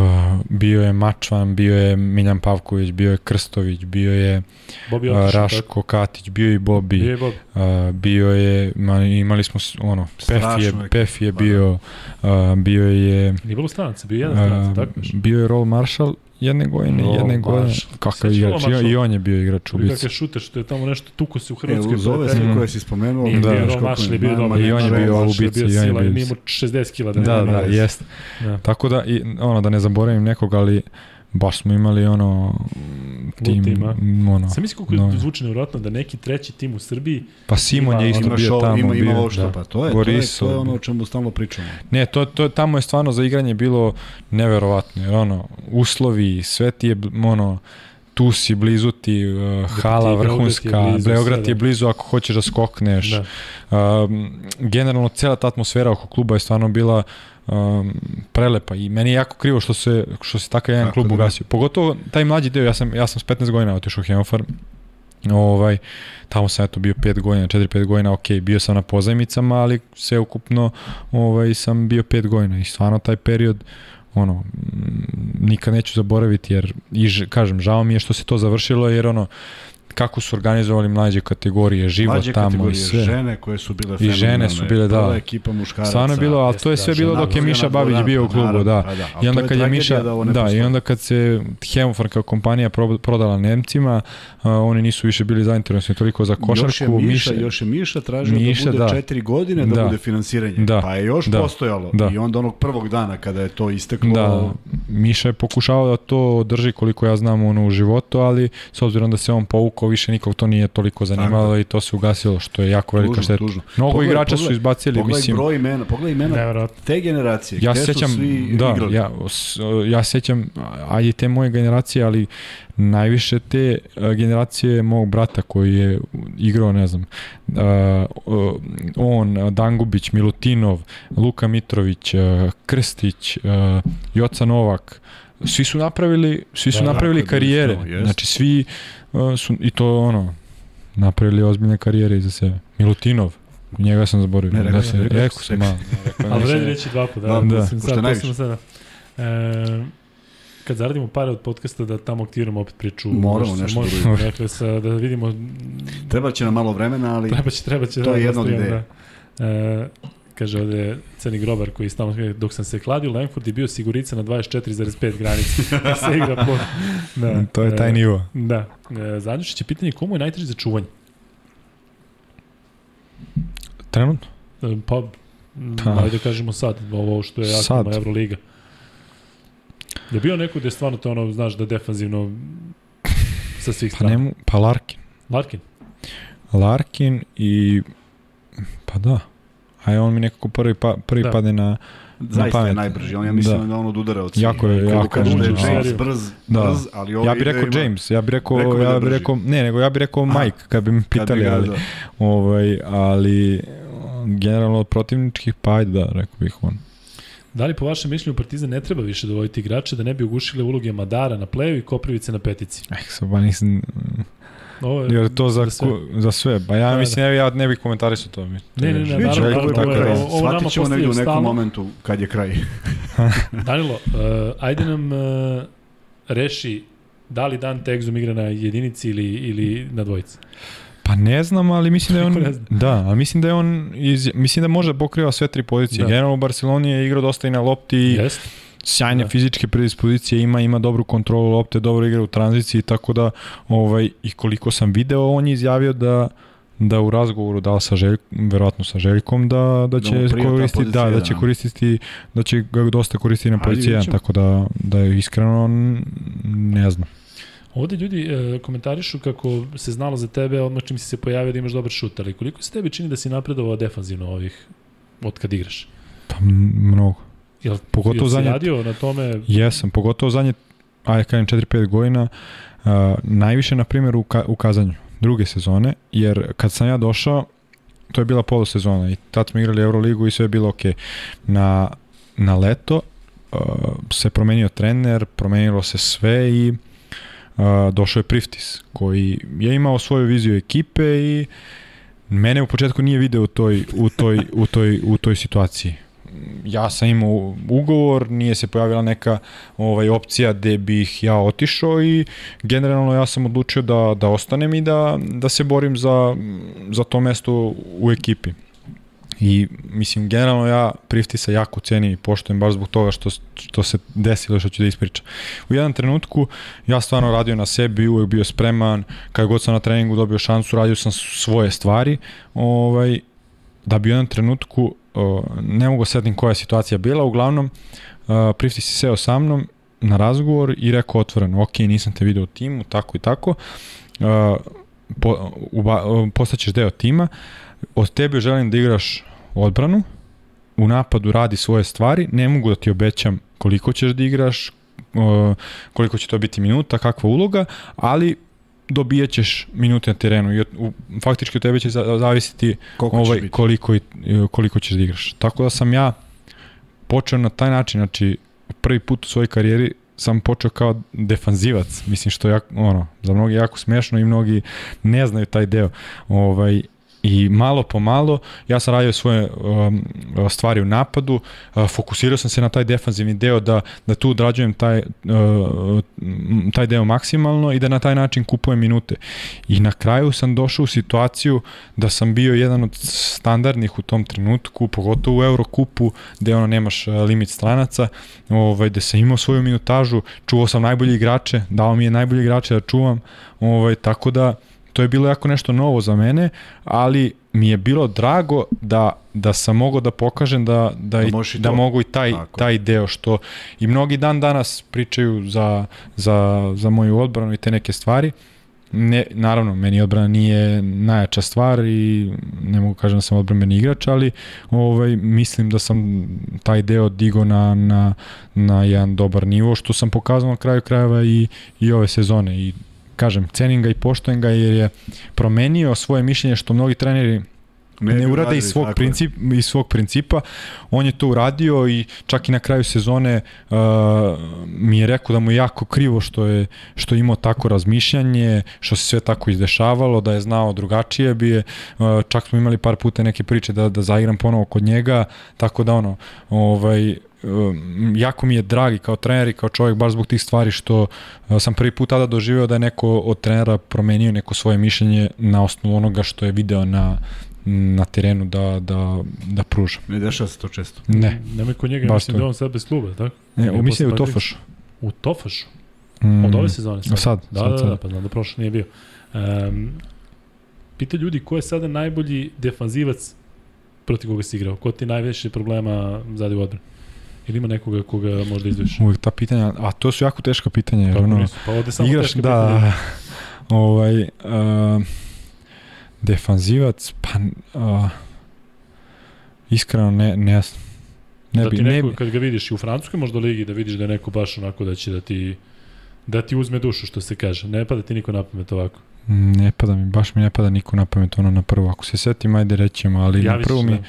bio je Mačvan, bio je Miljan Pavković, bio je Krstović, bio je Bobi uh, Raško Katić, bio je i Bobi, Bio je Bob. uh, bio je, ma, imali smo ono, Pef je. Pef je bio, uh, bio je Nije bilo stranaca, bio je jedan stranac, uh, tako bio je Roll Marshall jedne godine, Roll jedne godine, Marshall. kakav igrač, i, Marshall? i on je bio igrač u Bio lici. kakav šuter što je tamo nešto tuko se u E, Hrvatskoj. uz ove sve koje si spomenuo, Nije Da. bio Marshall je bio Ma- dobar. ma- I on je bio u bici, bio i on je sila, bio- nije imao 60 kila. Da, da, veze. jest. Da. Tako da, i, ono, da ne zaboravim nekog, ali baš smo imali ono tim, tim, a? ono, Sam misli koliko no. je zvuči nevjerojatno da neki treći tim u Srbiji pa Simon je isto bio tamo. ima, ima ovo što, da. pa to je, to je, to je ono o čemu stalno pričamo. Ne, to, to, tamo je stvarno za igranje bilo neverovatno, jer ono, uslovi, sve ti je, ono, tu si blizu ti uh, hala ti Beograd je vrhunska, blizu, Beograd je da. blizu ako hoćeš da skokneš. Da. Um, generalno cela ta atmosfera oko kluba je stvarno bila um, prelepa i meni je jako krivo što se što se takav jedan Kako klub da ugasio. Pogotovo taj mlađi deo, ja sam ja sam s 15 godina otišao u Hemofarm. Ovaj tamo sam eto bio 5 godina, 4-5 godina, ok, bio sam na pozajmicama, ali sve ukupno ovaj sam bio 5 godina i stvarno taj period ono nikad neću zaboraviti jer i kažem žao mi je što se to završilo jer ono kako su organizovali mlađe kategorije, život Mlađe tamo i kategorije, sve. žene koje su bile I žene su bile, da. prva ekipa muškaraca. Stvarno je bilo, ali to je sve da, bilo dok je Miša Babić bio u klubu, da. pa da. Ali I onda kad je Miša, da da, i onda kad se Hemofarm kao kompanija pro- prodala Nemcima, oni nisu više bili zainteresovani toliko za košarku. Još je Miša, još je Miša tražio Miša, da bude da. četiri godine da, Da. bude finansiranje. Da. Pa je još Da. postojalo. Da. I onda onog prvog dana kada je to isteklo, Da, Miša je pokušavao da to drži koliko ja znam ono u životu, ali s obzirom da se on povukao, više nikog to nije toliko zanimalo i to se ugasilo, što je jako velika tužno, šteta. tužno. Mnogo Pogledaj, igrača su pogledaj, izbacili, Pogledaj mislim. broj imena, pogledaj imena Nevjerojatno. te generacije, Ja gde se su sećam, svi da, igrali. ja, ja se sećam, ajde te moje generacije, ali najviše te generacije mog brata koji je igrao, ne znam, o, on, Dangubić, Milutinov, Luka Mitrović, a, Krstić, a, Joca Novak, svi su napravili, svi su Da, napravili tako je, karijere. jest. Znači svi su i to ono napravili ozbiljne karijere iza sebe. Milutinov, njega sam zaboravio. Ne, rekao da sam, se, rekao rekao sam, malo. Rekao Ali sam. vredi reći dva puta. Da, Da, da, da, je sad, najviše. posebno sada. E, kad zaradimo pare od podcasta da tamo aktiviramo opet priču. Moramo možda- nešto možda- da uradimo. Dakle, sa, da vidimo, Treba će nam malo vremena, ali treba će, treba će. To je da, jedna od ideja. Da. E, kaže ovde Ceni Grobar koji stalno dok sam se kladio, Langford je bio sigurica na 24,5 granice. Da se igra po... Da, [laughs] To je taj e, nivo. Da. E, Zanjušić je pitanje komu je najteže za čuvanje? Trenutno? E, Pa, Pa. pa. ajde kažemo sad, ovo što je aktualna Euroliga. Je bio neko gde stvarno to ono, znaš, da defanzivno sa svih Pa, strana? nemu, pa Larkin. Larkin? Larkin i... Pa da. A on mi nekako prvi, pa, prvi Da. da. pade na... zaista je pamet. najbrži. On ja mislim Da. da, on od udara od svih. Jako je- jako kad je brz. James Seriju. brz, Da. brz, ali ovo Ja bih rekao ima- James, ja bih rekao, Rekao da ja bih rekao, ne, nego ja bih rekao Aha. Mike, kad bi me kad bi pitali, ga- ali, da. ovaj, ali generalno od protivničkih, pa ajde da, rekao bih on. Da li po vašem mišljenju Partizan ne treba više dovoditi igrače da ne bi ugušile uloge Madara na pleju i Koprivice na petici? Eh, sad ba nisam, Ovo je jer to za, za sve. ku, za sve, ba ja Da, mislim, ne, ja ne bih komentarisao to. mi- Ne, ne, ne, naravno, tako naravno, da- ovo je- ovo nama Shvatit ćemo negdje u nekom stalno. momentu kad je kraj. [laughs] Danilo, uh, ajde nam uh, reši da li Dan Tegzum igra na jedinici ili, ili na dvojici. Pa ne znam, ali mislim da je [laughs] on da, ali mislim da je on iz, mislim da može da pokriva sve tri pozicije. Da. Da. Generalno u Barceloni je igrao dosta i na lopti i Jeste. Sjajne Da. da. fizičke predispozicije ima, ima dobru kontrolu lopte, dobro igra u tranziciji, tako da ovaj i koliko sam video, on je izjavio da da u razgovoru da sa Željkom, verovatno sa Željkom da da će mu prija ta koristiti da da će koristiti da će ga dosta koristiti na poziciji vidjet 1, ćemo. tako da da je iskreno ne znam. Ovde ljudi e, komentarišu kako se znalo za tebe odmah čim si se pojavio da imaš dobar šut, ali koliko se tebi čini da si napredovao defanzivno ovih od kad igraš? Pa mnogo. Jel, Pogotovo zadnje- radio na tome Jesam, pogotovo zadnje, ajde kažem 4-5 godina, uh, najviše na primjer u, ka, u kazanju druge sezone, jer kad sam ja došao, to je bila polosezona i tad smo igrali Euroligu i sve je bilo ok. Na, na leto uh, se promenio trener, promenilo se sve i uh, došao je Priftis, koji je imao svoju viziju ekipe i mene u početku nije video u toj, u toj, u toj, u toj situaciji ja sam imao ugovor, nije se pojavila neka ovaj opcija gde bih ja otišao i generalno ja sam odlučio da, da ostanem i da, da se borim za, za to mesto u ekipi. I mislim, generalno ja Priftisa jako cenim i poštujem baš zbog toga što, što se desilo što ću da ispričam. U jedan trenutku ja stvarno radio na sebi, uvek bio spreman, kad god sam na treningu dobio šansu, radio sam svoje stvari, ovaj, da bi u jednom trenutku o, ne mogu setim koja je situacija bila, uglavnom uh, Prifti si seo sa mnom na razgovor i rekao otvoreno, ok, nisam te video u timu, tako i tako, uh, po, uba, uh, postaćeš deo tima, od tebe želim da igraš odbranu, u napadu radi svoje stvari, ne mogu da ti obećam koliko ćeš da igraš, koliko će to biti minuta, kakva uloga, ali dobijat ćeš minute na terenu i u, faktički od tebe će zavisiti koliko, ovaj, koliko, koliko ćeš da igraš. Tako da sam ja počeo na taj način, znači prvi put u svojoj karijeri sam počeo kao defanzivac, mislim što je ono, za mnogi jako smešno i mnogi ne znaju taj deo. Ovaj, I malo po malo ja sam radio svoje um, stvari u napadu, uh, fokusirao sam se na taj defanzivni deo da, da tu odrađujem taj, uh, taj deo maksimalno i da na taj način kupujem minute. I na kraju sam došao u situaciju da sam bio jedan od standardnih u tom trenutku, pogotovo u Eurokupu gde ono nemaš uh, limit stranaca, ovaj, gde sam imao svoju minutažu, čuvao sam najbolje igrače, dao mi je najbolje igrače da čuvam, ovaj, tako da to je bilo jako nešto novo za mene, ali mi je bilo drago da, da sam mogao da pokažem da, da, da, i, da mogu i taj, Tako. taj deo što i mnogi dan danas pričaju za, za, za moju odbranu i te neke stvari. Ne, naravno, meni odbrana nije najjača stvar i ne mogu kažem da sam odbranbeni igrač, ali ovaj, mislim da sam taj deo digo na, na, na jedan dobar nivo, što sam pokazao na kraju krajeva i, i ove sezone i kažem, cenim ga i poštojem ga jer je promenio svoje mišljenje što mnogi treneri ne, ne urade iz svog, princip, iz svog principa. On je to uradio i čak i na kraju sezone uh, mi je rekao da mu je jako krivo što je što je imao tako razmišljanje, što se sve tako izdešavalo, da je znao drugačije bi je. Uh, čak smo imali par puta neke priče da, da zaigram ponovo kod njega, tako da ono, ovaj, Um, jako mi je dragi kao trener i kao čovjek baš zbog tih stvari što uh, sam prvi put tada doživeo da je neko od trenera promenio neko svoje mišljenje na osnovu onoga što je video na na terenu da, da, da pruža. Ne dešava se to često. Ne. Nemoj kod njega, Baš mislim to. da on sad bez kluba, tako? Ne, ne mislim da je u Tofašu. U Tofašu? Mm, Od ove sezone sad? Sad, da, sad, da, sad. da, pa znam da prošlo nije bio. Um, pita ljudi ko je sada najbolji defanzivac protiv koga si igrao? Ko ti najveće problema zadi u odbranu? Ili ima nekoga koga možda izdvojiš? Uvijek ta pitanja, a to su jako teška pitanja. Jer, ono, pa ovde samo igraš, teška da, pitanja. [laughs] ovaj, uh, defanzivac, pa uh, iskreno ne, ne, ne da bi, neko, ne kad ga vidiš i u Francuskoj možda ligi, da vidiš da je neko baš onako da će da ti da ti uzme dušu, što se kaže. Ne pada ti niko na pamet ovako. Ne pada mi, baš mi ne pada niko na pamet ono na prvo. Ako se setim, ajde rećemo, ali ja na prvo mi, da.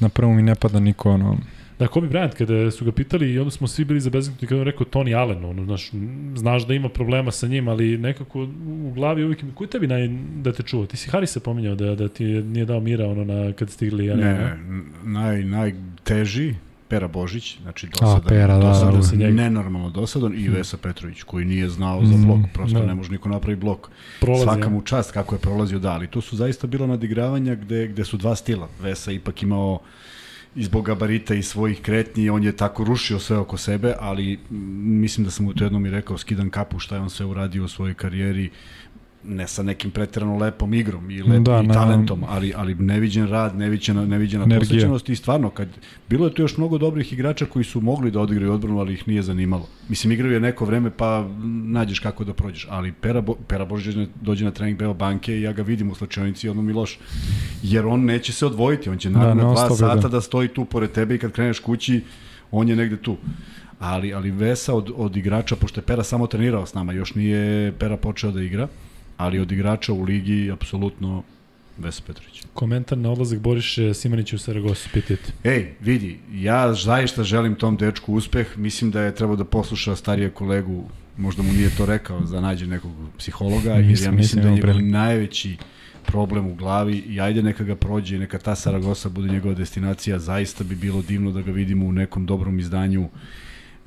na prvo mi ne pada niko ono Da, Kobe Bryant, kada su ga pitali i onda smo svi bili zabezgnuti kada on rekao Tony Allen, ono, znaš, znaš da ima problema sa njim, ali nekako u glavi uvijek, ko je tebi naj, da te čuva? Ti si Harise pominjao da, da ti nije dao mira ono na, kad stigli, ja ne, ne, naj, najteži, Pera Božić, znači dosadan, A, Pera, da, dosadan, da, da. nenormalno dosadan i Vesa Petrović koji nije znao za blok, prosto da. ne može niko napravi blok. Prolazi, Svaka mu čast kako je prolazio, da, ali to su zaista bila nadigravanja gde, gde su dva stila. Vesa ipak imao i zbog gabarita i svojih kretnji, on je tako rušio sve oko sebe, ali mislim da sam mu to jednom i rekao, skidan kapu šta je on sve uradio u svojoj karijeri, ne sa nekim preterano lepom igrom i lepim da, i talentom, ali ali neviđen rad, neviđena neviđena posvećenost i stvarno kad bilo je tu još mnogo dobrih igrača koji su mogli da odigraju odbranu, ali ih nije zanimalo. Mislim igraju je neko vreme pa nađeš kako da prođeš, ali Pera Bo, Pera Božić dođe na trening Beo banke i ja ga vidim u slačionici ono mi loš. Jer on neće se odvojiti, on će na, da, na dva sata da. da stoji tu pored tebe i kad kreneš kući on je negde tu ali ali Vesa od, od igrača, pošto je Pera samo trenirao s nama, još nije Pera počeo da igra, ali od igrača u ligi apsolutno Vesa Petrović. Komentar na odlazak Boriše Simanića u Saragosu, pitajte. Ej, vidi, ja zaista želim tom dečku uspeh, mislim da je trebao da posluša starije kolegu, možda mu nije to rekao, za nađe nekog psihologa, jer ja mislim da je njegov najveći problem u glavi. I ajde neka ga prođe, neka ta Saragosa bude njegova destinacija, zaista bi bilo divno da ga vidimo u nekom dobrom izdanju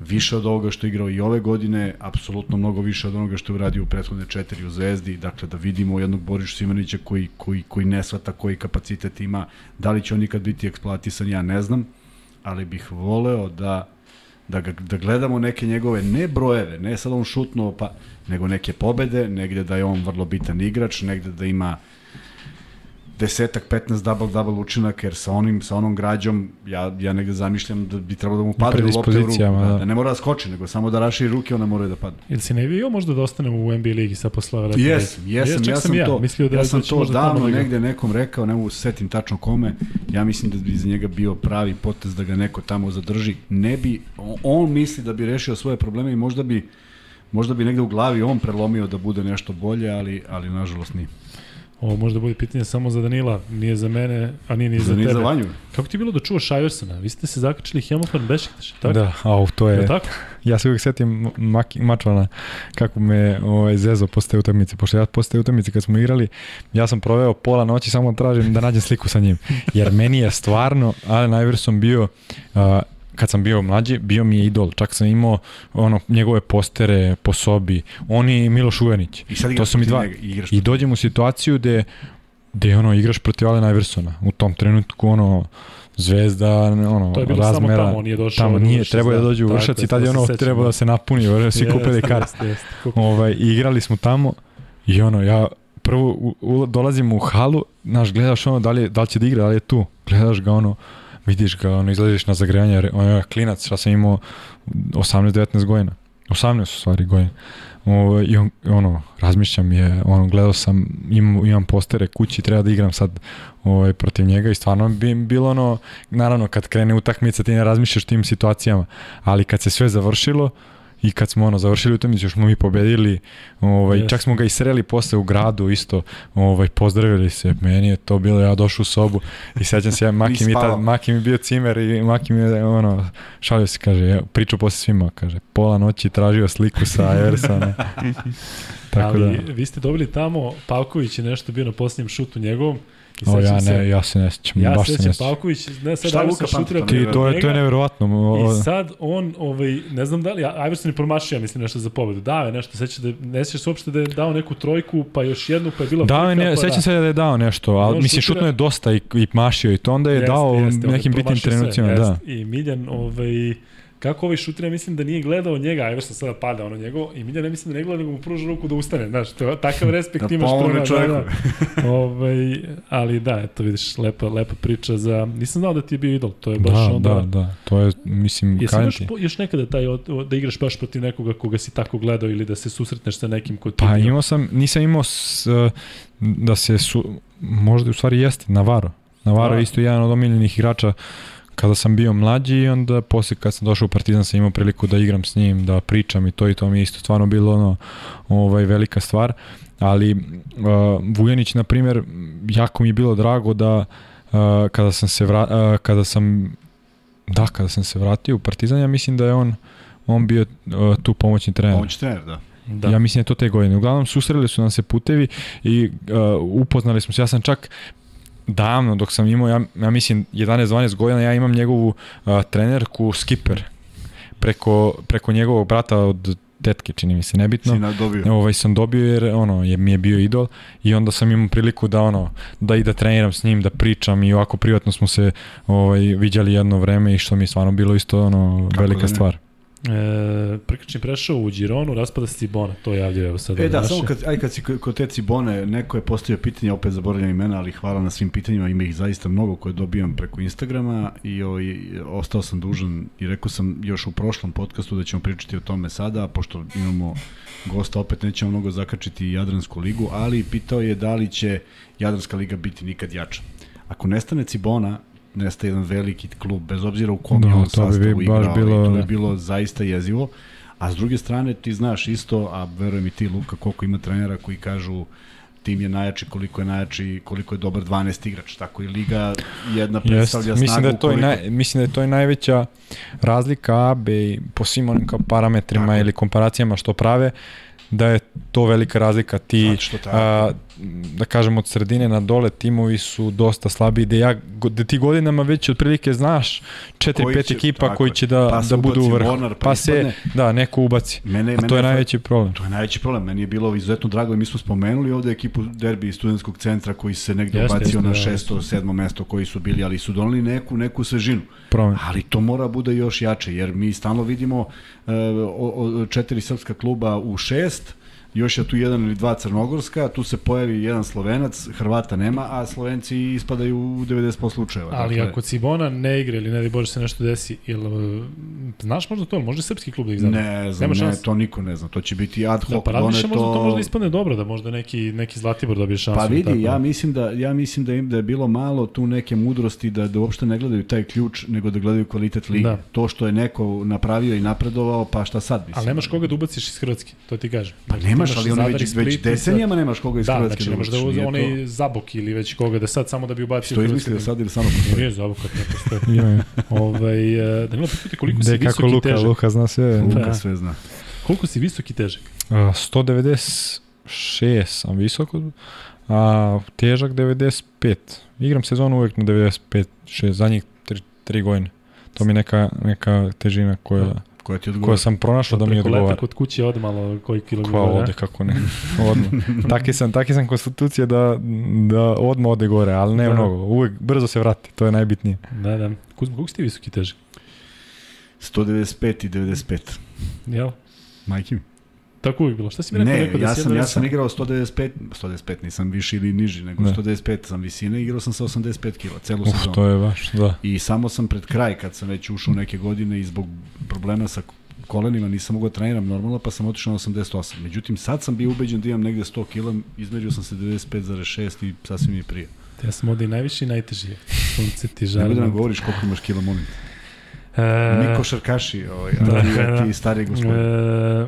više od ovoga što je igrao i ove godine, apsolutno mnogo više od onoga što je uradio u prethodne četiri u Zvezdi, dakle da vidimo jednog Boriša Simanića koji, koji, koji ne svata koji kapacitet ima, da li će on nikad biti eksploatisan, ja ne znam, ali bih voleo da da, ga, da gledamo neke njegove, ne brojeve, ne sad on šutno, pa, nego neke pobede, negde da je on vrlo bitan igrač, negde da ima desetak, 15 double-double učinaka, jer sa onim, sa onom građom, ja, ja negde zamišljam da bi trebalo da mu padne lopte u ruku. Da, da. da, ne mora da skoči, nego samo da raši ruke, ona mora da padne. Ili si ne bio možda da ostanemo u NBA ligi sa posla leta? Jesam, jesam, ja sam, ja, to, mislio da ja sam to davno negde nekom rekao, ne mogu se setim tačno kome, ja mislim da bi za njega bio pravi potez da ga neko tamo zadrži. Ne bi, on misli da bi rešio svoje probleme i možda bi možda bi negde u glavi on prelomio da bude nešto bolje, ali, ali nažalost nije. Ovo možda bude pitanje samo za Danila, nije za mene, a nije ni za, za tebe. Za Vanju. Kako ti je bilo da čuvaš Iversona? Vi ste se zakačili Hemofan Bešiktaš, tako? Da, au, to je... je tako? Ja se uvijek setim Mačvana kako me ovaj, zezo postaje utakmice. Pošto ja postaje utakmice kad smo igrali, ja sam proveo pola noći samo tražim da nađem sliku sa njim. Jer meni je stvarno Allen Iverson bio uh, kad sam bio mlađi, bio mi je idol. Čak sam imao ono njegove postere po sobi. On i Miloš Uvenić. I sad to su mi dva. I dođem u situaciju gde gde ono igraš protiv Alena Iversona. U tom trenutku ono Zvezda, ono, to je bilo razmera, samo tamo, nije došao. Tamo nije, trebao da dođe u Vršac i tad je ono trebao da se napuni, svi kupili karte. Ovaj, igrali smo tamo i ono, ja prvo u, u, dolazim u halu, znaš, gledaš ono, da li, da li će da igra, da li je tu, gledaš ga ono, vidiš ga, ono, izlaziš na zagrejanje, on je klinac, ja sam imao 18-19 godina, 18 u stvari godina. O, I on, ono, razmišljam je, ono, gledao sam, imam, imam postere kući, treba da igram sad ovaj, protiv njega i stvarno bi bilo ono, naravno kad krene utakmica ti ne razmišljaš tim situacijama, ali kad se sve završilo, i kad smo ono završili utakmicu još smo mi pobedili ovaj yes. čak smo ga isreli posle u gradu isto ovaj pozdravili se meni je to bilo ja došao u sobu i sećam se ja [laughs] Maki mi tad Maki mi bio cimer i Maki mi je ono šalio se kaže ja pričao posle svima kaže pola noći tražio sliku sa Eversona [laughs] Tako Ali da. vi ste dobili tamo, Pavković je nešto bio na posljednjem šutu njegovom, I o, ja, ne, se, ja se ne sećam. Ja baš se sećam Pavković, ne sad Šta Luka šutira ti, to je to je neverovatno. I sad on ovaj ne znam da li Iverson je promašio mislim nešto za pobedu. Dao je nešto, sećaš da ne sećaš se uopšte da je dao neku trojku, pa još jednu pa je bila Dao je, ne, pa sećam da. se da je dao nešto, al mislim šutno je dosta i, i mašio i to onda je jeste, dao jeste, nekim bitnim trenucima, da. I Miljan ovaj kako ovaj šutira, mislim da nije gledao njega, Iverson sada pada ono njegovo, i Milja ne mislim da ne gleda, nego mu pruža ruku da ustane, znaš, to, takav [laughs] respekt da imaš prema, da, da, ovaj, ali da, eto vidiš, lepa, lepa priča za, nisam znao da ti je bio idol, to je baš da, onda... Da, da, to je, mislim, Jesi imaš po, još nekada taj, da igraš baš protiv nekoga koga si tako gledao ili da se susretneš sa nekim ko ti Pa imao sam, nisam imao s, da se, su, možda u stvari jeste, Navaro. Navaro je isto jedan od omiljenih igrača kada sam bio mlađi i onda posle kad sam došao u Partizan sam imao priliku da igram s njim, da pričam i to i to mi je isto stvarno bilo ono ovaj velika stvar. Ali uh, Vujanić na primjer jako mi je bilo drago da uh, kada sam se vra, uh, kada sam da kada sam se vratio u Partizan ja mislim da je on on bio uh, tu pomoćni trener. Pomoćni trener, da. Da. Ja mislim da je to te godine. Uglavnom susreli su nam se putevi i uh, upoznali smo se. Ja sam čak davno dok sam imao, ja, ja mislim 11-12 godina, ja imam njegovu uh, trenerku Skipper preko, preko njegovog brata od tetke, čini mi se, nebitno. Si dobio. Ovaj sam dobio jer ono je mi je bio idol i onda sam imao priliku da ono da i da treniram s njim, da pričam i ovako privatno smo se ovaj viđali jedno vreme i što mi je stvarno bilo isto ono Kako velika da stvar. E, Prikačni prešao u Gironu, raspada se Cibona, to javljaju evo sad. E da, naše. samo kad, aj kad si kod te Cibone, neko je postavio pitanje, opet zaboravljam imena, ali hvala na svim pitanjima, ima ih zaista mnogo koje dobijam preko Instagrama i ovaj, ostao sam dužan i rekao sam još u prošlom podcastu da ćemo pričati o tome sada, pošto imamo gosta, opet nećemo mnogo zakačiti Jadransku ligu, ali pitao je da li će Jadranska liga biti nikad jača. Ako nestane Cibona, nestaje jedan veliki klub, bez obzira u kom da, je on sastavu bi igrao, bilo, to je bilo zaista jezivo. A s druge strane, ti znaš isto, a verujem i ti, Luka, koliko ima trenera koji kažu tim je najjači, koliko je najjači, koliko je dobar 12 igrač. Tako i Liga jedna predstavlja Jest. Mislim snagu. Da je to koliko... naj, mislim da je to i najveća razlika AB po svim onim parametrima Tako. ili komparacijama što prave, da je to velika razlika. Ti, a, da kažem, od sredine na dole timovi su dosta slabi, da, ja, da ti godinama već otprilike znaš 4-5 ekipa koji će da, pa da budu u vrhu. Pa, pa se, da, neko ubaci. Mene, A to mene je najveći problem. To je najveći problem. Meni je bilo izuzetno drago i mi smo spomenuli ovde ekipu derbi studentskog centra koji se negde jeste, ubacio jeste, na da, šesto, sedmo mesto koji su bili, ali su donali neku, neku svežinu. Problem. Ali to mora bude još jače, jer mi stalno vidimo uh, o, o, četiri srpska kluba u šest, još je tu jedan ili dva crnogorska, tu se pojavi jedan slovenac, Hrvata nema, a slovenci ispadaju u 90% slučajeva. Ali dakle, ako Cibona ne igra ili ne da Bože se nešto desi, ili, znaš možda to, može srpski klub da ih zada? Ne znam, Nema ne, šanse. to niko ne zna. To će biti ad hoc Da, pa doneto. možda to možda ispadne dobro, da možda neki, neki Zlatibor dobije šansu. Pa vidi, tako. ja mislim da ja mislim da im da je bilo malo tu neke mudrosti da da uopšte ne gledaju taj ključ, nego da gledaju kvalitet lige. Da. To što je neko napravio i napredovao, pa šta sad mislim. Ali nemaš koga da ubaciš iz Hrvatske, to ti kažem. Pa Ti nemaš, imaš ali ono već, već decenijama nemaš koga iz Da, Hrvatske znači da ubaciš, uze nije onaj Zabok ili već koga da sad samo da bi ubacio To u izmislio Hrvatsku. sad ili samo postoji? Nije Zabok, kad ne postoji. Ovaj, e, Danilo, pitajte koliko si visok i Luka, težak. Luka zna sve. Luka Da. sve zna. Koliko si visok i težak? A, 196 sam visoko, a težak 95. Igram sezonu uvek na 95, 6, zadnjih 3, 3 godine. To mi je neka, neka težina koja, Koja ti koja odgovara? sam pronašao da mi Preko leta odgovara. kod kuće odmalo koji kilogram. Kva ode, kako ne. [laughs] Odmah. Taki sam, taki sam konstitucija da, da odmah ode gore, ali ne Da. mnogo. Uvek brzo se vrati, to je najbitnije. Da, da. Kuzma, koliko si ti visok i težak? 195 i 95. Jel? Majke mi. Tako uvijek bilo. Šta si mi rekao? Ne, rekao da ja sam, ja sam igrao 195, 195 nisam viši ili niži, nego Ne. 195 sam visine, igrao sam sa 85 kg, celu Uf, sezonu. to je baš, da. I samo sam pred kraj, kad sam već ušao neke godine i zbog problema sa kolenima nisam mogao da treniram normalno, pa sam otišao na 88. Međutim, sad sam bio ubeđen da imam negde 100 kg, izmerio sam se 95,6 i sasvim mi je prije. Ja sam ovde i najviši i najteži. Sunce ti Ne žali. da nam govoriš koliko imaš kila, molim. te. E, Mi košarkaši, ovaj, Da, ti, da. ti stari gospodin. E,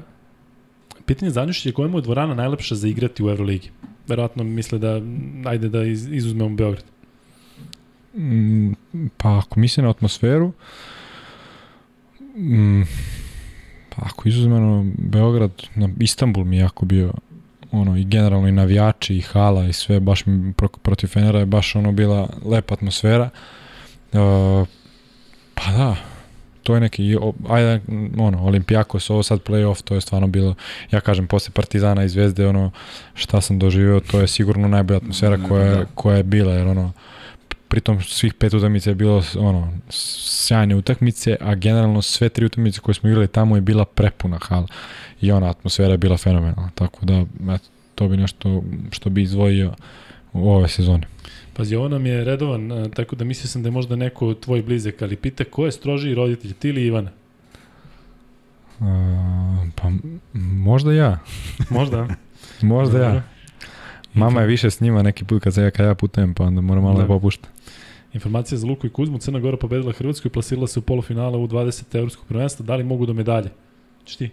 pitanje za Anjušića je koja mu je dvorana najlepša za igrati u Euroligi? Verovatno misle da, ajde da iz, izuzmemo Beograd. Mm, pa ako misli na atmosferu, mm, pa ako izuzmeno Beograd, na Istanbul mi jako bio ono i generalno i navijači i hala i sve baš mi pro, protiv Fenera je baš ono bila lepa atmosfera. Uh, pa da, to je neki, ajde, ono, Olimpijakos, ovo sad playoff, to je stvarno bilo, ja kažem, posle Partizana i Zvezde, ono, šta sam doživio, to je sigurno najbolja atmosfera koja, da. koja je bila, jer ono, pritom svih pet utakmica je bilo ono sjajne utakmice, a generalno sve tri utakmice koje smo igrali tamo je bila prepuna hala i ona atmosfera je bila fenomenalna, tako da eto, to bi nešto što bi izdvojio u ove sezone. Pazi, ovo nam je redovan, tako da mislio sam da je možda neko tvoj blizak, ali pita ko je strožiji roditelj, ti ili Ivana? A, pa možda ja, [laughs] Možda. [laughs] možda ja. Mama je više s njima neki put kad, se ja, kad ja putujem, pa onda moram malo Da. da popušta. Informacija za Luku i Kuzmu, Crna Gora pobedila Hrvatsku i plasirala se u polufinale u 20 evropskog prvenstva. Da li mogu do medalje? Češ ti?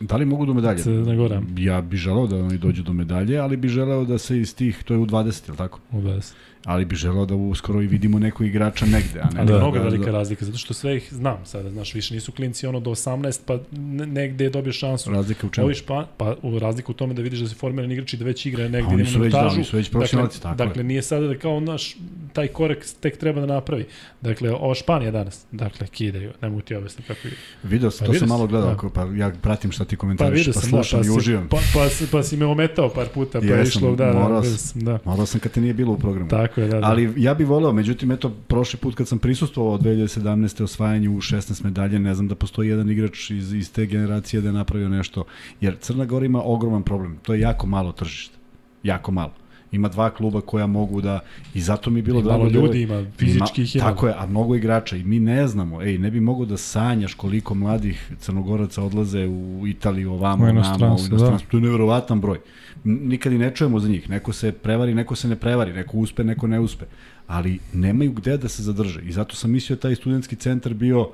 Da li mogu do medalje? Crna Gora. Ja bih želeo da oni dođu do medalje, ali bih želeo da se iz tih, to je u 20, je tako? U 20. Ali bih želeo da uskoro i vidimo nekog igrača negde, a ne Ali Da, je mnogo da, velika razlika, zato što sve ih znam sada, znaš, više nisu klinci ono do 18, pa ne- negde je dobio šansu. Razlika u čemu? Ovi špa, pa u razliku u tome da vidiš da se formirani igrači da već igra A negde oni ima su već, da, oni su već profesionalci, dakle, tako je. dakle, nije sada da kao naš taj korek tek treba da napravi. Dakle, ovo Španija danas, dakle, kidaju, ne mogu ti objasniti kako je. Video sam, Pa to sam malo gledao, da. da. pa ja pratim šta ti Pa komentariš, vidio pa, sam, da, slušam pa i uživam. pa, pa, pa si me ometao par puta, pa je Jesam, išlo, da, da, morao sam. sam, da. Morao sam kad te nije bilo u programu. Tako je, da, da. Ali ja bih voleo, međutim, eto, prošli put kad sam prisustvovao 2017. osvajanju u 16 medalje, ne znam da postoji jedan igrač iz, iz te generacije da je napravio nešto. Jer Crna Gora ima ogroman problem. To je jako malo tržište. Jako malo. Ima dva kluba koja mogu da... I zato mi je bilo drago da ljudi ima, fizički ih ima. Tako je, a mnogo igrača. I mi ne znamo. Ej, ne bi mogo da sanjaš koliko mladih crnogoraca odlaze u Italiju, ovamo, U namo, u inostranstvo, da. To je neverovatan broj. Nikad i ne čujemo za njih. Neko se prevari, neko se ne prevari. Neko uspe, neko ne uspe. Ali nemaju gde da se zadrže. I zato sam mislio taj studentski centar bio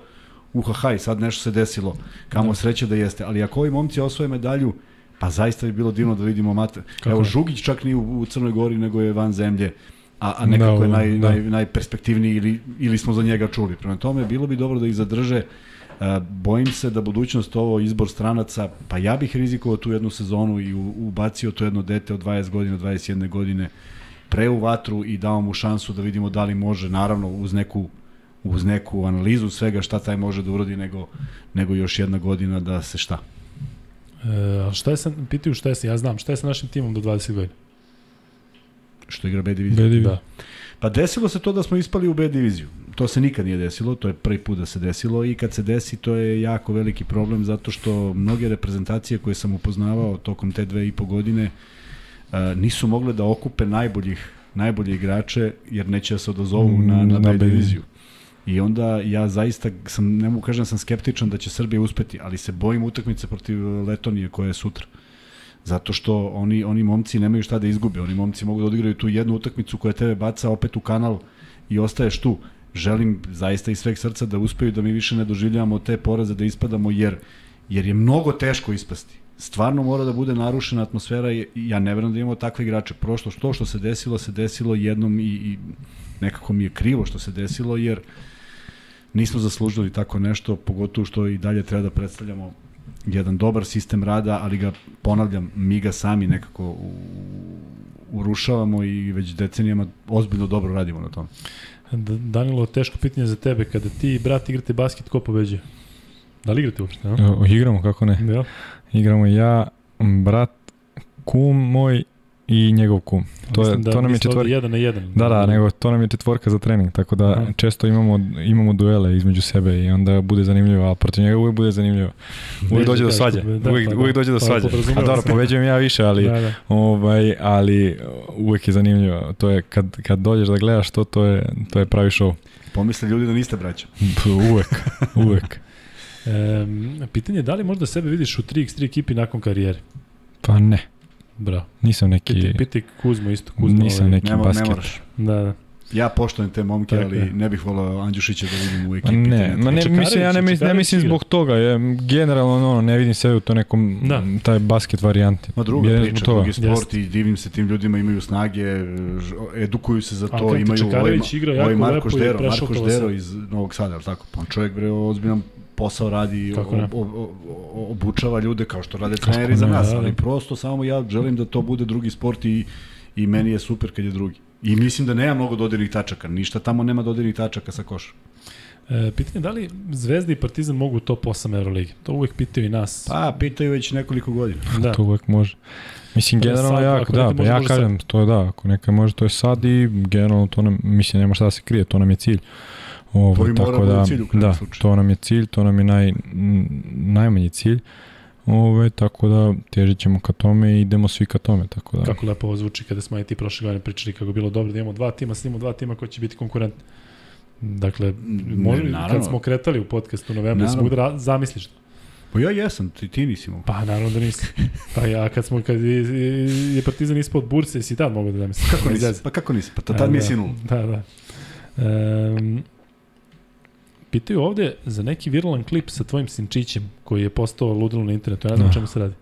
uhahaj, sad nešto se desilo. Kamo da. sreće da jeste. Ali ako ovi momci osvoje medalju, pa zaista bi bilo divno da vidimo mate. Kako Evo? Žugić čak nije u, u Crnoj Gori, nego je van zemlje a, a nekako Da, je naj, da. naj, najperspektivniji ili, ili smo za njega čuli. Prema tome, bilo bi dobro da ih zadrže. E, bojim se da budućnost ovo izbor stranaca, pa ja bih rizikovao tu jednu sezonu i ubacio to jedno dete od 20 godina, 21 godine pre u vatru i dao mu šansu da vidimo da li može, naravno uz neku uz neku analizu svega šta taj može da uradi nego, nego još jedna godina da se šta. E, šta je sa, pitaju šta je sa, ja znam, šta je sa našim timom do 20 godina? Što igra B divizija. Bedivi. Da. Pa desilo se to da smo ispali u B diviziju. To se nikad nije desilo, to je prvi put da se desilo i kad se desi to je jako veliki problem zato što mnoge reprezentacije koje sam upoznavao tokom te dve i po godine uh, nisu mogle da okupe najboljih najbolje igrače jer neće da se odazovu na, na, na B diviziju. I onda ja zaista sam, ne mogu kažem da sam skeptičan da će Srbija uspeti, ali se bojim utakmice protiv Letonije koja je sutra. Zato što oni, oni momci nemaju šta da izgube. Oni momci mogu da odigraju tu jednu utakmicu koja tebe baca opet u kanal i ostaješ tu. Želim zaista iz sveg srca da uspeju da mi više ne doživljavamo te poraze da ispadamo jer, jer je mnogo teško ispasti. Stvarno mora da bude narušena atmosfera i ja ne verujem da imamo takve igrače. Prošlo što što se desilo, se desilo jednom i, i nekako mi je krivo što se desilo jer nismo zaslužili tako nešto, pogotovo što i dalje treba da predstavljamo jedan dobar sistem rada, ali ga, ponavljam, mi ga sami nekako u, urušavamo i već decenijama ozbiljno dobro radimo na tom. Danilo, teško pitanje za tebe. Kada ti i brat igrate basket, ko pobeđuje? Da li igrate uopšte? No? Igramo, kako ne. Ja. Igramo ja, brat, kum moj i njegov kum. To, je, da to nam je četvorka. Jedan na jedan. Da, da, nego to nam je četvorka za trening, tako da Aha. često imamo, imamo duele između sebe i onda bude zanimljivo, a protiv njega uvijek bude zanimljivo. Uvijek dođe do svađe. Da, uvijek, pa, uvijek dođe do pa, svađe. Pa, a dobro, pobeđujem ja više, ali, da, da. Ovaj, ali uvijek je zanimljivo. To je kad, kad dođeš da gledaš to, to je, to je pravi show. Pomisle ljudi da niste braća. uvek, [laughs] uvek. Um, pitanje je da li možda sebe vidiš u 3x3 ekipi nakon karijere? Pa ne. Bra. Nisam neki... Piti, piti Kuzmo isto. Kuzmo, nisam ovaj. neki basket. Ne moraš. Da, da. Ja poštojem te momke, ali ne bih volao Andjušića da vidim u ekipi. Ne, ma ne, mislim, ja ne, mislim, ne mislim zbog toga. Je, generalno, ono, ne vidim sebe u to nekom, da. taj basket varijanti. Ma druga je, priča, drugi sport Jest. i divim se tim ljudima, imaju snage, edukuju se za to, imaju ovaj, ovaj Marko Ždero, Marko Ždero iz Novog Sada, tako? Pa čovjek, bre, ozbiljan posao radi, o, o, o, obučava ljude kao što rade treneri za nas, da. ali prosto samo ja želim da to bude drugi sport i, i meni je super kad je drugi. I mislim da nema mnogo dodirnih tačaka, ništa tamo nema dodirnih tačaka sa košom. E, pitanje je da li Zvezda i Partizan mogu top 8 Euroligi? To uvek pitaju i nas. Pa, pitaju već nekoliko godina. Da. To uvek može. Mislim, pa generalno sad, ja, da, pa ja kažem, sad. to je da, ako neka može, to je sad i generalno to nam, mislim, nema šta da se krije, to nam je cilj. Ovo, to tako da, cilj da, slučaju. to nam je cilj, to nam je naj, najmanji cilj. Ove, tako da težit ćemo ka tome i idemo svi ka tome. Tako da. Kako lepo ovo zvuči kada smo i ti prošle godine pričali kako je bilo dobro da imamo dva tima, snimamo dva tima koji će biti konkurent. Dakle, možda, ne, kad smo kretali u podcastu u novembru, smo da zamisliš to. Pa ja jesam, ti, ti nisi imao. Pa naravno da nisi. Pa ja kad smo, kad je, je Partizan ispod burse, si tad mogu da zamisliš. Kako nisi? Pa kako nisi? Pa tad, tad mi je da, sinulo. Da, da. Um, Pitaju ovde za neki viralan klip sa tvojim sinčićem koji je postao ludilo na internetu. Ja ne znam no. čemu se radi.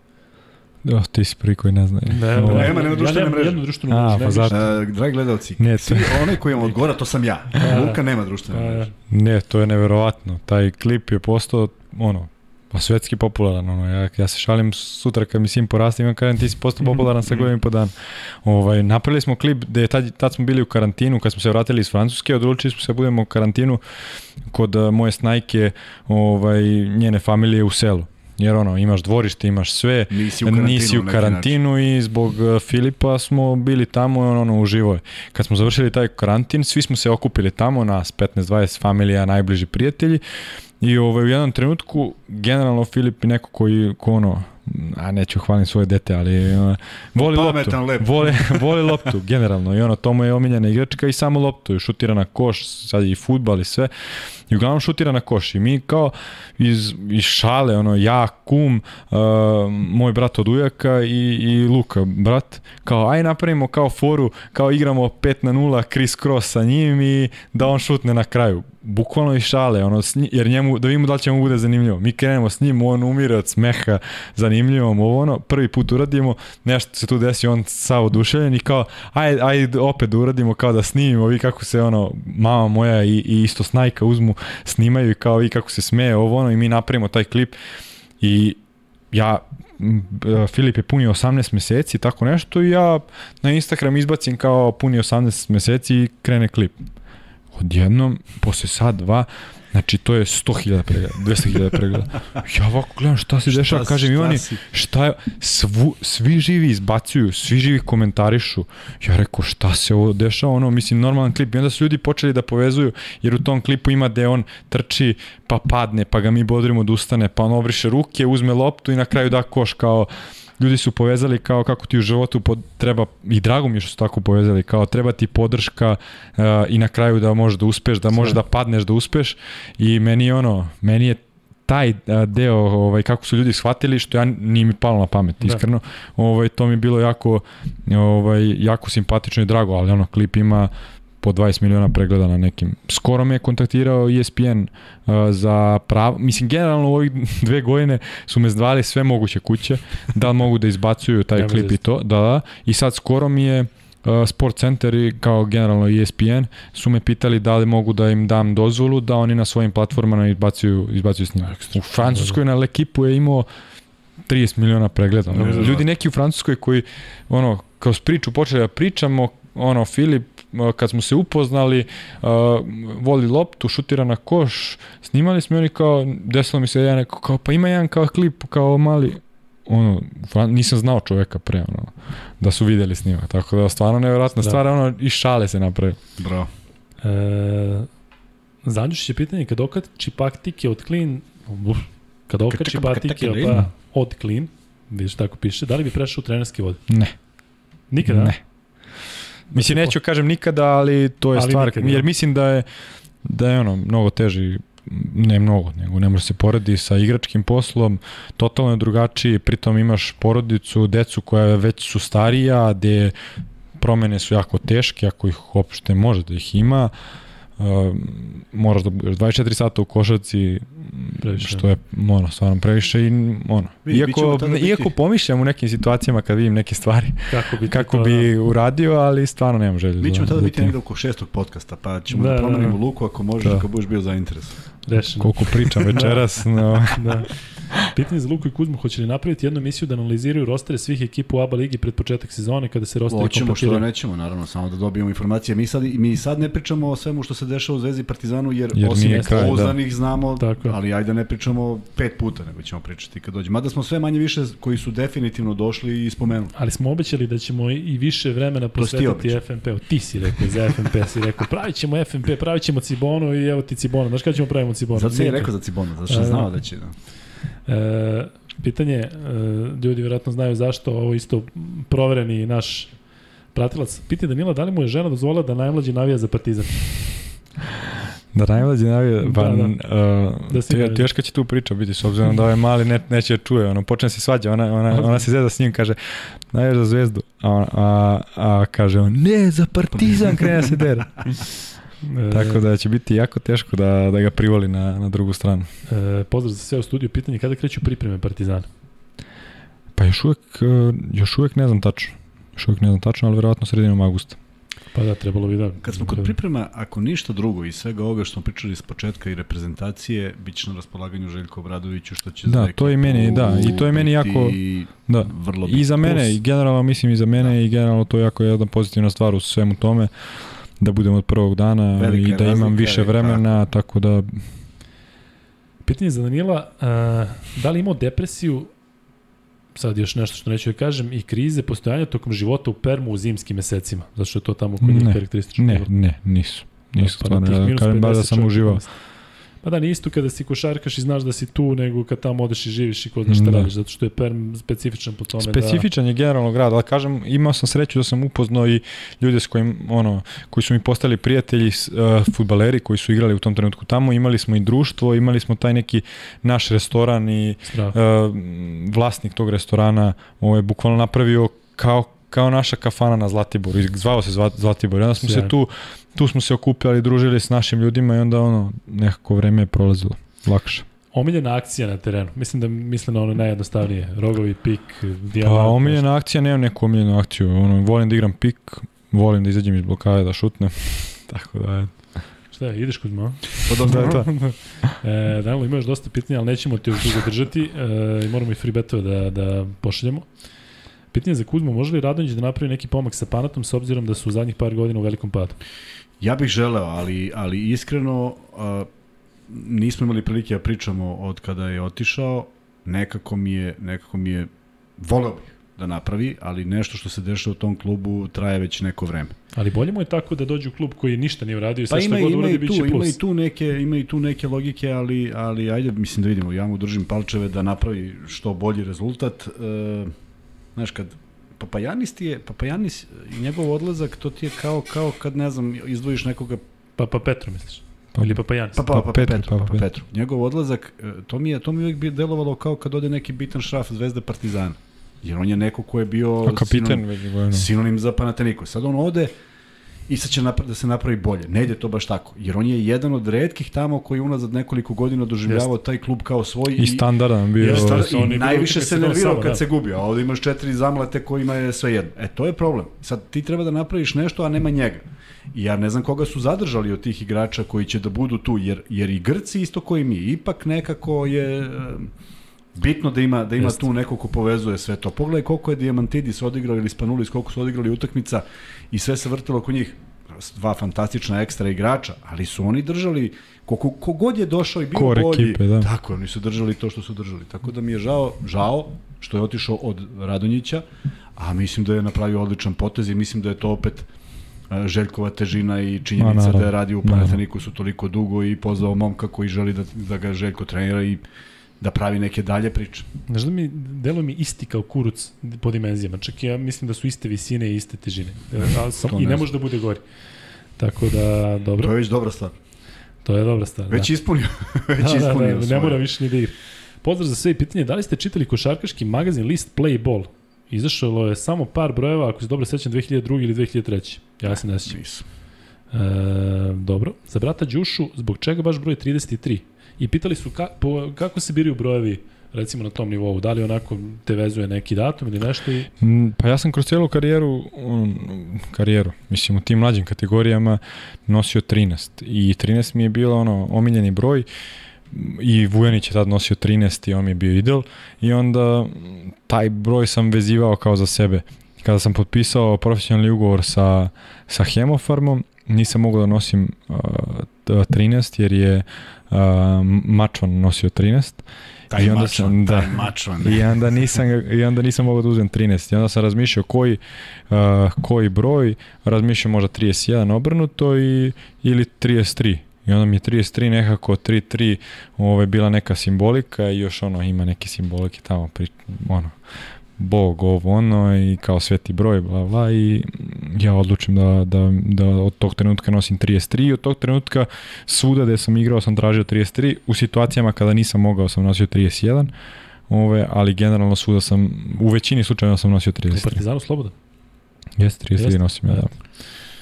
Da, ti si prvi koji ne zna. Ne, ne, ne, nema, nema društvene ja mreže. Jednu društvenu mrežu. A, pa zato. Uh, dragi gledalci, ne, to... svi onaj koji vam odgovara, to sam ja. Luka nema društvene mreže. Ne, to je neverovatno. Taj klip je postao, ono, Pa svetski popularan, ono, ja, ja se šalim sutra kad mi sin poraste, imam kažem ti si postao popularan sa godinu i po dan. Ovaj, napravili smo klip gde tad, tad smo bili u karantinu, kad smo se vratili iz Francuske, odlučili smo se da budemo u karantinu kod uh, moje snajke, ovaj, njene familije u selu jer ono, imaš dvorište, imaš sve, nisi u karantinu, nisi u karantinu i zbog uh, Filipa smo bili tamo i ono, ono uživo je. Kad smo završili taj karantin, svi smo se okupili tamo, nas 15-20 familija, najbliži prijatelji I ovaj, u jednom trenutku, generalno Filip je neko koji, ko ono, a neću hvalim svoje dete, ali uh, voli Pametan, loptu. Lep. Voli, [laughs] voli loptu, generalno. I ono, to mu je omiljena igračka i samo loptu. Šutira na koš, sad i futbal i sve. I uglavnom šutira na koš. I mi kao iz, iz šale, ono, ja, kum, uh, moj brat od ujaka i, i Luka, brat, kao aj napravimo kao foru, kao igramo 5 na 0 Chris Cross sa njim i da on šutne na kraju bukvalno i šale, ono, jer njemu, da vidimo da li će mu bude zanimljivo. Mi krenemo s njim, on umire od smeha, zanimljivo ovo ono, prvi put uradimo, nešto se tu desi, on sav oduševljen i kao, ajde, ajde opet da uradimo, kao da snimimo, vi kako se ono, mama moja i, i isto snajka uzmu, snimaju i kao vi kako se smeje ovo ono i mi napravimo taj klip i ja Filip je punio 18 meseci, tako nešto i ja na Instagram izbacim kao puni 18 meseci i krene klip odjednom, posle sat, dva, Znači, to je 100.000 pregleda, 200.000 pregleda. Ja ovako gledam šta se dešava, kažem Ivani, šta je, svu, svi živi izbacuju, svi živi komentarišu. Ja rekao, šta se ovo dešava, ono, mislim, normalan klip. I onda su ljudi počeli da povezuju, jer u tom klipu ima gde on trči, pa padne, pa ga mi bodrimo da ustane, pa on obriše ruke, uzme loptu i na kraju da koš kao ljudi su povezali kao kako ti u životu pod, treba, i drago mi je što su tako povezali, kao treba ti podrška uh, i na kraju da možeš da uspeš, da možeš da padneš da uspeš. I meni je ono, meni je taj deo ovaj kako su ljudi shvatili što ja nije mi palo na pamet da. iskreno. Ovaj to mi je bilo jako ovaj jako simpatično i drago ali ono klip ima po 20 miliona pregleda na nekim. Skoro me je kontaktirao ESPN uh, za pravo, mislim generalno u ovih [laughs] dve godine su me zdvali sve moguće kuće, da mogu da izbacuju taj klip i to, da, da, i sad skoro mi je uh, Sport Center i kao generalno ESPN su me pitali da li mogu da im dam dozvolu da oni na svojim platformama izbacuju, izbacuju snimak. U Francuskoj na Lekipu je imao 30 miliona pregleda. Ljudi neki u Francuskoj koji ono, kroz priču počeli da pričamo, ono, Filip kad smo se upoznali, uh, voli loptu, šutira na koš, snimali smo oni kao, desilo mi se jedan neko, kao, pa ima jedan kao klip, kao mali, ono, nisam znao čoveka pre, ono, da su videli snima, tako da stvarno nevjerojatna da. stvar, ono, i šale se napravi. Bravo. E, Zanjušić je pitanje, kad okači paktike od klin, kad okači patike pa, od klin, vidiš tako piše, da li bi prešao u trenerski vod? Ne. Nikada? Ne. Mislim, neću kažem nikada, ali to je ali stvar, nikad, jer mislim da je, da je ono, mnogo teži ne mnogo, nego ne može se poredi sa igračkim poslom, totalno je drugačiji, pritom imaš porodicu, decu koja već su starija, gde promene su jako teške, ako ih uopšte može da ih ima, uh, moraš da budeš 24 sata u košarci, previše. što je ono, stvarno previše i ono. Vi, iako, biti... iako pomišljam u nekim situacijama kad vidim neke stvari kako bi, kako to, bi da. uradio, ali stvarno nemam želju. Mi ćemo tada da biti negde oko šestog podcasta, pa ćemo da, da promenimo da, da. luku ako možeš, da. ako budeš bio zainteresovan. Rešeno. Koliko pričam večeras. [laughs] no. da. Pitanje za Luku i Kuzmu, hoće li napraviti jednu emisiju da analiziraju rostere svih ekipa u ABA ligi pred početak sezone kada se rosteri Hoćemo što da nećemo, naravno, samo da dobijemo informacije. Mi sad, mi sad ne pričamo o svemu što se dešava u Zvezdi Partizanu, jer, jer osim pouzdanih da. znamo, Tako. ali ajde ne pričamo pet puta, nego ćemo pričati kad dođe. Mada smo sve manje više koji su definitivno došli i spomenuli. Ali smo obećali da ćemo i više vremena posvetiti FNP-u. Ti si rekao za FNP, si rekao pravit ćemo FNP, pravit ćemo Cibono i evo ti Cibono. Znaš kada ćemo pravimo Cibono? Zato si rekao za Cibono, zato što znao da će. Da. E, pitanje, e, ljudi vjerojatno znaju zašto, ovo isto provereni naš pratilac. Pitanje Danila, da li mu je žena dozvolila da najmlađi navija za partizan? [laughs] Da najmlađi navija, pa da, da. Uh, da te, teška će tu priča biti, s obzirom da ovaj mali ne, neće da čuje, ono, počne se svađa, ona, ona, ona se zeda s njim, kaže, navijaš za zvezdu, a, a, a kaže on, ne, za partizan krene se dera. [laughs] E, Tako da će biti jako teško da, da ga privoli na, na drugu stranu. E, pozdrav za sve u studiju. Pitanje kada kreću pripreme Partizana? Pa još uvek, e, još uvek ne znam tačno. Još uvek ne znam tačno, ali verovatno sredinom augusta. Pa da, trebalo bi da... Kad smo kod priprema, ako ništa drugo i svega ovoga što smo pričali s početka i reprezentacije, bit će na raspolaganju Željko Obradoviću što će da, to je meni, da, i to je meni jako da, vrlo i za mene, i generalno mislim i za mene da. i generalno to je jako jedna pozitivna stvar u svemu tome. Uh, da budem od prvog dana Velike i da imam više vremena, tako. tako da... Pitanje za Danila, uh, da li imao depresiju, sad još nešto što neću da kažem, i krize postojanja tokom života u Permu u zimskim mesecima, zato što je to tamo kod njih karakteristično? Ne, ne, nisu. Nisu, da, pa stvarno, ja kažem bar da sam uživao. Pa da, isto kada si košarkaš i znaš da si tu, nego kad tamo odeš i živiš i ko znaš šta da. radiš, zato što je Perm specifičan po tome. Da- specifičan da... je generalno grad, ali kažem, imao sam sreću da sam upoznao i ljude s kojim, ono, koji su mi postali prijatelji, uh, futbaleri koji su igrali u tom trenutku tamo, imali smo i društvo, imali smo taj neki naš restoran i uh, vlasnik tog restorana ovo je bukvalno napravio kao kao naša kafana na Zlatiboru, zvao se Zlatibor. I onda smo Sjajno. se tu, tu smo se okupljali, družili s našim ljudima i onda ono, nekako vreme je prolazilo lakše. Omiljena akcija na terenu. Mislim da mislim na ono najjednostavnije. Rogovi, pik, dijamant. Pa omiljena akcija, nemam neku omiljenu akciju. Ono, volim da igram pik, volim da izađem iz blokade da šutnem. [laughs] Tako da je. Šta je, ideš Kuzma? Pa dobro, da, da. [laughs] e, Danilo, imaš dosta pitanja, ali nećemo te još dugo držati e, i moramo i free betove da, da pošaljemo. Pitanje za Kuzmu, može li Radonjić da napravi neki pomak sa Panatom s obzirom da su u zadnjih par godina u velikom padu? Ja bih želeo, ali, ali iskreno a, nismo imali prilike da pričamo od kada je otišao, nekako mi je, nekako mi je, voleo bih da napravi, ali nešto što se dešava u tom klubu traje već neko vreme. Ali bolje mu je tako da dođe u klub koji ništa nije uradio i sve Pa što ima, god uradi biće tu, ima plus. i tu neke, ima i tu neke logike, ali, ali ajde, mislim da vidimo, ja mu držim palčeve da napravi što bolji rezultat. E, znaš, kad Papajanis ti je, Papajanis i njegov odlazak, to ti je kao, kao kad, ne znam, izdvojiš nekoga Pa, pa Petro misliš? Pa- Ili pa Janis? Pa, pa, pa, Pa Petru, Petru, pa, pa Petru. Njegov odlazak, e, to mi je, to mi je uvijek bi delovalo kao kad ode neki bitan šraf Zvezde Partizana. Jer on je neko ko je bio A kapiten sinonim, sinonim za Panathinaiko. Sad on ode i sad će napra da se napravi bolje. Ne ide to baš tako. Jer on je jedan od redkih tamo koji unazad nekoliko godina doživljavao taj klub kao svoj. I standardan bio. Jeste, Star, I najviše se nervirao kad da. se gubio, a ovde imaš četiri zamlete kojima je sve jedno. E, to je problem. Sad ti treba da napraviš nešto, a nema njega. I ja ne znam koga su zadržali od tih igrača koji će da budu tu, jer, jer i Grci isto koji mi. Ipak nekako je e, bitno da ima, da ima Jeste. tu neko ko povezuje sve to. Pogledaj koliko je Diamantidis odigrao ili Spanulis, koliko su odigrali utakmica i sve se vrtilo oko njih dva fantastična ekstra igrača, ali su oni držali koliko kogod je došao i bio Core bolji. ekipe, da. Tako, oni su držali to što su držali. Tako da mi je žao, žao što je otišao od Radonjića, a mislim da je napravio odličan potez i mislim da je to opet e, Željkova težina i činjenica da je radio u Naravno. Panathinaikosu toliko dugo i pozvao momka koji želi da, da ga Željko trenira i da pravi neke dalje priče. Znaš da mi, delo mi isti kao kuruc po dimenzijama, čak ja mislim da su iste visine i iste težine. [laughs] A, sam, I ne ne može da bude gori. Tako da, dobro, To je već dobra stvar. to je dobra stvar. Već da. ispunio. [laughs] [laughs] već da, da, ispunio da, ne svoje. mora više ni da igra. Pozdrav za sve i pitanje, da li ste čitali košarkaški magazin List Play Ball? Izašlo je samo par brojeva, ako se dobro sećam, 2002. ili 2003. Ja se ne sećam. Nisam. E, dobro. Za brata Đušu, zbog čega baš broj 33? I pitali su ka, po, kako se biraju brojevi recimo na tom nivou, da li onako te vezuje neki datum ili nešto i Mm, Pa ja sam kroz cijelu karijeru, um, karijeru, mislim u tim mlađim kategorijama nosio 13 i 13 mi je bilo ono omiljeni broj. I Vujanić je tad nosio 13 i on mi je bio idol. I onda mm, taj broj sam vezivao kao za sebe. Kada sam potpisao profesionalni ugovor sa, sa Hemofarmom, nisam mogao da nosim uh, t- 13 jer je uh, Mačvan nosio 13 Taj I onda mačvan, sam- da. taj mačvan. I onda nisam, i onda nisam mogao da uzem 13. I onda sam razmišljao koji, uh, koji broj, razmišljao možda 31 obrnuto i, ili 33. I onda mi je 33 nekako 3-3 ovaj, bila neka simbolika i još ono ima neke simbolike tamo pri, ono Bog, ovo ono i kao sveti broj, bla bla i ja odlučim da, da, da od tog trenutka nosim 33 i od tog trenutka svuda gde sam igrao sam tražio 33, u situacijama kada nisam mogao sam nosio 31, ove, ali generalno svuda sam, u većini slučajeva sam nosio u 33. Partizanu slobodan? Jeste, 33 Jeste. nosim ja, da.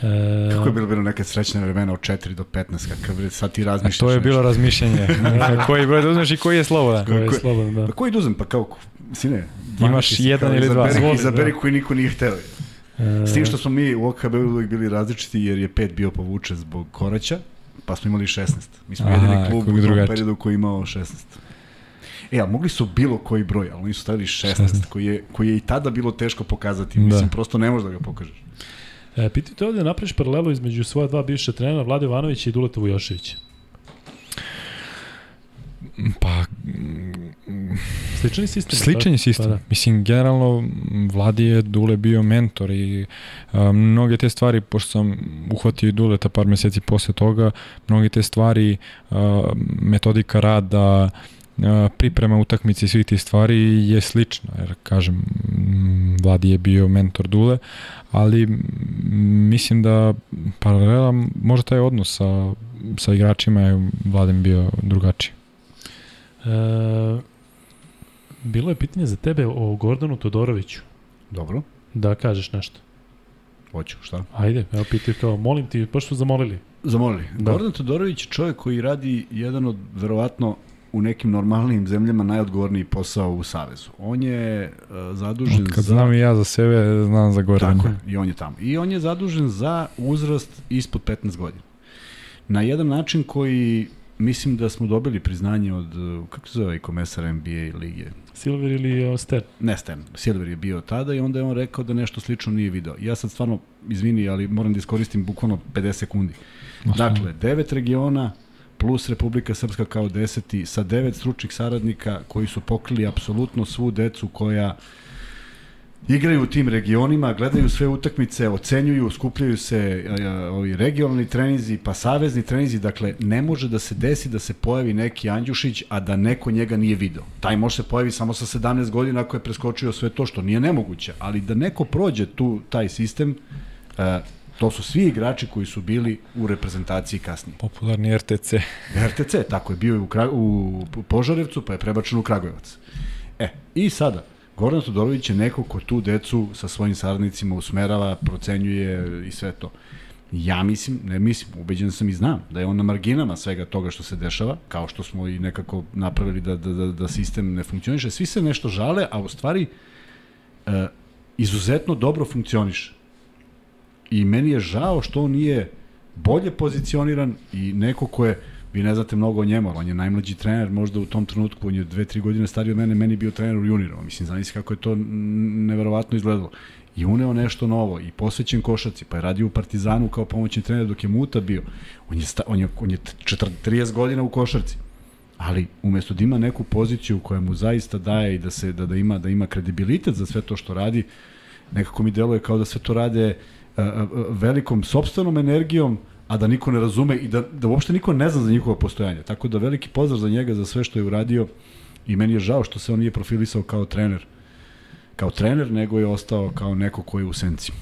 E, Kako je bilo bilo neke srećne vremena od 4 do 15, kakav sad ti A razmišljaš. to je bilo nešto. razmišljenje. [laughs] koji broj da uzmeš i koji je slobodan. ko je slobodan, da. Pa koji da uzem? Pa kao, sine, Imaš 12 si, jedan ili dva. Izaberi, izaberi da. koji niko nije hteo. E, S tim što smo mi u OKB uvijek bili različiti jer je pet bio povuče zbog Koraća, pa smo imali 16. Mi smo Aha, jedini klub u tom periodu koji imao 16. E, a mogli su bilo koji broj, ali oni su stavili 16, 16. koji je, koji je i tada bilo teško pokazati. Da. Mislim, prosto ne možeš da ga pokažeš. E, pitaju te ovde da napraviš paralelu između svoja dva bivša trenera, Vlade Ivanovića i Duleta Vujoševića. Pa, Sličan je sistem. Sličan je tako? sistem. Pa da. Mislim, generalno, Vladi je Dule bio mentor i a, mnoge te stvari, pošto sam uhvatio i Duleta par meseci posle toga, mnoge te stvari, a, metodika rada, a, priprema utakmice i svih tih stvari je slična, jer kažem, Vladi je bio mentor Dule, ali mislim da paralela, možda taj odnos sa, sa igračima je Vladem bio drugačiji. E, bilo je pitanje za tebe o Gordanu Todoroviću. Dobro, Da kažeš nešto. hoću, šta? Ajde, evo pitaju kao, molim ti, baš su zamolili. Zamolili. Da. Gordon Todorović je čovjek koji radi jedan od, verovatno, u nekim normalnim zemljama najodgovorniji posao u Savezu. On je uh, zadužen Kad za... znam i ja za sebe, znam za Gordana. Tako i on je tamo. I on je zadužen za uzrast ispod 15 godina. Na jedan način koji mislim da smo dobili priznanje od, uh, kako se zove ovaj komesar NBA lige? Silver ili Oster? Ne, Stan. Silver je bio tada i onda je on rekao da nešto slično nije video. Ja sad stvarno, izvini, ali moram da iskoristim bukvalno 50 sekundi. Dakle, devet regiona, plus Republika Srpska kao deseti, sa devet stručnih saradnika koji su pokrili apsolutno svu decu koja igraju u tim regionima, gledaju sve utakmice, ocenjuju, skupljaju se a, a, ovi regionalni trenizi, pa savezni trenizi, dakle ne može da se desi da se pojavi neki Andjušić, a da neko njega nije video. Taj može se pojavi samo sa 17 godina ako je preskočio sve to što nije nemoguće, ali da neko prođe tu taj sistem, a, to su svi igrači koji su bili u reprezentaciji kasnije. Popularni RTC. RTC, tako je bio i u, Kra u Požarevcu, pa je prebačen u Kragujevac. E, i sada, Goran Todorović je neko ko tu decu sa svojim saradnicima usmerava, procenjuje i sve to. Ja mislim, ne mislim, ubeđen sam i znam da je on na marginama svega toga što se dešava, kao što smo i nekako napravili da, da, da, da sistem ne funkcioniše. Svi se nešto žale, a u stvari e, izuzetno dobro funkcioniše. I meni je žao što on nije bolje pozicioniran i neko ko je vi ne znate mnogo o njemu, on je najmlađi trener, možda u tom trenutku, on je dve, tri godine stariji od mene, meni bio trener u juniorima. Mislim, zamisli kako je to neverovatno izgledalo. I uneo nešto novo i posvećen košaci, pa je radio u Partizanu kao pomoćni trener dok je Muta bio. On je, sta, on je, on je 30 godina u košarci. Ali umesto da ima neku poziciju koja mu zaista daje i da se da da ima da ima kredibilitet za sve to što radi, nekako mi deluje kao da sve to rade uh, velikom sopstvenom energijom, a da niko ne razume i da, da uopšte niko ne zna za njihovo postojanje. Tako da veliki pozdrav za njega, za sve što je uradio i meni je žao što se on nije profilisao kao trener kao trener, nego je ostao kao neko ko je u senci.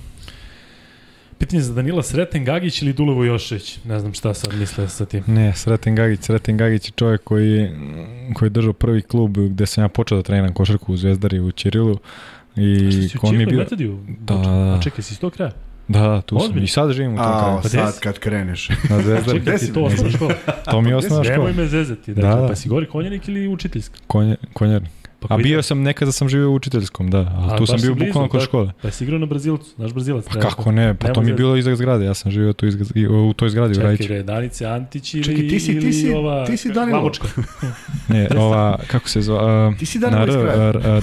Pitanje za Danila Sreten Gagić ili Dulevo Jošević? Ne znam šta sad misle sa tim. Ne, Sreten Gagić. Sreten Gagić je čovjek koji, koji je držao prvi klub gde sam ja počeo da treniram košarku u Zvezdari u Ćirilu. I A što si ko mi je bio... Metodiju? Da, da, da. A čekaj, si iz tog kraja? Da, tu sam. I sad živim u tom A, kraju. Pa sad kad kreneš. Na Zvezdari. [laughs] Čekaj, ti to osnovna škola. To mi je osnovna Nemoj škola. me zezati. Da, Dakle, da. Pa si gori konjenik ili učiteljska? Konje, konjer. Pa A bio sam, nekada sam živio u učiteljskom, da. A, A, tu sam bio bukvalno kod škole. Pa si igrao na Brazilcu, naš Brazilac. Pa kako ne, pa to mi je bilo iza zgrade, ja sam živio tu iz, u toj zgradi u Čekaj, Rajiću. re, Danice Antić ili, Čekaj, ti si- ti si- ova... ti si Danilo. Labučka. [laughs] Ne, ova, kako se zove? Uh, Ti si Danilo iz kraja.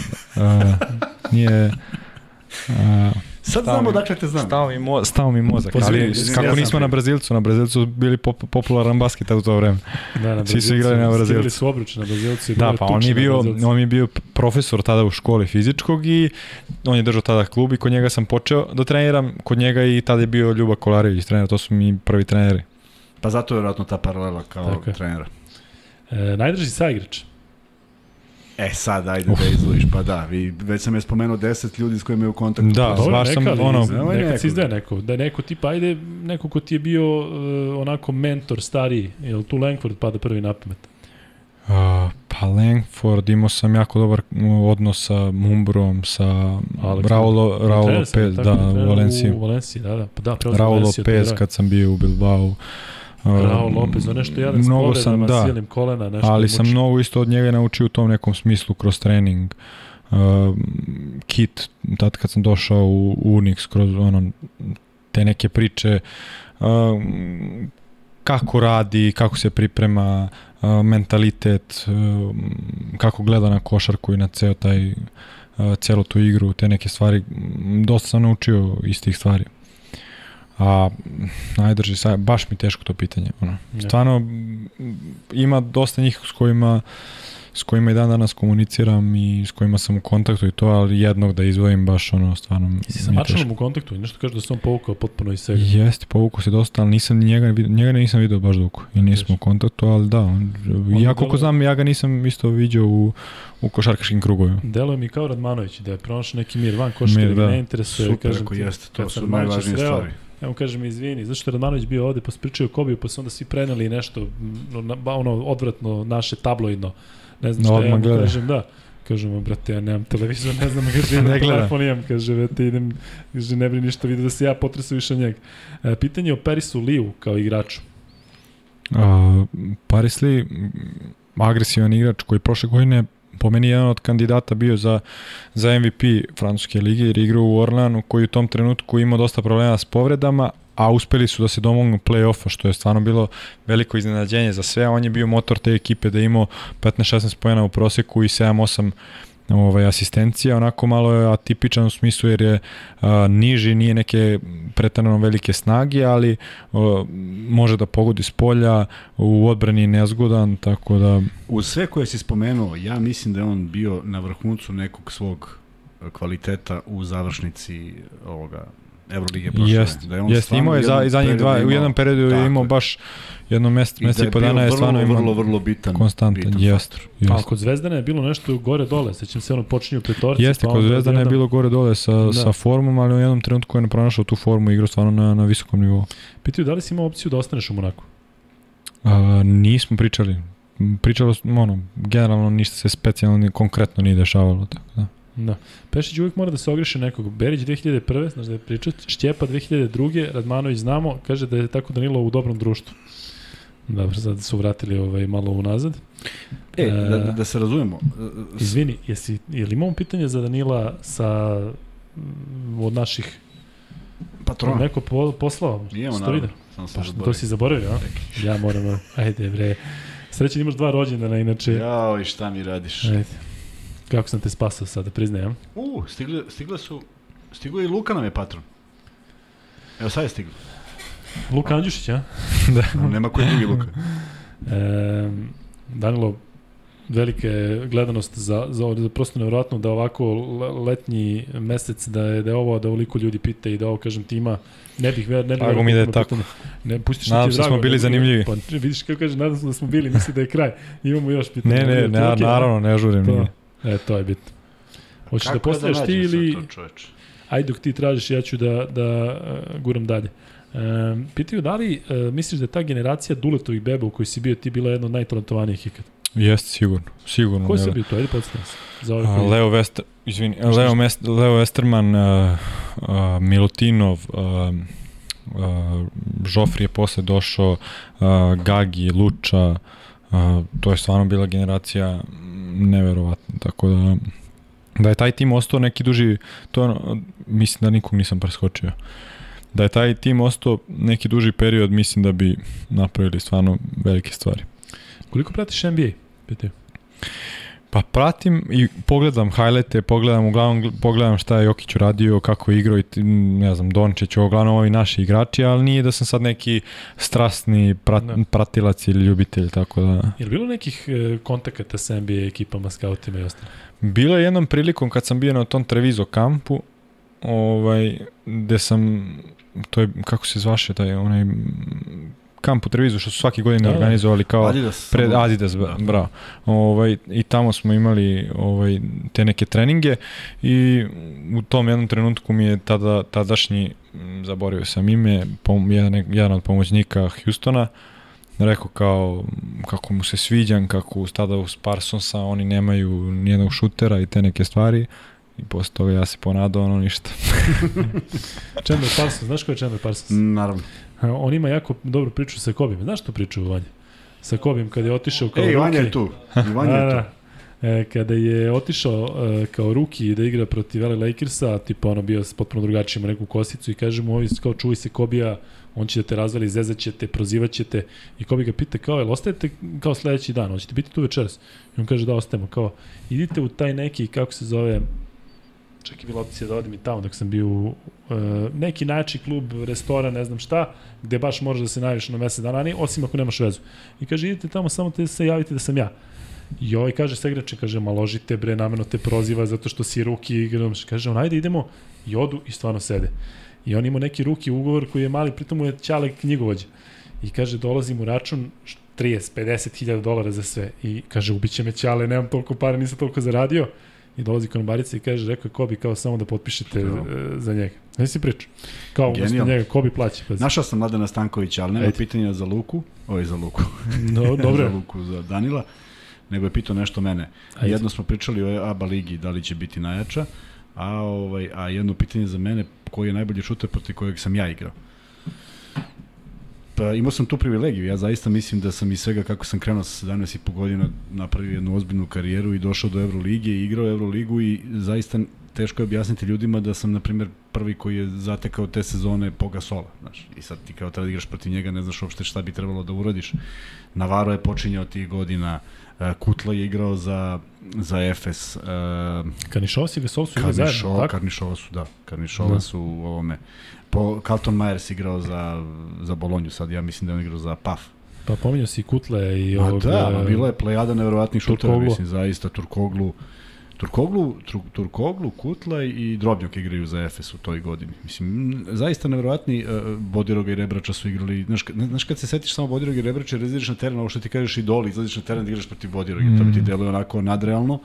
nije... A, Sad Stao znamo mi- dakle te znam. stao, mi mo, stao mi mozak, ali izvini, kako ja nismo na. Brazilcu, na Brazilcu bili pop, popularan basket u to vreme. Da, na Svi su Brazilcu, igrali na Brazilcu. Skidali su obruč na Brazilcu. Da, pa on je bio, on je bio profesor tada u školi fizičkog i on je držao tada klub i kod njega sam počeo da treniram, kod njega i tada je bio Ljuba Kolarević trener, to su mi prvi treneri. Pa zato je vjerojatno ta paralela kao Tako je. trenera. E, najdrži saigrač. E sad, ajde da izvojiš, pa da, vi, već sam je spomenuo 10 ljudi s kojima je u kontaktu. Da, Pa sam, neka, ali ono- nekad neko. se izdaje neko. Da je neko tipa, ajde, neko ko ti je bio uh, onako mentor stariji. Je li tu Langford pada prvi na pamet? Uh, pa Langford, imao sam jako dobar odnos sa Mumbrom, sa Alex Raulo, Raulo tako, da, u Valenciji. U Valenciji, da, da. Pa da, preuzeo Raul Valenciju, to je kad sam bio u Bilbao. Uh, Raul Lopez, on nešto jedan s povredama, da, silnim kolena, nešto ali muči. sam mnogo isto od njega naučio u tom nekom smislu kroz trening. Uh, kit, tad kad sam došao u Unix, kroz ono, te neke priče, uh, kako radi, kako se priprema, uh, mentalitet, uh, kako gleda na košarku i na ceo taj uh, celu tu igru, te neke stvari, dosta sam naučio iz tih stvari. A najdrži sad, baš mi teško to pitanje. Ono. Stvarno, ima dosta njih s kojima s kojima i dan danas komuniciram i s kojima sam u kontaktu i to, ali jednog da izvojim baš ono stvarno Si sa Mačanom u kontaktu i nešto kaže da se on povukao potpuno iz svega. Jeste, povukao se dosta, ali nisam ni njega, njega nisam video baš dugo. I nismo u kontaktu, ali da, on, ja koliko znam, ja ga nisam isto vidio u, u košarkaškim krugovima. Deluje mi kao Radmanović, da je pronašao neki mir van košarke, Mir, da da. ne interesuje. Super, kažem jeste, to su sam najvažnije stvari. Ja mu kažem izvini, zašto je Radmanović bio ovde, pa se pričao o Kobiju, pa su onda svi preneli nešto, ono, odvratno, naše tabloidno. Ne znam šta, Odmah ja mu kažem, da. Kažem brate, ja nemam televizor, ne znam, kaže, [laughs] Ne telefon imam, kaže, brate, idem, kaže, ne brini ništa, vidio da se ja potresu više njega. E, pitanje je o Perisu Liu kao igraču. Uh, Paris Lee, agresivan igrač koji prošle godine po meni jedan od kandidata bio za, za MVP Francuske lige jer igrao u Orlanu koji u tom trenutku imao dosta problema s povredama, a uspeli su da se domognu play-offa, što je stvarno bilo veliko iznenađenje za sve. On je bio motor te ekipe da je imao 15-16 pojena u proseku i 7-8 ovaj, asistencija, onako malo je atipičan u smislu jer je a, niži, nije neke pretanano velike snage, ali a, može da pogodi s polja, u odbrani je nezgodan, tako da... U sve koje si spomenuo, ja mislim da je on bio na vrhuncu nekog svog kvaliteta u završnici ovoga Evrolige prošle. Jest, da je on jest, imao je za, zadnjih dva, imao, u jednom periodu je imao baš jedno mest, mest i, da po dana je stvarno imao vrlo, vrlo bitan, konstantan, bitan jest, jest. A kod Zvezdana je bilo nešto gore dole, sećam se ono počinju petorci. Jeste, pa kod Zvezdana je bilo gore dole sa, da. sa formom, ali u jednom trenutku je pronašao tu formu i igrao stvarno na, na visokom nivou. Pitaju da li si imao opciju da ostaneš u Monaku? A, nismo pričali. Pričalo, ono, generalno ništa se specijalno ni konkretno nije dešavalo, tako da. Da. Pešić uvijek mora da se ogreše nekog. Berić 2001. Znaš da je pričat. Štjepa 2002. Radmanović znamo. Kaže da je tako Danilo u dobrom društvu. Dobro, sad su vratili ovaj, malo unazad. E, da, da, da se razumemo. Izvini, jesi, je li imamo pitanje za Danila sa od naših patrona? Neko po, poslao? Nijemo, naravno. Sam pa, to si zaboravio, a? Ja moram, ajde bre. Srećan imaš dva rođendana, inače. Jao, i šta mi radiš? Ajde. Kako sam te spasao sada, priznajem. U, stigle, stigle su, stigo i Luka nam je patron. Evo sad je stiglo. Luka Andjušić, a? [laughs] da. Nema koji drugi Luka. E, Danilo, velike gledanost za, za, za prosto nevjerojatno da ovako letnji mesec da je, da je ovo da ovoliko ljudi pita i da ovo kažem tima ne bih ver ne bih Drago mi da je tako. Ne pustiš nadam se da smo bili zanimljivi. Pa vidiš kako kaže nadam se da smo bili, misli da je kraj. Imamo još pitanje. Ne, ne, ne, ne naravno ne žurim. To. E, to je bitno. Hoćeš da, postavljaš da ti ili... To, Ajde dok ti tražiš, ja ću da, da uh, guram dalje. Um, pitaju da li uh, misliš da je ta generacija Duletovih beba u kojoj si bio ti bila jedna od najtalentovanijih ikad? Jeste, sigurno. Sigurno. Ko si bio to? Ajde se. Za ovaj uh, Leo West, izvini, Leo, Mest, Leo Westerman, uh, uh, Milutinov, uh, uh, Žofri je posle došao, uh, Gagi, Luča, uh, to je stvarno bila generacija neverovatno, tako da da je taj tim ostao neki duži, to mislim da nikog nisam preskočio. Da je taj tim ostao neki duži period, mislim da bi napravili stvarno velike stvari. Koliko pratiš NBA? Pitaju. Pa pratim i pogledam highlighte, pogledam uglavnom pogledam šta je Jokić uradio, kako je igrao i ne znam Dončić, uglavnom ovi naši igrači, ali nije da sam sad neki strasni prat, da. pratilac ili ljubitelj, tako da. Je li bilo nekih e, kontakata sa NBA ekipama, skautima i ostalo? Bilo je jednom prilikom kad sam bio na tom Trevizo kampu, ovaj, gde sam, to je, kako se zvaše taj, onaj kamp u Trevizu što su svaki godine da, da. organizovali kao Adidas, pred Adidas, da. bravo. Ovaj i tamo smo imali ovaj te neke treninge i u tom jednom trenutku mi je tada tadašnji zaboravio sam ime, pom, jedan, jedan od pomoćnika Hustona rekao kao kako mu se sviđam, kako tada uz Parsonsa oni nemaju nijednog šutera i te neke stvari. I posle toga ja se ponadao, ono ništa. [laughs] Chandler Parsons, znaš ko je Chandler Parsons? Naravno. On ima jako dobru priču sa Kobim. Znaš tu priču, Vanja? Sa Kobim, kada je otišao kao Ej, Vanja je tu. Vanja je [laughs] da, tu. Da. E, kada je otišao e, kao ruki da igra protiv LA Lakersa, tipa ono bio potpuno drugačiji, ima neku kosicu i kaže mu ovi kao čuvaj se Kobija, on će da te razvali, zezaćete, prozivaćete i Kobi ga pita kao, jel ostajete kao sledeći dan, hoćete biti tu večeras? I on kaže da ostajemo, kao, idite u taj neki, kako se zove, čak je bila opcija da odim i tamo dok sam bio u uh, neki najjači klub, restoran, ne znam šta, gde baš možeš da se najaviš na mesec dana, osim ako nemaš vezu. I kaže, idite tamo, samo te se javite da sam ja. I ovaj kaže se igrače, kaže, ma ložite bre, nameno te proziva zato što si ruki igram. Kaže, on, ajde idemo, i odu i stvarno sede. I on ima neki ruki ugovor koji je mali, pritom mu je Ćale knjigovođa. I kaže, dolazi mu račun 30, 50 hiljada dolara za sve. I kaže, ubiće me Ćale, nemam toliko para, nisam toliko zaradio. I dolazi konobarica i kaže, rekao je Kobi kao samo da potpišete no. E, za njega. Ne si priča. Kao umesto njega, Kobi plaća. Pa Našao sam Mladena Stankovića, ali nema Ajde. pitanja za Luku, oj za Luku, no, [laughs] dobro. za Luku, za Danila, nego je pitao nešto mene. Ajde. Jedno smo pričali o ABA ligi, da li će biti najjača, a, ovaj, a jedno pitanje za mene, koji je najbolji šuter protiv kojeg sam ja igrao. Pa imao sam tu privilegiju. Ja zaista mislim da sam iz svega kako sam krenuo sa 17 i po godina napravio jednu ozbiljnu karijeru i došao do Evrolige i igrao Evroligu i zaista teško je objasniti ljudima da sam, na primjer, prvi koji je zatekao te sezone po Gasola. Znaš, I sad ti kao treba da igraš protiv njega, ne znaš uopšte šta bi trebalo da uradiš. Navaro je počinjao tih godina, e, Kutla je igrao za, za Efes. Uh, Kanišovas i Gasol su igrali zajedno, tako? Karnišova su, da. Karnišova da. su u ovome. Po, Carlton Myers igrao za, za Bolonju sad, ja mislim da je on igrao za PAF. Pa pominjao si Kutle i Ma ovog... da, e, ma bilo je plejada nevjerovatnih šutera, mislim, zaista, Turkoglu. Turkoglu, Tur, Turkoglu, Kutlaj i Drobnjak igraju za Efes u toj godini. Mislim, zaista nevjerovatni uh, Bodiroga i Rebrača su igrali. Znaš, znaš kad se setiš samo Bodiroga i Rebrača, izlaziš na teren, ovo što ti kažeš idoli, izlaziš na teren da igraš protiv Bodiroga, mm. to ti deluje onako nadrealno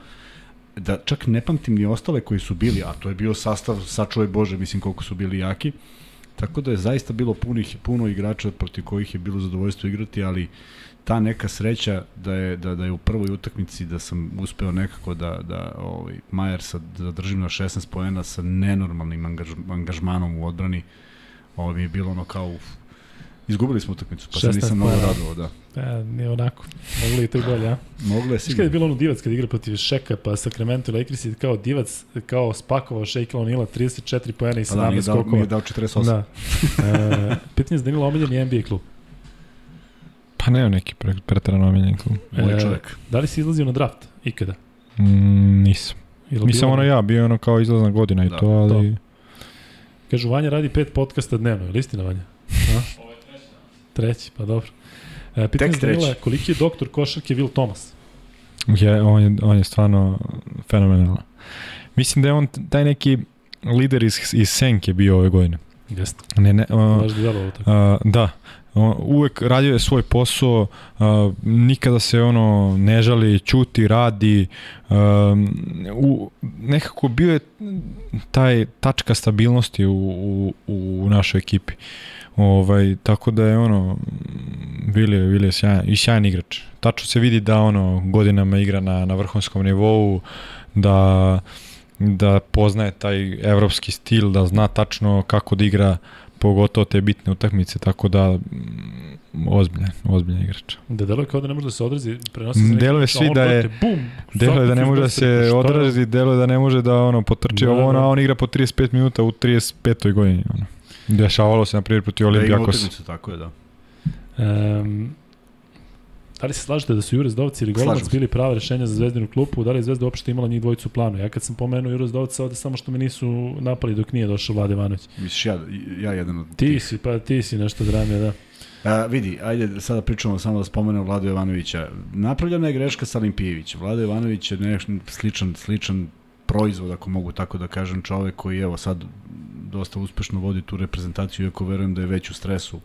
da čak ne pamtim ni ostale koji su bili, a to je bio sastav, sačuvaj Bože, mislim koliko su bili jaki. Tako da je zaista bilo punih, puno igrača protiv kojih je bilo zadovoljstvo igrati, ali ta neka sreća da je, da, da je u prvoj utakmici da sam uspeo nekako da, da ovaj, Majersa zadržim na 16 poena sa nenormalnim angaž, angažmanom u odbrani, ovo mi je bilo ono kao uf, Izgubili smo utakmicu, pa se 16 nisam mnogo radovao, da. E, nije onako. Mogli i to bolje, a? Moglo je Znaš kada je sigurno. bilo ono Divac kad igra protiv Šeka, pa Sacramento Lakers i kao Divac kao spakovao Shaquille O'Neal 34 poena i 17 Pa da, je skokova. je dao 48. Da. E, pitanje je za Danila omiljeni NBA klub. Pa nema neki pre, pretarano omiljen klub. Moj E, čovjek. Da li si izlazio na draft ikada? Mm, nisam. Ili Nisam bilo- ono ja, bio je ono kao izlazna godina i Da, to, ali... Kažu, Vanja radi pet podcasta dnevno. Je li istina, Vanja? A? Treći, pa dobro. E, pitanje Danila, treći. koliki je doktor košarke Will Thomas? Je, on, je, on je stvarno fenomenalan. Mislim da je on taj neki lider iz, iz Senke bio ove godine. Jeste. Ne, ne, uh, da. A, da, uvek radio je svoj posao, a, nikada se ono ne žali, ćuti, radi, a, u, nekako bio je taj tačka stabilnosti u, u, u našoj ekipi. Ovaj, tako da je ono Vili je, Vili je sjajan, i sjajan igrač. Tačno se vidi da ono godinama igra na, na vrhunskom nivou, da da poznaje taj evropski stil, da zna tačno kako da igra pogotovo te bitne utakmice, tako da mm, ozbiljan, ozbiljan igrač. Da deluje kao da ne može da se odrazi, prenosi se Deluje šut, a svi da je- bum, Deluje da ne može da se odrazi, deluje da ne može da ono potrči Da, ovo, ono, da. a on igra po 35 minuta u 35. godini. Ono. Dešavalo se, na primjer, protiv Da ima Olimpijakos. utakmicu, tako je, da. Um, da li se slažete da su Jure Zdovci ili se. bili prava rešenja za Zvezdinu klupu? Da li je Zvezda uopšte imala njih dvojicu planu? Ja kad sam pomenuo Jure Zdovca, ovde samo što me nisu napali dok nije došao Vlade Ivanović. Misliš, ja, ja jedan od Ti tih. si, pa ti si nešto drame, da. A, vidi, ajde sada pričamo samo da spomenem Vladu Jovanovića. Napravljena je greška sa Olimpijević. Vlada Jovanović je neš, sličan, sličan proizvod, ako mogu tako da kažem, čovek koji evo sad dosta uspešno vodi tu reprezentaciju, iako verujem da je već u stresu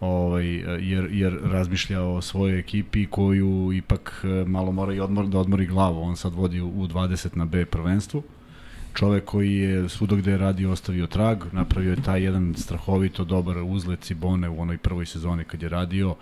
ovaj, jer, jer razmišlja o svojoj ekipi koju ipak e, malo mora i odmor, da odmori glavu. On sad vodi u 20 na B prvenstvu. Čovek koji je svuda gde je radio ostavio trag, napravio je taj jedan strahovito dobar uzlet Cibone u onoj prvoj sezoni kad je radio,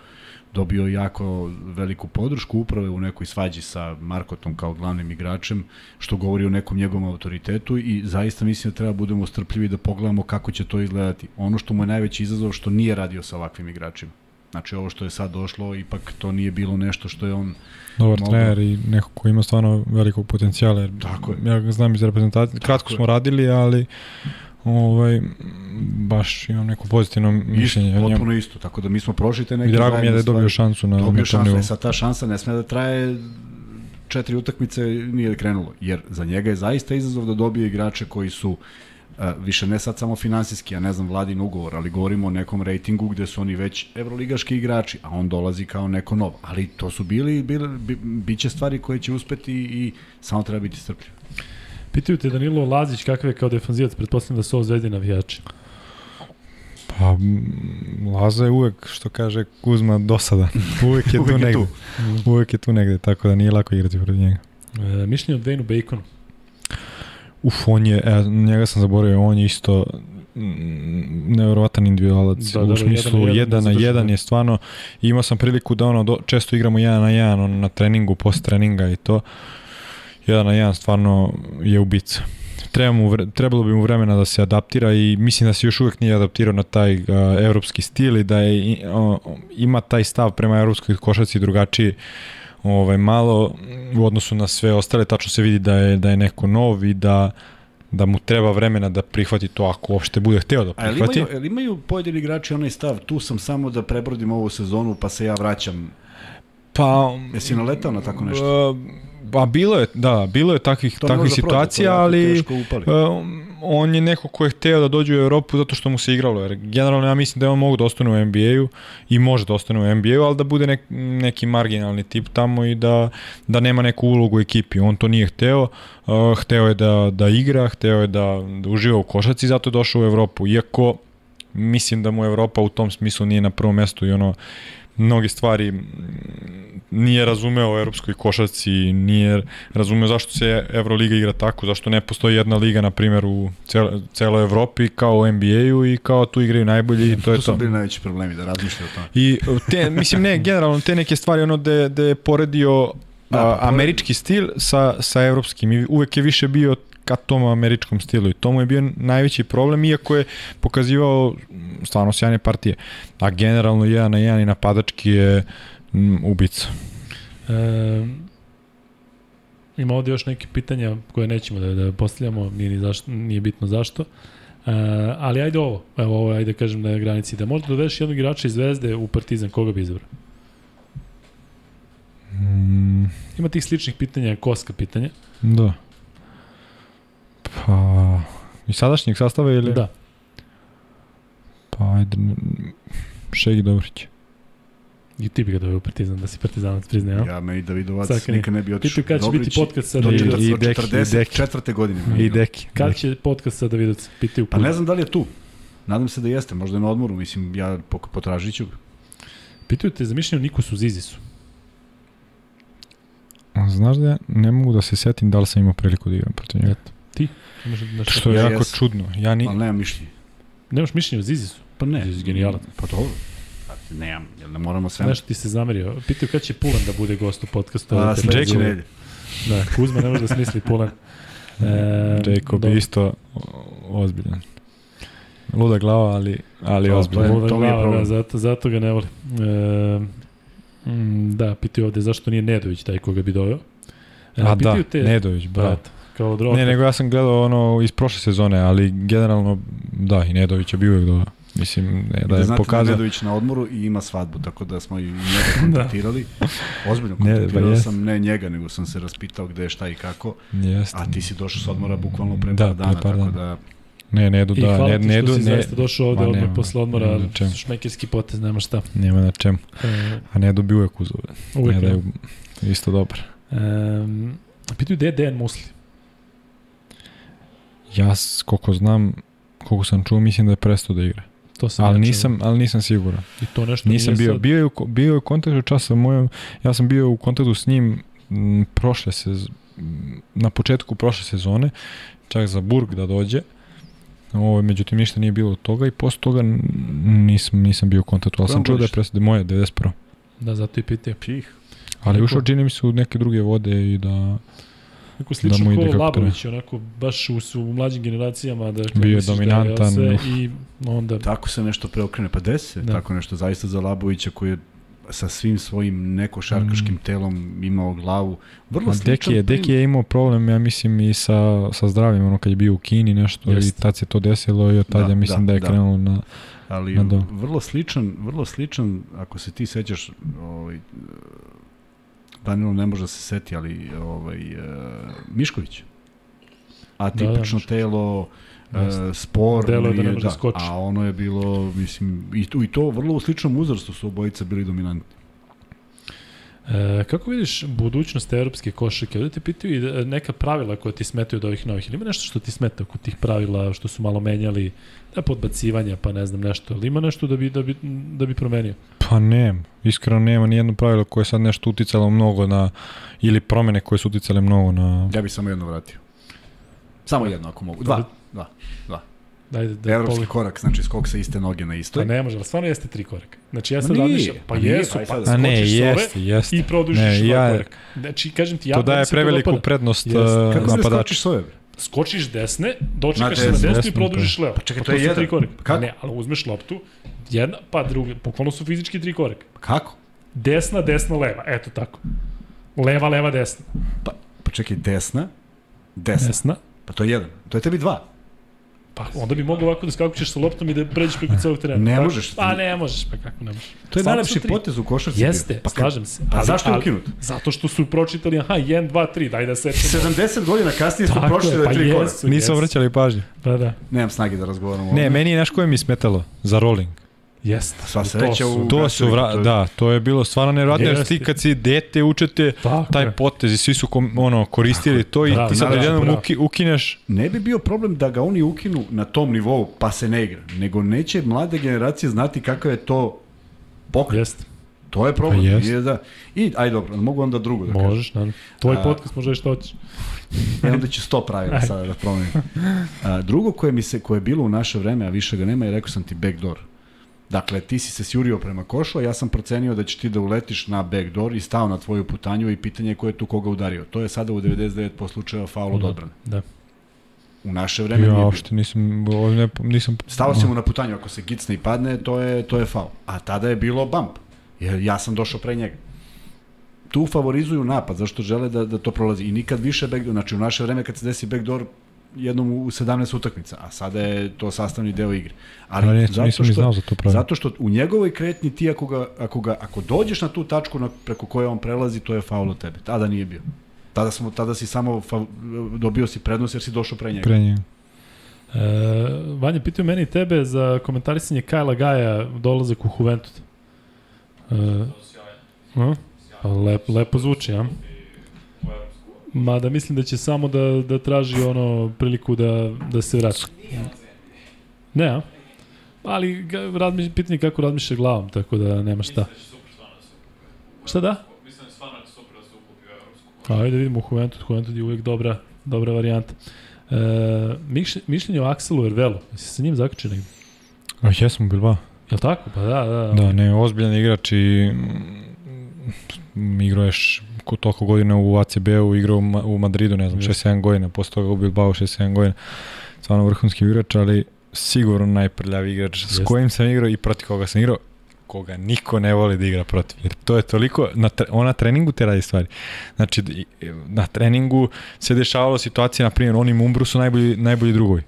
dobio je jako veliku podršku uprave u nekoj svađi sa Markotom kao glavnim igračem, što govori o nekom njegovom autoritetu i zaista mislim da treba budemo strpljivi da pogledamo kako će to izgledati. Ono što mu je najveći izazov što nije radio sa ovakvim igračima. Znači ovo što je sad došlo, ipak to nije bilo nešto što je on Dobar Mogu. trener i neko ko ima stvarno velikog potencijala. Tako je. Ja ga znam iz reprezentacije. Kratko je. smo radili, ali ovaj, baš imam neko pozitivno mišljenje isto, o njemu. potpuno isto, tako da mi smo prošli te I neke drago mi je da je dobio šansu na, dobio šansu, nivou. e sad ta šansa ne sme da traje četiri utakmice nije krenulo, jer za njega je zaista izazov da dobije igrače koji su Uh, više ne sad samo finansijski, ja ne znam vladin ugovor, ali govorimo o nekom rejtingu gde su oni već evroligaški igrači, a on dolazi kao neko nov. Ali to su bili, bili bi, biće stvari koje će uspeti i samo treba biti strpljiv. Pitaju te Danilo Lazić kakav je kao defanzivac, pretpostavljam da su ovo Zvezdi navijači. Pa, mm, Laza je uvek, što kaže Kuzma, dosadan. [laughs] Uvek je tu Uvek je negde. tu. Uvek je tu negde, tako da nije lako igrati protiv njega. E, mišljenje o Dwaynu Baconu. Uf, on je, e, njega sam zaboravio, on je isto mm, nevjerovatan individualac Da, da, u da, smislu jedan na jedan jedan na da jedan je stvarno imao sam priliku da ono do, često igramo jedan na jedan ono, na treningu, post treninga i to jedan na jedan stvarno je ubica treba mu, trebalo bi mu vremena da se adaptira i mislim da se još uvek nije adaptirao na taj uh, evropski stil i da je, o, ima taj stav prema evropskoj košarci drugačiji ovaj, malo u odnosu na sve ostale, tačno se vidi da je, da je neko nov i da da mu treba vremena da prihvati to ako uopšte bude hteo da prihvati. imaju, jel imaju pojedini igrači onaj stav, tu sam samo da prebrodim ovu sezonu pa se ja vraćam. Pa, Jesi naletao na tako nešto? Uh, Pa bilo je, da, bilo je takvih, To takvih situacija, jako ali uh, on je neko ko je hteo da dođe u Evropu zato što mu se igralo. Jer generalno ja mislim da on mogu da ostane u NBA-u i može da ostane u NBA-u, ali da bude nek, neki marginalni tip tamo i da, da nema neku ulogu u ekipi. On to nije hteo, uh, hteo je da, da igra, hteo je da, da uživa u košaci, zato je došao u Evropu. Iako mislim da mu Evropa u tom smislu nije na prvom mestu i ono mnoge stvari nije razumeo u evropskoj košarci, nije razumeo zašto se Euroliga igra tako, zašto ne postoji jedna liga, na primjer, u cel, celoj Evropi kao u NBA-u i kao tu igraju najbolji i to je tu su to. bili najveći problemi da razmišljaju o tome. I te, mislim, ne, generalno te neke stvari, ono da da je poredio Da, pa a, američki stil sa, sa evropskim i uvek je više bio ka tom američkom stilu i to mu je bio najveći problem, iako je pokazivao stvarno sjajne partije. A generalno jedan na jedan i napadački je mm, ubica. E, ima ovde još neke pitanja koje nećemo da, da postavljamo, nije, ni zašto, nije bitno zašto. E, ali ajde ovo, evo ovo ajde kažem na granici, da možda dovedeš jednog igrača iz Zvezde u Partizan, koga bi izabrao? Mm, Ima tih sličnih pitanja, koska pitanja. da. Pa... I sadašnjeg sastava ili? Da. Pa ajde... Šegi Dobrić. I ti bi ga doveo u Partizan, da si Partizanac, priznajem. Ja. Ja, me i Davidovac nije. nikad ne bi otišao. Pitaju kad će biti podcast sa do, I- Davidovcem. i Deki, i Deki. 44. godine. I Deki. Kad Deki. će podcast sa Davidovcem? Pitaju Pa ne znam da li je tu. Nadam se da jeste, možda je na odmoru, mislim, ja potražit ću ga. Pitaju te za mišljenje o Nikusu Zizisu. Znaš da ja ne mogu da se setim da li sam imao priliku da igram protiv njega. Eto. Ti? Imaš nešto? Što je Ja jako jesam. čudno. Ja ni... Ali nemam mišljenje. Nemaš mišljenje o Zizisu? Pa ne. Zizić genijalan. Pa dobro. Nemam, jel ne moramo sve. Nešto ti se zamerio. Pitaju kad će Pulan da bude gost u podcastu. Pa, sledeće nedelje. Da, Kuzma ne može da smisli Pulan. E, Jacob je isto ozbiljan. Luda glava, ali, ali To- je- Luda to glava, da, zato, zato ga ne voli. E, mm, da, pitaju ovde zašto nije Nedović taj koga bi doveo. E, A da, te, Nedović, bravo. Brat, kao droga. Ne, nego ja sam gledao ono iz prošle sezone, ali generalno, da, i Nedović je bio uvijek dobro. Mislim, ne, da da je znate da pokazao. Nedović na odmoru i ima svadbu, tako da smo i njega [laughs] Da. kontaktirali. Ozbiljno Ne, kontaktirao pa jest. sam, ne njega, nego sam se raspitao gde, šta i kako. Jeste. A ti si došao s odmora bukvalno pre Da, par dana, par tako dana. da... Ne, da, hvala ne, ti Nedu, što si ne, zaista došao ovde Ma odmah nema, posle odmora, šmekerski potez, nema šta. nema na čemu. E, A Nedu bi uvek uzeo. uvek Ne da je. je isto dobar. Um, pitaju gde je Dejan Musli. Ja, koliko znam, koliko sam čuo, mislim da je prestao da igra. To sam Ali nisam, ali nisam siguran. I to nešto Nisam nije bio, sad- bio je, u, bio je u kontaktu čas sa mojom, ja sam bio u kontaktu s njim m, prošle sez, m, na početku prošle sezone, čak za Burg da dođe. Ovo, međutim, ništa nije bilo od toga i posle toga nisam, nisam bio u kontaktu, ali Kojom sam čuo da je godište? presude moje, 91. Da, zato i pitaju. Pih. Ali ušao čini mi se u neke druge vode i da Neko slično mu da ko kako Labović, onako baš u, su, u mlađim generacijama. Da, Bio je dominantan. Da je I onda... Tako se nešto preokrene. Pa desi Da. tako nešto zaista za Labovića koji je sa svim svojim nekošarkaškim Mm. telom imao glavu. Vrlo sličan Deki je, Deki je imao problem, ja mislim, i sa, sa zdravljem, ono kad je bio u Kini nešto Jest. i tad se to desilo i od tad Da, ja mislim da, da, je da. krenulo na... ali Ma da. vrlo sličan, vrlo sličan, ako se ti sećaš, ovaj, Danilo ne može da se seti, ali ovaj, uh, Mišković. Atipično Da, da, da, telo, uh, spor, Delo je da ne može da skoči. a ono je bilo, mislim, i to, i to vrlo u sličnom uzrastu su obojica bili dominantni. E, kako vidiš budućnost evropske košarke? Ovde te pitaju i e, neka pravila koja ti smetaju od ovih novih. Ili ima nešto što ti smeta kod tih pravila što su malo menjali? Da, podbacivanja, pa ne znam nešto. Ali ima nešto da bi, da bi, da bi promenio? Pa nema, iskreno nema ni jedno pravilo koje je sad nešto uticalo mnogo na, ili promene koje su uticale mnogo na... Ja bih samo jedno vratio. Samo jedno ako mogu. Dva. Dva. Dva. Dajde, da Evropski pogledam. korak, znači skok sa iste noge na Pa istoj. ne može, ali stvarno jeste tri koraka. Znači ja Ma sad razmišljam, pa pa nije, jesu, pa sad. A ne, skočiš jeste, jeste. i produžiš Ne, dva ja- koraka. Znači, kažem ti, ja to daje se preveliku dopada. prednost uh, Kako se ne napadaču. skočiš s ove? Skočiš desne, dočekaš se na desnu i produžiš levo. Pa čekaj, Pa to je su jedan. tri koraka. Pa kako? Ne, ali uzmeš loptu, jedna, pa druga, bukvalno su fizički tri koraka. Kako? Desna, desna, leva, eto tako. Leva, leva, desna. Pa, pa čekaj, desna, desna. Desna. Pa to je jedan. To je tebi dva. Pa onda bi mogao ovako da skakućeš sa loptom i da pređeš preko celog terena. Ne Tako? možeš. Pa ne možeš, pa kako ne možeš. To je najlepši su potez u košarci. Jeste, bio. Pa, slažem se. Pa Ali- zašto je ukinut? Zato što su pročitali, aha, 1, 2, 3, daj da se... 70 godina kasnije da je pa tri koraka. jesu. Nisu Yes. obraćali pažnju. Da, da. Nemam snage da razgovaramo. Ne, meni je nešto koje mi smetalo za rolling. Jeste. Sva To sreća su- u- To su, vra, to je- da, to je bilo stvarno nevjerojatno, jer ti kad si dete učete Tako taj je. potez i svi su kom, ono, koristili to i Bravo, ti sad naravno, jednom bravo. uki, ukineš Ne bi bio problem da ga oni ukinu na tom nivou, pa se ne igra. Nego neće mlade generacije znati kakav je to pokret. Jeste. To je problem. Pa jest. I, da, I, aj dobro, mogu onda drugo da kažem. Možeš, naravno. Tvoj A- podcast može što hoćeš. [laughs] E, onda ću sto pravila sada da promenim. A, drugo koje, mi se, koje je bilo u naše vreme, a više ga nema, je rekao sam ti backdoor. Dakle, ti si se sjurio prema košu, a ja sam procenio da će ti da uletiš na backdoor i stao na tvoju putanju i pitanje je ko je tu koga udario. To je sada u 99% slučajeva faul od odbrane. Da. U naše vreme nije Ja, bilo. uopšte nisam, ne, nisam... Stao si mu na putanju, ako se gicne i padne, to je, to je faul. A tada je bilo bump, jer ja sam došao pre njega. Tu favorizuju napad, zašto žele da, da to prolazi. I nikad više backdoor, znači u naše vreme kad se desi backdoor, jednom u 17 utakmica, a sada je to sastavni deo igre. Ali Ja ne, zato nisam ni što, znao za to pravilo. zato što u njegovoj kretnji ti ako, ga, ako, ga, ako dođeš na tu tačku na, preko koje on prelazi, to je faul od tebe. Tada nije bio. Tada, smo, tada si samo fa, dobio si prednost jer si došao pre njega. Pre njega. E, Vanja, pitaju meni i tebe za komentarisanje Kajla Gaja dolazak u Juventus. E, a? Pa lep, lepo zvuči, ja? Mada mislim da će samo da, da traži ono priliku da, da se vrati. Ne, a? Ali ga, razmišlja, pitanje je kako razmišlja glavom, tako da nema šta. Šta da? Ajde da vidimo Juventus, Juventus je uvijek dobra, dobra varijanta. E, mišlj, mišljenje o Akselu Ervelu, jesi sa njim zaključio negdje? A jesmo Bilbao. Jel tako? Pa da, da. Da, ne, ozbiljan igrač i mm, igrao je š- ko- toliko godina u ACB-u, igrao u, u Madridu, ne znam, Jeste. 6-7 godina, posle toga u Bilbao 6-7 godina. Stvarno vrhunski igrač, ali sigurno najprljavi igrač s Jeste. kojim sam igrao i protiv koga sam igrao koga niko ne voli da igra protiv. Jer to je toliko, na, tre, on na treningu te radi stvari. Znači, na treningu se dešavalo situacije, na primjer, oni Mumbru su najbolji, najbolji drugovi.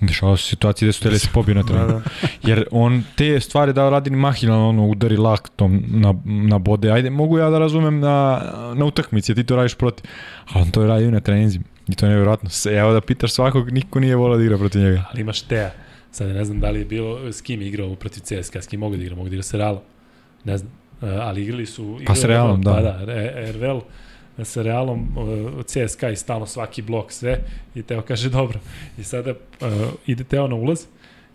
Dešavalo se situacije gde su tele se pobiju na treningu. Da, da. Jer on te stvari da radi ni mahina, ono udari laktom na, na bode. Ajde, mogu ja da razumem na, na utakmici, ti to radiš protiv. A on to radi i na treninzima. I to je nevjerojatno. Se, evo da pitaš svakog, niko nije volao da igra protiv njega. Ali imaš Teja. Sad ne znam da li je bilo, s kim je igrao protiv CSKA, s kim mogu da igra, mogu da igra sa Realom. Ne znam. E, ali igrali su... igrao sa je Realom, Ervel, da. Pa da, Re- Ervel sa Realom, CSKA i stalno svaki blok, sve. I Teo kaže dobro. I sada uh, ide Teo na ulaz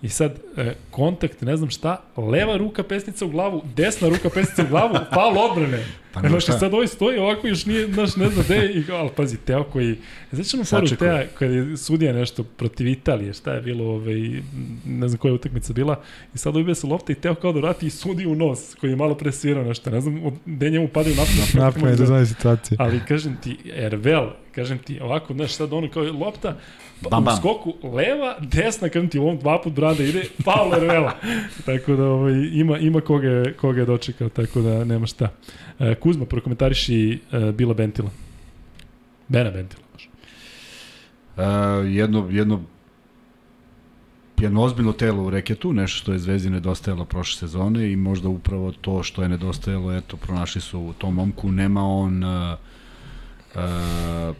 I sad, e, kontakt, ne znam šta, leva ruka pesnica u glavu, desna ruka pesnica u glavu, [laughs] faul odbrane. Pa Pa nema znaš, šta. i sad ovaj stoji ovako još nije, znaš, ne zna gde i, ali pazi, Teo koji, znači ono foru. Teo, kada je sudija nešto protiv Italije, šta je bilo, ovaj, ne znam koja je utakmica bila, i sad ubije se lopta i Teo kao da vrati i sudi u nos, koji je malo pre svirao nešto, ne znam, gde njemu padaju napad. Napravljaju da [laughs] znaju situacije. Ali kažem ti, Ervel, kažem ti, ovako, znaš, sad ono kao lopta, Bam, bam, u skoku, leva, desna, kažem ti, u ovom dva put brada ide, faul [laughs] Ervela. tako da ovaj, ima, ima koga, je- koga je dočekao, tako da nema šta. E, Kuzma, prokomentariši e, Bila Bentila. Bena Bentila. Uh, jedno, jedno jedno ozbiljno telo u reketu, nešto što je Zvezdi nedostajalo prošle sezone i možda upravo to što je nedostajalo, eto, pronašli su u tom momku, nema on uh, uh,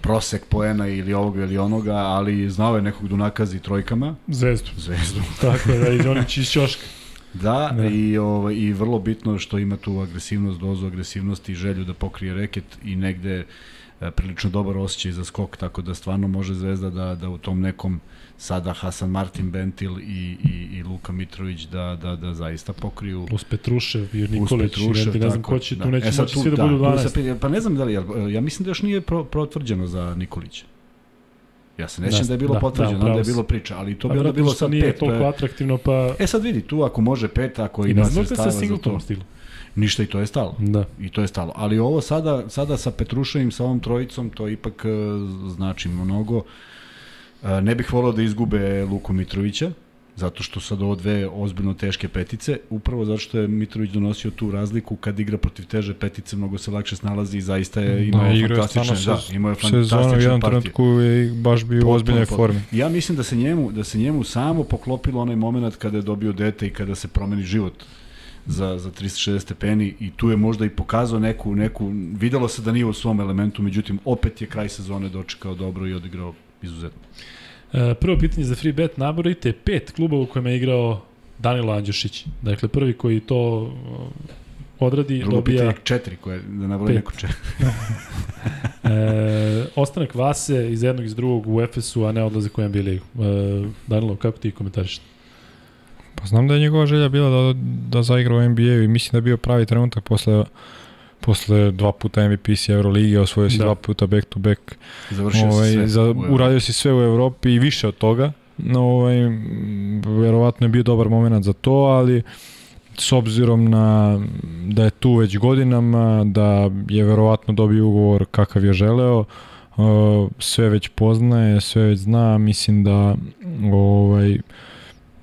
prosek poena ili ovoga ili onoga, ali znao je nekog da unakazi trojkama, Zvezdu. Zvezdu. [laughs] Tako je, da, i Đonić iz Ćoška. Da, Da. I, ovaj, i vrlo bitno što ima tu agresivnost, dozu agresivnosti i želju da pokrije reket i negde e, prilično dobar osjećaj za skok, tako da stvarno može Zvezda da, da u tom nekom sada Hasan Martin Bentil i, i, i Luka Mitrović da, da, da zaista pokriju Plus Petrušev i Nikolić. Petrušev, ne znam tako, ko će, tu neće E sad moći svi da, budu tu 12. se- pa ne znam da li, ja mislim da još nije pro, protvrđeno za Nikolića. Ja se nećem Da, da, je bilo da, potvrđeno, da, da, da je bilo priča, ali to bi onda bilo sad nije pet. to toliko atraktivno, pa... E sad vidi, tu ako može pet, ako ima ne znam se da stava za to. stilu. Ništa i to je stalo. Da. I to je stalo. Ali ovo sada, sada sa Petruševim, sa ovom trojicom, to ipak e, znači mnogo. E, ne bih volao da izgube Luku Mitrovića, zato što sad ovo dve ozbiljno teške petice, upravo zato što je Mitrović donosio tu razliku kad igra protiv teže petice, mnogo se lakše snalazi i zaista je imao da, fantastične, da, imao je fantastične jednom partije. trenutku je baš bio u ozbiljnoj formi. Ja mislim da se njemu da se njemu samo poklopilo onaj momenat kada je dobio dete i kada se promeni život za za 360 stepeni i tu je možda i pokazao neku neku videlo se da nije u svom elementu, međutim opet je kraj sezone dočekao dobro i odigrao izuzetno. E, prvo pitanje za free bet, naborite pet klubova u kojima je igrao Danilo Andjušić. Dakle, prvi koji to uh, odradi, Drugo dobija pitanje četiri koje da nabroj Pet. neko četiri. [laughs] e, ostanak Vase iz jednog iz drugog u Efesu, a ne odlazak u NBA ligu. E, Danilo, kako ti komentariš? Pa znam da je njegova želja bila da, da zaigra u NBA-u i mislim da je bio pravi trenutak posle posle dva puta MVP si Euroligi, osvojio si Da. dva puta back to back. Završio Ovaj, se sve. za, uradio si sve u Evropi i više od toga. No, ovaj, verovatno je bio dobar moment za to, ali s obzirom na da je tu već godinama, da je verovatno dobio ugovor kakav je želeo, sve već poznaje, sve već zna, mislim da ovaj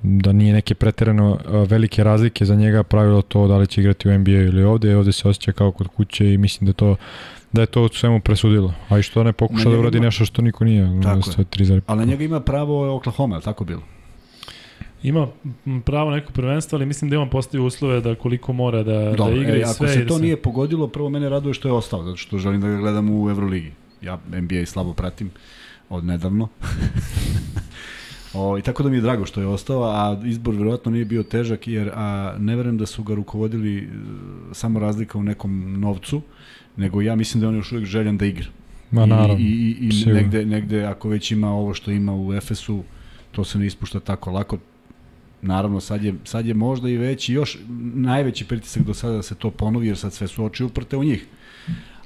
da nije neke preterano velike razlike za njega pravilo to da li će igrati u NBA ili ovde, ovde se osjeća kao kod kuće i mislim da to da je to u svemu presudilo. A i što ne pokuša da uradi ima- nešto što niko nije. Tako je. Tri. Ali na njega ima pravo Oklahoma, tako bilo? Ima pravo neko prvenstvo, ali mislim da imam postavio uslove da koliko mora da, da Dobro, igra e, i ako sve. i se da to se- nije pogodilo, prvo mene raduje što je ostao, zato što želim da ga gledam u Euroligi. Ja NBA slabo pratim od nedavno. [laughs] o, I tako da mi je drago što je ostao, a izbor verovatno nije bio težak, jer a, ne verujem da su ga rukovodili e, samo razlika u nekom novcu, nego ja mislim da je on još uvijek željan da igra. Ma naravno. I, i, i sigurno. negde, negde, ako već ima ovo što ima u Efesu, to se ne ispušta tako lako. Naravno, sad je, sad je možda i veći, još najveći pritisak do sada da se to ponovi, jer sad sve su oči uprte u njih.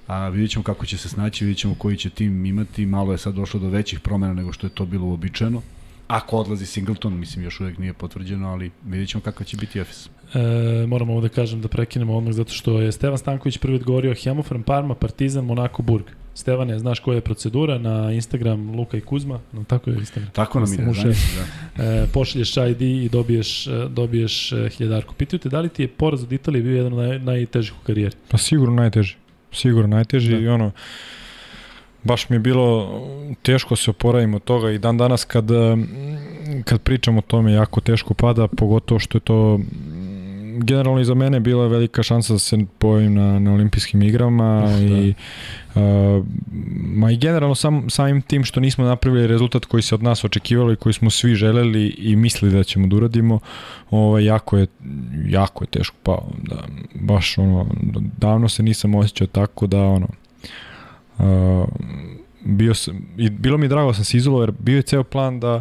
A vidjet ćemo kako će se snaći, vidjet ćemo koji će tim imati. Malo je sad došlo do većih promena nego što je to bilo uobičajeno. Ako odlazi Singleton, mislim još uvijek nije potvrđeno, ali vidjet ćemo kakav će biti Efes. E, moram ovo da kažem da prekinemo odmah zato što je Stevan Stanković prvi odgovorio Hemofarm, Parma, Partizan, Monako, Burg. Stevane, znaš koja je procedura na Instagram Luka i Kuzma? No, tako je Instagram. Tako nam ide, da. E, pošalješ ID i dobiješ, e, dobiješ e, hiljadarku. Pitaju te da li ti je poraz od Italije bio jedan od naj, najtežih u karijeri? Pa sigurno najteži. Sigurno najteži Da. i ono, baš mi je bilo teško se oporavim od toga i dan danas kad, mm, kad pričam o tome jako teško pada, pogotovo što je to generalno i za mene bila velika šansa da se pojavim na, na olimpijskim igrama Uf, da. i uh, ma i generalno sam, samim tim što nismo napravili rezultat koji se od nas očekivalo i koji smo svi želeli i mislili da ćemo da uradimo, ovaj, jako je jako je teško pao. Da, baš ono, davno se nisam osjećao tako da ono, uh, bio sam, i bilo mi je drago da sam se izolovao jer bio je ceo plan da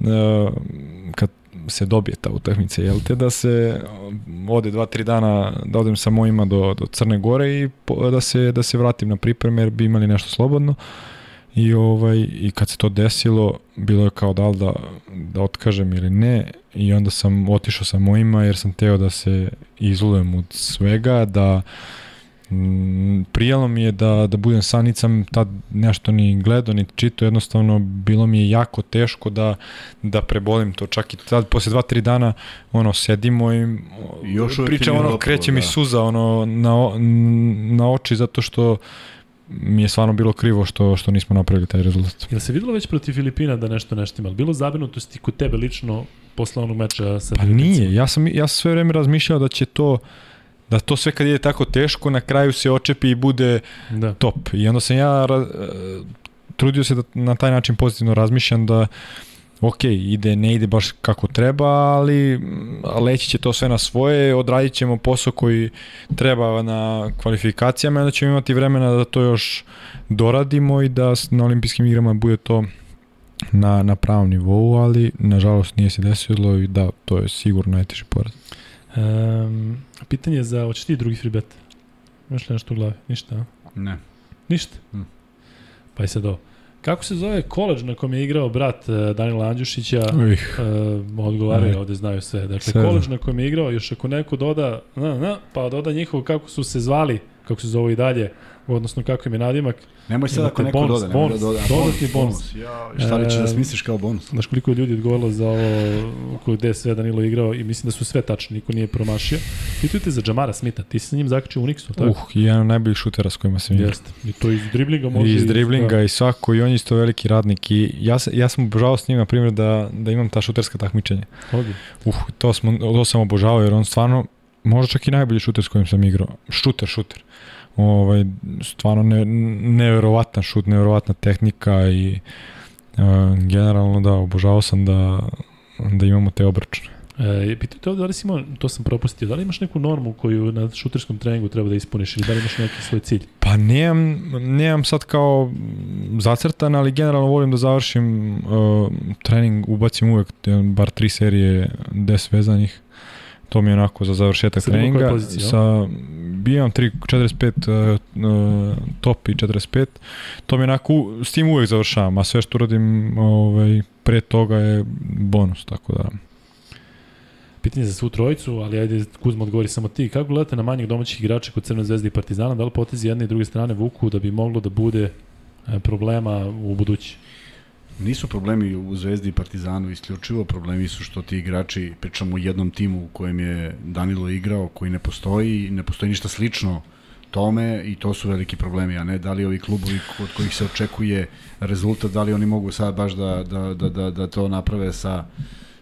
uh, kad se dobije ta utakmica, jel te, da se um, ode dva, tri dana, da odem sa mojima do, do Crne Gore i po, da, se, da se vratim na pripreme jer bi imali nešto slobodno. I, ovaj, I kad se to desilo, bilo je kao da li da, da otkažem ili ne i onda sam otišao sa mojima jer sam teo da se izolujem od svega, da mm, prijelo mi je da, da budem sa nisam tad nešto ni gledao, ni čito, jednostavno bilo mi je jako teško da, da prebolim to, čak i tad posle dva, tri dana ono, sedimo i još pričam, ono, kreće mi da. suza ono, na, na oči zato što mi je stvarno bilo krivo što što nismo napravili taj rezultat. Jel se videlo već protiv Filipina da nešto nešto ima? Bilo zabrinutosti kod tebe lično posle onog meča sa Pa Filipincima? nije, ja sam ja sam sve vreme razmišljao da će to da to sve kad ide tako teško na kraju se očepi i bude Da. top. I onda sam ja ra- e, trudio se da na taj način pozitivno razmišljam da ok, ide, ne ide baš kako treba, ali mm, leći će to sve na svoje, odradit ćemo posao koji treba na kvalifikacijama i onda ćemo imati vremena da to još doradimo i da na olimpijskim igrama bude to na, na pravom nivou, ali nažalost nije se desilo i da, to je sigurno najteži poraz. Um, pitanje je za, hoćeš ti drugi free bet? Imaš li nešto u glavi? Ništa, a? Ne. Ništa? Hm. Pa je sad ovo. Kako se zove koleđ na kom je igrao brat uh, Danila Andjušića? Uh, odgovaraju, Aj. ovde znaju sve. Dakle, Sve koleđ na kojem je igrao, još ako neko doda, na, na, pa doda njihovo kako su se zvali kako se zove i dalje, odnosno kako im je nadimak. Nemoj sad ako neko bonus, doda, nemoj bonus, da doda. dodatni bonus. Ja, šta li ćeš da smisliš kao bonus? Znaš koliko je ljudi odgovorilo za ovo gde je sve Danilo igrao i mislim da su sve tačni, niko nije promašio. Pitujte za Jamara Smitha, ti si sa njim zakačio u Nixu, tako? Uh, jedan od najboljih šutera s kojima sam igrao. Jeste. I to iz driblinga može. I iz driblinga da. i svako i on je isto veliki radnik i ja, sam- ja sam obožavao s njim na primjer da, da imam ta šuterska takmičenja. Odlično. Uh, to, smo, to sam obožavao jer on stvarno možda čak i najbolji šuter s kojim sam igrao. Šuter, šuter. Ovaj, stvarno ne, neverovatan šut, neverovatna tehnika i uh, generalno da, obožavao sam da, da imamo te obračune. E, pitujte ovde da li si imao, to sam propustio, da li imaš neku normu koju na šuterskom treningu treba da ispuniš ili da li imaš neki svoj cilj? Pa nemam, nemam sad kao zacrtan, ali generalno volim da završim uh, trening, ubacim uvek bar tri serije 10 vezanih. To mi je onako za završetak Sad ima koje treninga. pozicije, jel? sa, bijam 3, 45 uh, top i 45. To mi je onako, s tim uvek završavam, a sve što uradim ovaj, pre toga je bonus, tako da... Pitanje za svu trojicu, ali ajde Kuzma odgovori samo ti. Kako gledate na manjih domaćih igrača kod Crne zvezde i Partizana? Da li potezi jedne i druge strane vuku da bi moglo da bude e, problema u budući? Nisu problemi u Zvezdi i Partizanu isključivo, problemi su što ti igrači, pričamo o jednom timu u kojem je Danilo igrao, koji ne postoji, ne postoji ništa slično tome i to su veliki problemi, a ne da li ovi klubovi od kojih se očekuje rezultat, da li oni mogu sad baš da, da, da, da, da to naprave sa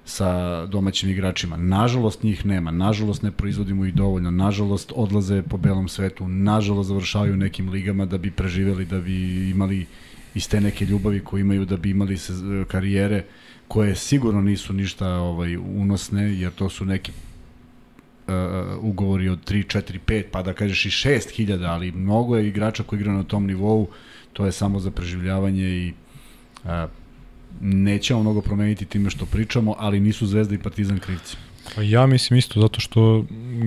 sa domaćim igračima. Nažalost njih nema, nažalost ne proizvodimo ih dovoljno, nažalost odlaze po belom svetu, nažalost završavaju u nekim ligama da bi preživeli, da bi imali iz te neke ljubavi koje imaju da bi imali se, karijere koje sigurno nisu ništa ovaj unosne, jer to su neki uh, ugovori od 3, 4, 5, pa da kažeš i 6 hiljada, ali mnogo je igrača koji igra na tom nivou, to je samo za preživljavanje i uh, nećemo mnogo promeniti time što pričamo, ali nisu Zvezda i Partizan krivci. Pa ja mislim isto, zato što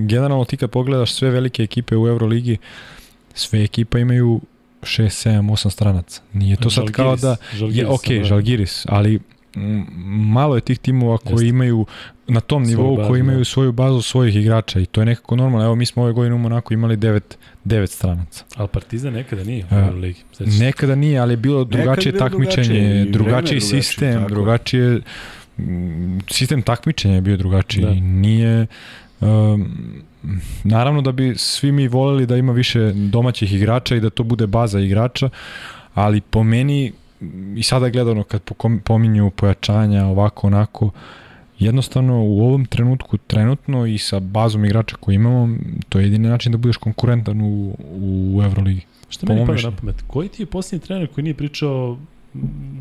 generalno ti kad pogledaš sve velike ekipe u Euroligi, sve ekipa imaju 6, 7, 8 stranaca. Nije to sad kao da... Žalgiris, Je, ok, da. Žalgiris, ali malo je tih timova koji Jeste. imaju na tom nivou bazu, koji imaju da. svoju bazu svojih igrača i to je nekako normalno. Evo mi smo ove godine u Monaku imali 9 9 stranaca. Ali Partizan nekada nije u Euroligi. se? Nekada nije, ali je bilo drugačije je bilo drugačije takmičenje, drugačiji drugačije, sistem, drugačije mm, sistem takmičenja je bio drugačiji Da. nije um, naravno da bi svi mi voleli da ima više domaćih igrača i da to bude baza igrača, ali po meni i sada gledano kad pominju pojačanja ovako onako jednostavno u ovom trenutku trenutno i sa bazom igrača koju imamo to je jedini način da budeš konkurentan u, u Euroligi. Šta meni pada na pamet? Koji ti je posljednji trener koji nije pričao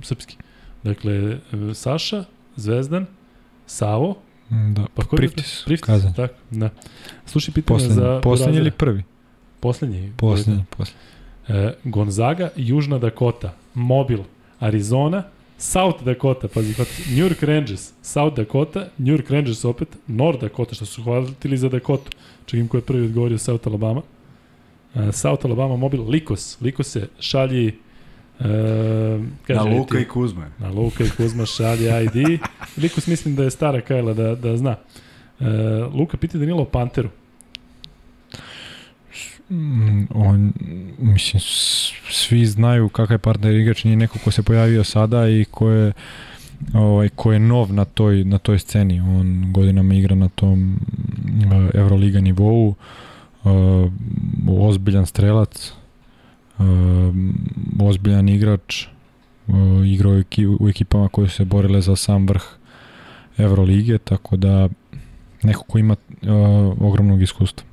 srpski? Dakle, Saša, Zvezdan, Savo, Da, pa ko Priftis, Priftis, Kazan. tako, da. Slušaj pitanje Poslednji, za poslednji ili prvi? Poslednji. Poslednji, poslednji. E, Gonzaga, Južna Dakota, Mobil, Arizona, South Dakota, pazi, New York Rangers, South Dakota, New York Rangers opet, North Dakota, što su hvatili za Dakota. Čekam ko je prvi odgovorio South Alabama. E, South Alabama, Mobil, Likos. Likos se šalji e, kaže, Na Luka ti- i Kuzma. Na Luka i Kuzma šalje ID. Likos mislim da je stara Kajla da, da zna. E, Luka piti Danilo o Panteru. Mm, on, mislim, svi znaju kakav je partner igrač, nije neko ko se pojavio sada i ko je ovaj, ko je nov na toj, na toj sceni. On godinama igra na tom uh, Euroliga nivou, uh, ozbiljan strelac, uh, ozbiljan igrač, uh, igrao je u eki- u ekipama koje su se borile za sam vrh Eurolige, tako da neko ko ima uh, ogromnog iskustva.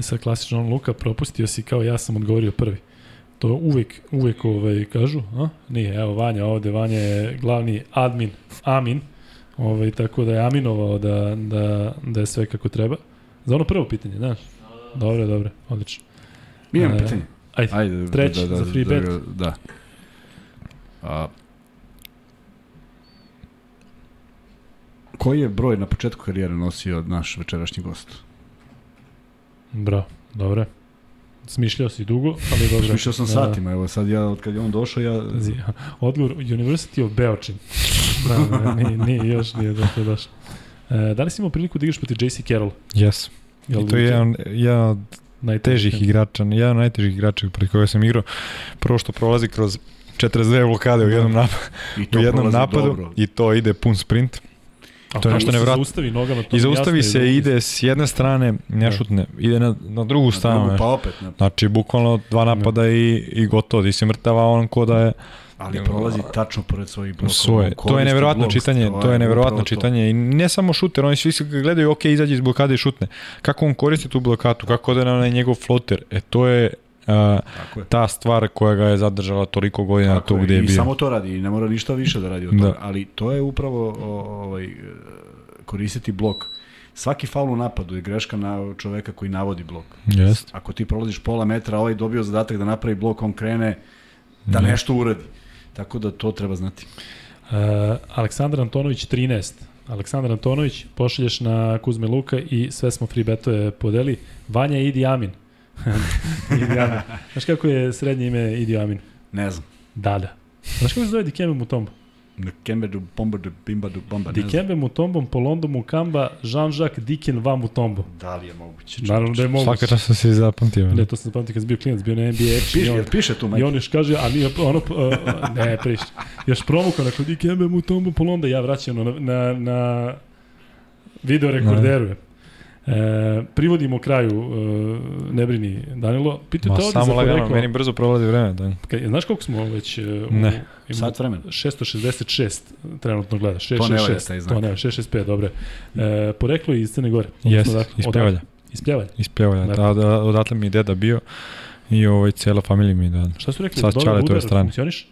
Sad klasično Luka, propustio si kao ja sam odgovorio prvi. To uvek, uvek ovaj, kažu, a? Nije, evo Vanja ovde, Vanja je glavni admin, amin, ovaj, tako da je aminovao da, da, da je sve kako treba. Za ono prvo pitanje, znaš? Dobro, dobro, odlično. Imam E, pitanje. Ajde, Ajde, treći za free bet. Da. da. A, koji je broj na početku karijere nosio naš večerašnji gost? bravo, dobro. Smišljao si dugo, ali dobro. Mišljao sam Da, satima, evo sad ja, od kad je on došao, ja... Odgovor, University of Beočin. da, da, nije, nije, još nije došlo došlo. E, da li si imao priliku da igraš protiv JC Carroll? Yes. Jel I to je jedan, jedan od najtežih igrača, jedan od najtežih igrača protiv koga sam igrao. Prvo što prolazi kroz 42 blokade u jednom, nap I to u jednom napadu dobro. i to ide pun sprint. A To je nešto se nevjerojatno. Zaustavi nogama, to I zaustavi se da- i ide s jedne strane, ne šutne, ide na, na drugu Na stranu. drugu, ne. pa opet. Ne. Znači, bukvalno dva napada i, i gotovo, ti si mrtav, a on ko da je Ali prolazi tačno pored svojih blokova. svoje. To je neverovatno čitanje, to to je neverovatno to. čitanje i ne samo šuter, oni svi se gledaju, ok, izađe iz blokade i šutne. Kako on koristi tu blokatu, kako ode na onaj njegov floter, e to je a, je. ta stvar koja ga je zadržala toliko godina Tako tu je, gde je I bio. samo to radi i ne mora ništa više da radi od Da. toga. Ali to je upravo ovaj, koristiti blok. Svaki faul u napadu je greška na čoveka koji navodi blok. Jest. Ako ti prolaziš pola metra, ovaj dobio zadatak da napravi blok, on krene da Da. nešto uradi. Tako da to treba znati. Uh, Aleksandar Antonović 13. Aleksandar Antonović, pošalješ na Kuzme Luka i sve smo free betove podeli. Vanja Idi Amin. [laughs] Idi Amin. Znaš kako je srednje ime Idi Amin? Ne znam. Dada. Znaš kako se zove Dikembe Mutombo? Kembe du bomba du bimba du bomba. Ne znam. Dikembe Mutombom, Polondo Mukamba, Jean-Jacques Diken Van Mutombo. Da li je moguće? Naravno da je moguće. Svaka čast da si zapamtio. Ne, to sam zapamtio kad sam bio klinac, bio na NBA. Piše, i on- piše tu, I majke? on još kaže, a nije, ono, uh, ne, priš, još promukao, neko, di kembe mu tombo polonda, ja vraćam na, na, na video rekorderu. je. E, privodimo kraju, e, ne brini Danilo. Pitaju Ma, te ovde samo za lagano, meni brzo prolazi vreme. Da. Kaj, znaš koliko smo već? e, U, Ne. imamo Sat vremena. 666 trenutno gleda. 666. To ne valja taj znak. To ne valja, 665, dobro. E, poreklo je iz Crne Gore. Jes, dakle, iz? Pljevalja. Iz Pljevalja. Iz Pljevalja. Da. Da, da, odatle mi je deda bio i ovaj, cijela familija mi je da. Šta su rekli? Sad Dobar Čale tvoje strane. Funkcioniš?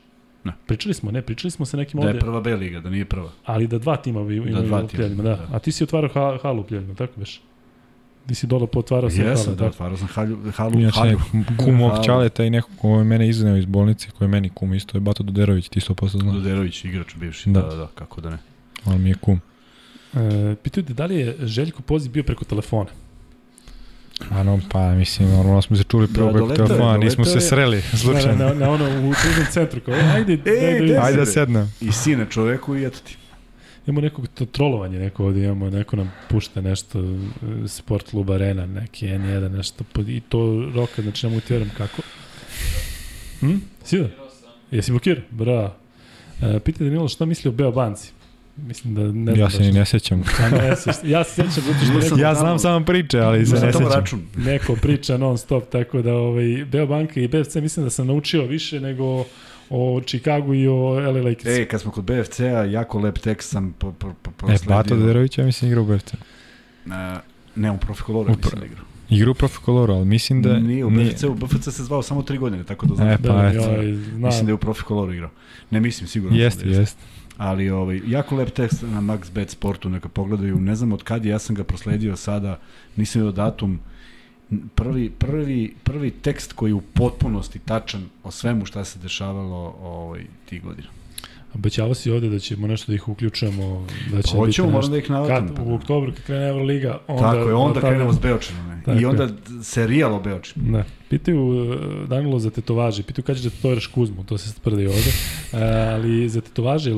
Ne. Pričali smo, ne, pričali smo sa nekim Da ovde. je prva B liga, da nije prva. Ali da dva tima bi imaju dva u tima, Pljeljima, da. da. A ti si otvarao ha, halu u Pljeljima, tako beš? Ti si dole potvarao sa Jesam, halu, da, da. otvarao sam halju, halu, Inače, halju. kum Halu. Čaleta i neko ko je mene izneo iz bolnice, koji je meni kum isto, je Bato Doderović, ti 100% znaš. Doderović, igrač bivši, Da. da. da, da, kako da ne. On mi je kum. E, pitaju te da li je Željko poziv bio preko telefona? Ano, pa mislim, normalno smo se čuli prvo Da, preko telefona, nismo se sreli, Na, slučajno. na, na, ono, u tužnom centru, kao, ajde, Ej, daj da vidimo. si? Ajde da sednem. I sine čoveku i eto ti. Imamo nekog to, trolovanje neko ovde, imamo, neko nam pušta nešto, e, sport klub arena, neki N1, nešto, i to roka, znači ne mogu ti verujem kako. Hm? Si da? Jesi blokirao? Bravo. E, pita Danilo šta misli o Beobanci. Mislim da ne znam Ja se ni ne sećam. [laughs] Pa ne, se- ja se sjećam zato što neko, Ja znam samo priče, ali se ne sećam. račun. neko priča non stop, tako da ovaj, Beobanka i BFC mislim da sam naučio više nego o Chicagu i o LA Lakers. Ej, kad smo kod BFC-a, jako lep tekst sam po, po, po, E, prosledio. Bato Doderović, ja mislim, igra u BFC. Na, ne, u Profi Coloro U mislim Pro- da igra. Igra u Profi Coloru, ali mislim da... Nije, u BFC, u BFC se zvao samo tri godine, tako da znam. E, E, pa, da, eto. joj, znam. mislim da je u Profi Coloru igrao. Ne mislim, sigurno. Jeste, da jeste. jeste. Ali ovaj, jako lep tekst na Max Bet Sportu, neka pogledaju. Ne znam od kad je, ja sam ga prosledio sada, nisam vidio datum. Prvi, prvi, prvi tekst koji je u potpunosti tačan o svemu šta se dešavalo ovaj, tih godina. Obećavao si ovde da ćemo nešto da ih uključujemo, da će Hoćemo, biti moram da ih navatam. Kad, u oktobru kad krene Euroliga, onda... Tako je, onda tada- krenemo s Beočinom. Ne? Tako I je. onda serijal o Beočinu. Ne. Pitaju uh, Danilo za tetovaže, pitaju kada ćeš da tetoviraš Kuzmu, to se sprdi ovde. Uh, [laughs] ali za tetovaže,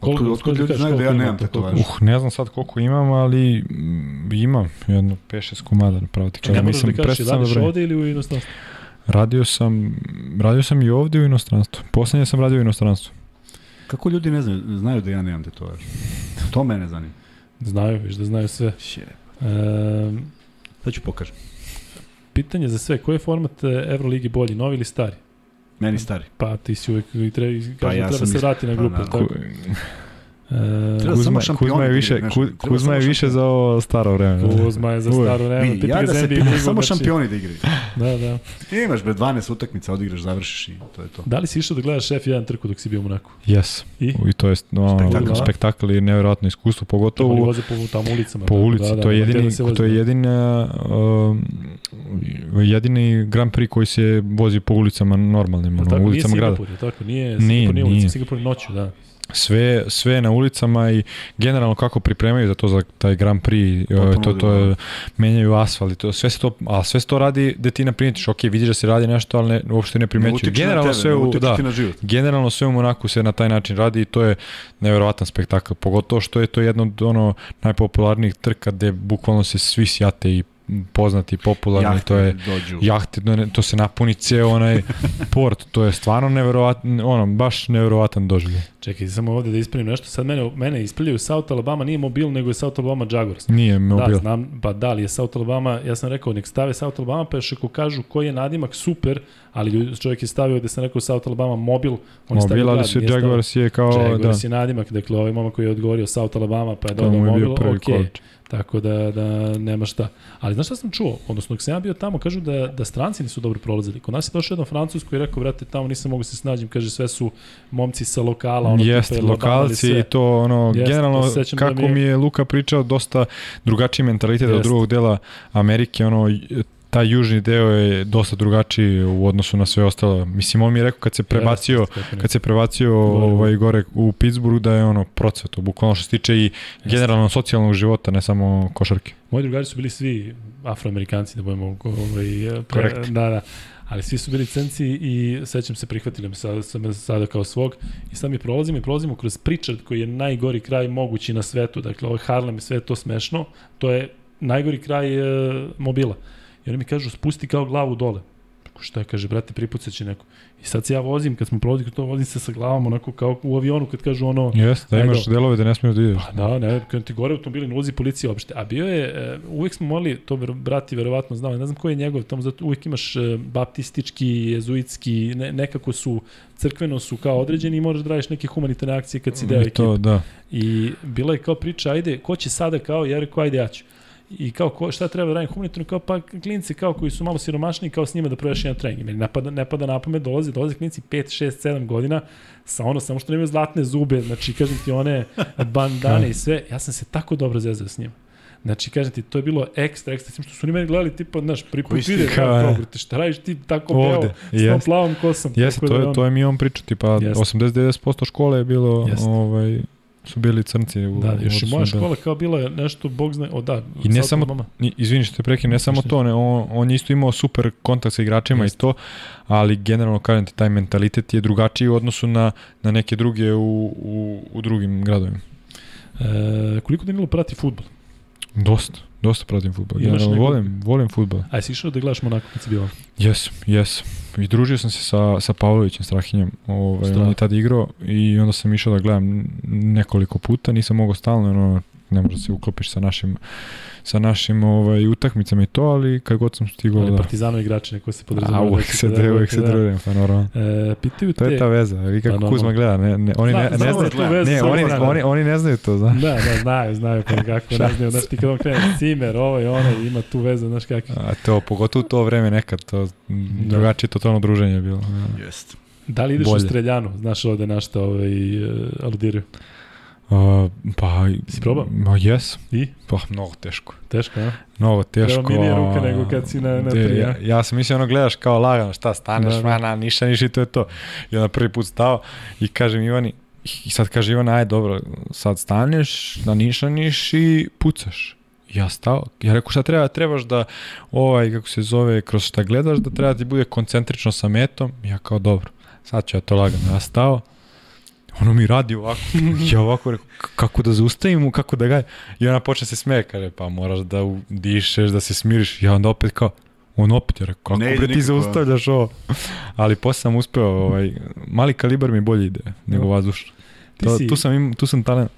koliko... Otkud- otkud ljudi znaju da ja nemam tetovaže? Uh, ne znam sad koliko imam, ali mm, imam jedno 5-6 komada, pravo ti Ne kažem. moraš Mislim, da kažeš, da radiš ovde ili u inostranstvu? Radio sam, radio sam i ovde u inostranstvu. Poslednje sam radio u inostranstvu. Kako ljudi ne znaju, znaju da ja nemam tetovaže? To mene zanima. Znaju, viš da znaju sve. Šire. Um, Sad ću pokažem. pitanje za sve, koji je format e, Euroligi bolji, novi ili stari? Meni stari. Pa ti si uvek i treba, kažem, Pa ja treba se vrati na pa grupu, naravno. tako? E, Treba samo Kuzma, šampioni Kuzma je da više, igraju, Kuzma je samo više za ovo staro vreme. Kuzma je za staro vreme, pita ja da se pitam, samo znači- šampioni da igraju. Da, da. Imaš bre 12 utakmica, odigraš, završiš i to je to. Da li si išao da gledaš F1 trku dok si bio u Monaku? Yes. I? I to je no, Spektakl. spektakl, i nevjerojatno iskustvo, Oni pogotovo voze po tamo ulicama. po tako ulici. Da, da, to je gde jedini, da to je jedina, um, jedini Grand Prix koji se vozi po ulicama normalnim, Jel ono, tako, ulicama nije grada. Singapur, tako? Nije, Nije, Singapur nije nije. Singapur noću, da. Sve, sve na ulicama i generalno kako pripremaju za to za taj Grand Prix, Potpuno e, to, to je, drugo. menjaju asfalt i to, sve se to, a sve se to radi da ti ne primetiš, ok, vidiš da se radi nešto, ali ne, uopšte ne na Generalno tebe, sve u, da, generalno sve u Monaku se na taj način radi i to je neverovatan spektakl, pogotovo što je to jedno od ono najpopularnijih trka gde bukvalno se svi sjate i poznati, popularni, Jahte to je dođu. jahte, to se napuni ceo onaj port, to je stvarno neverovatan, ono, baš neverovatan doživljaj. Čekaj, samo ovde da ispravim nešto. Sad mene, mene ispravljaju South Alabama nije mobil, nego je South Alabama Jaguars. Nije mobil. Da, znam, pa da li je South Alabama, ja sam rekao, nek stave South Alabama, pa još ako kažu koji je nadimak, super, ali ljudi, čovjek je stavio da sam rekao South Alabama mobil, on je stavio mobil, ali stavio- Jaguars je kao, Jaguars da, je nadimak, dakle ovaj momak koji je odgovorio South Alabama, pa je dodao mobil, okej. Tako da, da nema šta. Ali znaš šta sam čuo? Odnosno, dok sam ja bio tamo, kažu da, da stranci nisu dobro prolazili. Kod nas je došao jedan Francus koji je rekao, brate, tamo nisam mogu se snađem, kaže, sve su momci sa lokala, ono Jeste, tipa lokalci i to ono, Jeste, generalno to da kako mi je- mi je Luka pričao, dosta drugačiji mentalitet od Jeste. drugog dela Amerike, ono, taj južni deo je dosta drugačiji u odnosu na sve ostalo. Mislim, on mi je rekao kad se prebacio, kad se prebacio ovaj gore u Pittsburgh da je ono procveto, bukvalno što se tiče i generalno socijalnog života, ne samo košarke. Moji drugari su bili svi afroamerikanci, da budemo ovaj, pre, da, da. Ali svi su bili cenci i sećam se prihvatili me sada, sada, sada kao svog i sad mi prolazimo i prolazimo kroz Pritchard koji je najgori kraj mogući na svetu. Dakle, ovaj Harlem i sve je to smešno. To je najgori kraj e, mobila. I oni mi kažu, spusti kao glavu dole. Šta je, kaže, brate, pripucat će neko. I sad se ja vozim, kad smo prolazili to, vozim se sa glavom onako kao u avionu kad kažu ono, Jeste, da imaš delove da ne smiješ da ideš. Pa da, ne, kad ti gore automobili ne ulazi policija uopšte. A bio je, e, uvek smo morali, to ver, brati verovatno znao, ne znam ko je njegov, tamo zato uvek imaš e, baptistički, jezuitski, ne, nekako su, crkveno su kao određeni i moraš da radiš neke humanitarne akcije kad si deo I ekipe. to, da. I bila je kao priča, ajde, ko će sada kao, ja rekao, ajde ja ću. I kao, ko, šta treba da radim humanitarno, kao pa klinci kao koji su malo siromašni, kao s njima da provedeš jedan trening. Meni napada, ne pada na pamet, dolaze, dolaze klinci 5, 6, 7 godina, sa ono, samo što nemaju zlatne zube, znači, kažem ti, one bandane i sve, ja sam se tako dobro zezao s njima. Znači, kažem ti, to je bilo ekstra, ekstra, tim što su oni meni gledali, tipa, znaš, prvi put vide, kao, te šta radiš ti tako Ovde, beo, s tom plavom kosom. Jeste, to da je, on- to je mi on pričao, tipa Jeste. 80-90% škole je bilo, Jeste. ovaj, su bili crnci. U, Da, još i moja škola kao bila je nešto, bog zna, o da, I ne samo-. Ni- Izvini što te prekinem, ne samo to, ne, on, on je isto imao super kontakt sa igračima Jeste. i to, ali generalno kažem ti, taj mentalitet je drugačiji u odnosu na, na neke druge u, u, u drugim gradovima. E, koliko Danilo prati futbol? Dosta, dosta pratim futbol. Generalno, nekog- volim, volim futbol. A jesi išao da gledaš Monako kad si bio? Jes, jes. I družio sam se sa, sa Pavlovićem Strahinjem. Ovaj, Strah. on je tad igrao i onda sam išao da gledam nekoliko puta. Nisam mogao stalno, ono, ne možda se uklopiš sa našim sa našim ovaj, utakmicama i to, ali kad god sam stigao Ali da... Partizanovi igrači, neko se A podrazumeva. uvek se, da, uvek se družim, pa normalno. E, pitaju To je te... ta veza, vi Pa, kako normalno. Kuzma gleda, ne, ne, oni ne, Zna- ne znamo znaju, da tu vezu ne, oni, oni, oni ne znaju to, znaš. Da, da, znaju, znaju pa kako, ne [laughs] znaju, znaš ti kad on krene cimer, ovo i ono, ima tu vezu, znaš kakvi. A to, pogotovo u to vreme nekad, to Da. drugačije totalno druženje je bilo. Da. Jeste. Da li ideš u Bolje. streljanu, znaš ovde na šta ovaj, uh, aludiraju? A, pa, Si probao? Ma, jes. I? Pa, mnogo teško. Teško, a? Mnogo teško. Treba milija ruka nego kad si na- na tri, ja, ja sam mislio ono gledaš kao lagano, šta staneš, Da, da, da. da. ništa, ništa i to je to. I onda prvi put stao i kažem Ivani, i sad kaže Ivana, aj dobro, sad staneš, da nišaniš i pucaš. Ja stao, ja rekao šta treba, trebaš da ovaj, kako se zove, kroz šta gledaš, da treba ti bude koncentrično sa metom. Ja kao dobro, sad ću ja to lagano. Ja stao, ono mi radi ovako, [laughs] ja ovako rekao, "K- kako da zaustavim kako da ga... I ona počne se smeje, kaže, pa moraš da u- dišeš, da se smiriš. Ja onda opet kao, on opet je rekao, kako Ne bre ti nikako, a? zaustavljaš ovo? Ali posle sam uspeo, ovaj, mali kalibar mi bolje ide nego Da. vazdušno. Ti To, si, tu sam, im, tu sam talent.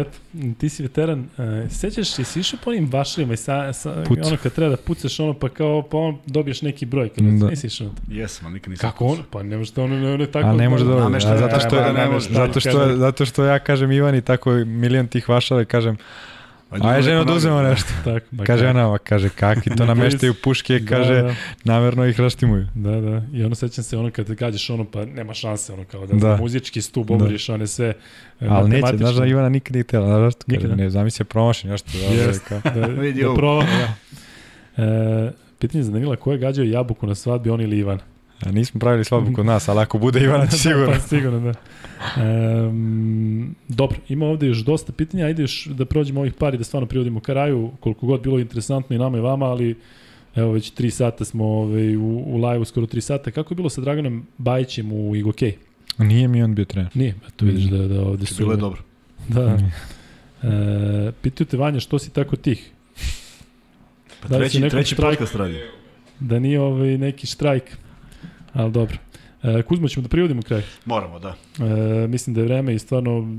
eto, ti si veteran, uh, sećaš se, si išao po onim vašlima i sa, sa, ono kad treba da pucaš ono pa kao, pa on dobiješ neki broj, kad Da. da. nisi išao na to. Jesam, ali nikad nisam. Kako on? Pa ne može to ono, ne, ne tako. A ne može da a zato što, ne, je, zato, što, zato što ja kažem Ivan i tako milion tih vašara i kažem, aj ženo da uzmemo nešto. [laughs] Tako, ba, Kaže kako. ona, ova, kaže kaki, to [laughs] nameštaju puške, kaže, Da, da. namerno ih raštimuju. Da, da. I ono sećam se ono kad gađaš ono pa nema šanse ono kao da, Da. da. muzički stup Da. oboriš one sve e, Ali neće, znaš da Ivana nikad nije htjela, znaš što kaže, da. ne, zamisli promaši nešto. Da, da, Jest. kao, da, [laughs] Vidi da ovo. proba. Da. E, pitanje za Danila, ko je gađao jabuku na svadbi, on ili Ivan? a nismo pravili svadbu kod nas, ali ako bude Ivana, će [laughs] sigurno. da, pa sigurno, da. Um, dobro, ima ovde još dosta pitanja, ajde još da prođemo ovih par i da stvarno privodimo kraju, koliko god bilo interesantno i nama i vama, ali evo već 3 sata smo ovaj, u, u live-u, skoro 3 sata. Kako je bilo sa Draganom Bajićem u Igokej? Nije mi on bio trener. Nije, eto vidiš da, da ovde su... Bilo je dobro. Da. E, pitaju te Vanja što si tako tih? Pa Da treći, treći podcast radi. Da nije ovaj neki štrajk. Ali dobro. E, Kuzmo, ćemo da privodimo kraj. Moramo, da. E, mislim da je vreme i stvarno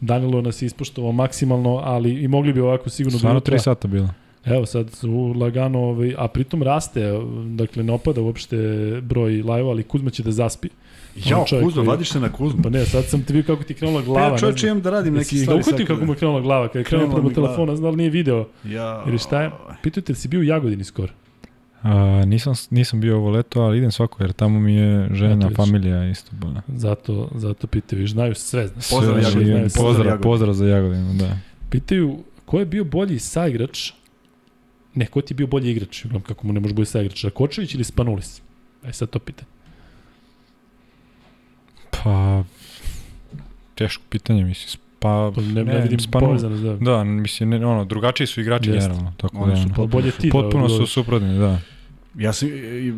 Danilo nas je ispoštovao maksimalno, ali i mogli bi ovako sigurno Stvarno do jutra. 3 sata bilo. Evo sad su lagano, ovaj, a pritom raste, dakle ne opada uopšte broj live ali Kuzma će da zaspi. Čovjek Kuzma, koji- vadiš se na Kuzmu. Pa ne, sad sam ti vidio kako ti je krenula glava. Pa ja znam. imam da radim neke Jesi ga stvari. uhvatio sad kako mu je krenula glava, kada je Krenula prema telefona, znam da li nije video. Ja, Ili šta je? Pitajte li si bio u Jagodini skoro? A, nisam, nisam bio ovo leto, ali idem svako, jer tamo mi je žena, vidiš. familija isto bila. Zato, zato pitaju, viš, znaju sve. Znaš, Pozdrav, Sve, Jagodina, znaju pozdrav, pozdrav, pozdrav za Jagodinu, da. Pitaju ko je bio bolji saigrač, ne, ko ti je bio bolji igrač, uglavnom kako mu ne može biti saigrač, Rakočević ili Spanulis? Aj sad to pitanje. Pa, teško pitanje, mislim. Pa, To ne, ne, vidim Spanul- povezanost, da. Da, mislim, ne, ono, drugačiji su igrači Jeste. generalno, tako Oni da, su ono, Pa bolje ti potpuno da, su suprotni, da. Ja sam,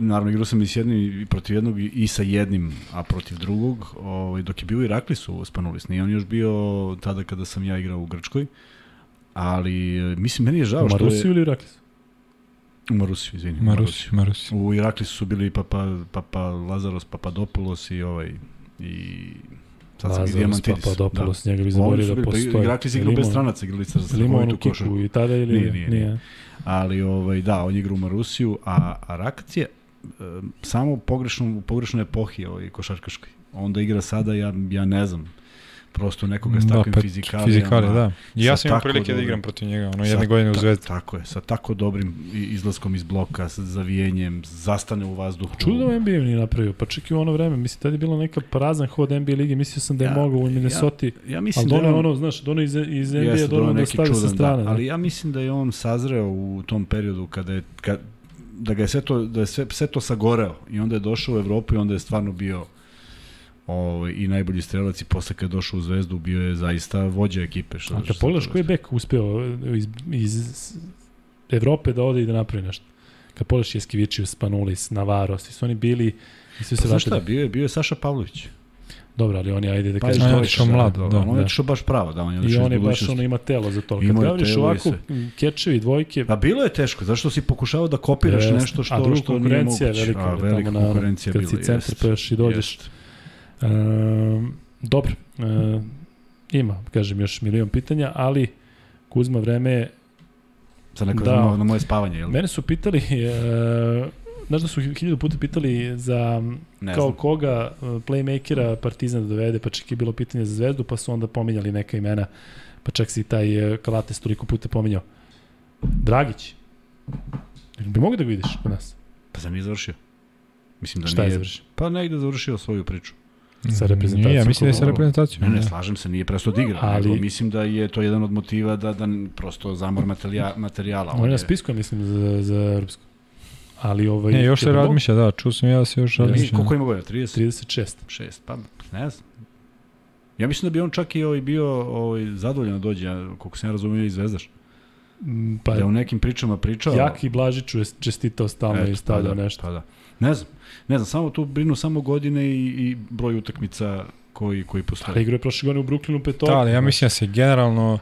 naravno, igrao sam i s jednim i protiv jednog i sa jednim, a protiv drugog. Ovaj, dok je bio Iraklis u Spanulis, nije on još bio tada kada sam ja igrao u Grčkoj. Ali, e, mislim, meni je žao što Marusiju je... ili Iraklis? U Marusiju, izvini. u Marusi, Marusi. U Iraklisu su bili Papa, Papa Lazaros, Papadopoulos i ovaj... I sad Lazaros Diamantidis. Papadopoulos, njega bi zaborio da pa postoji. Iraklis igrao Jel bez stranaca, igrali sa kiku košarku. i tada ili Nije, nije, nije. Ali ovaj da, on je igra u Marusiju, a, a Rakac je e, samo u pogrešnoj epohi ovaj košarkaškoj. Onda igra sada ja ja ne znam. Prosto nekoga s takvim pa, fizikalijama. Fizikali, da. I ja sa sam imao prilike da dobrim- igram protiv njega, ono, sa jedne godine u ta- Zvezdi. Tako je, sa tako dobrim izlaskom iz bloka, sa zavijenjem, zastane u vazduhu. Čudo da NBA nije napravio, pa čak i u ono vreme, mislim, tada je bila neka prazan hod NBA lige, mislio sam da je Ja- mogao u Minnesota, Ja ali mislim da je dono je on, ono, znaš, dono iz, iz NBA, jeste, dono da neki stavi sa čudan, strane. da, Da, ali ja mislim da je on sazreo u tom periodu kada je kad, da ga je sve to da je sve, sve to sagoreo i onda je došao u Evropu i onda je stvarno bio ovaj i najbolji strelac i posle kad je došao u Zvezdu bio je zaista vođa ekipe što A kad pogledaš koji je bek uspeo iz, iz Evrope da ode i da napravi nešto. Kad pogledaš Jeskivičius, Spanulis, Navarro, svi su oni bili i svi Pa se znaš šta, vratili. bio je, bio je Saša Pavlović. Dobro, ali oni, ajde da Pa kažem, je to otišao mlad, da, on je da. otišao baš pravo, da, on je I otišao on je baš ono ima telo za to. Kad je praviš i ovako kečevi, dvojke, Pa bilo je teško, zašto si pokušavao da kopiraš Jeste. nešto što a što nije konkurencija moguće. je velika, A, bre, velika tamo na, konkurencija kad bila. si centar jest. pa još i dođeš. Jest. Um, dobro, uh, ima, kažem, još milion pitanja, ali Kuzma, vreme je Za neko Da. na, na moje spavanje, jel? Mene su pitali, uh, znaš da su hiljadu puta pitali za Ne kao znam. koga uh, playmakera Partizan da dovede, pa čak je bilo pitanje za Zvezdu, pa su onda pominjali neka imena, pa čak si taj uh, Kalates toliko puta pominjao. Dragić, bi mogu da ga vidiš kod nas? Pa sam nije završio. Mislim da Šta je nije. završio? Pa negde završio svoju priču. Sa reprezentacijom Nije, ja mislim da je sa reprezentacijom. Ne, ne, da. slažem se, nije presto da igra, Ali- nego mislim da je to jedan od motiva da, da prosto zamor materija, materijala. On je na spisku, mislim, za, za Europsku. Ali ovaj... Ne, još se razmišlja, da, čuo sam ja da se još Ja, Mi, razmišlja. koliko ima godina? 30? 36. 6, pa ne znam. Ja mislim da bi on čak i ovaj bio ovaj, zadovoljan da dođe, a koliko sam ja razumio i zvezdaš. Pa, da je u nekim pričama pričao. Jaki Blažiću je čestitao stalno i stavljao pa da, nešto. Pa da. Ne znam, ne znam, samo tu brinu samo godine i, i broj utakmica koji, koji postoje. Ali igrao je prošle godine u Brooklynu petorku. Da, ali ja mislim da se generalno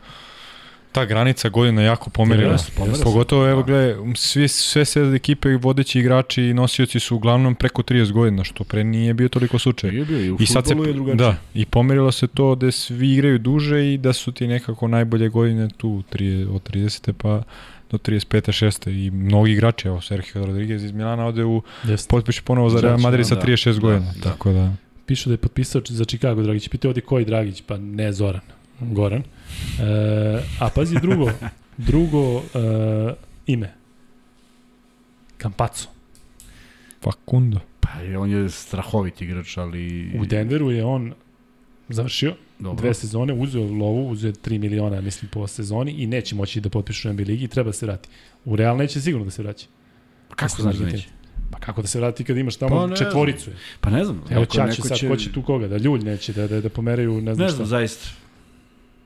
ta granica godina jako pomerila. Jeste, pomera se. Pogotovo, evo, Da. gledaj, svi, sve se ekipe i vodeći igrači i nosioci su uglavnom preko 30 godina, što pre nije bio toliko slučaj. Je bio i u I sad se, je drugačije. da, i pomerilo se to da svi igraju duže i da su ti nekako najbolje godine tu tri, od 30. pa do 35. 6. i mnogi igrači, evo Sergio Rodriguez iz Milana ode u Jeste. potpiše ponovo za Real Znači, Madrid sa da, 36 da, godina, da. tako da Pišu da je potpisao za Chicago Dragić. Pitao ovdje koji Dragić, pa ne Zoran, Goran. E, a pazi drugo, [laughs] drugo e, ime. Campazzo. Facundo. Pa je, on je strahovit igrač, ali... U Denveru je on završio Dobro. dve sezone, uzeo lovu, uzeo 3 miliona, mislim, po sezoni i neće moći da potpiše u NBA ligi i treba da se vrati. U Real neće sigurno da se vraća. Kako Mislim, znaš da neće? Pa kako da se vrati kad imaš tamo Pa pa ne četvoricu? Pa ne znam. Evo neko sad, ko će tu koga? Da Ljulj neće, da, da, da pomeraju, ne znam Ne šta. znam, zaista.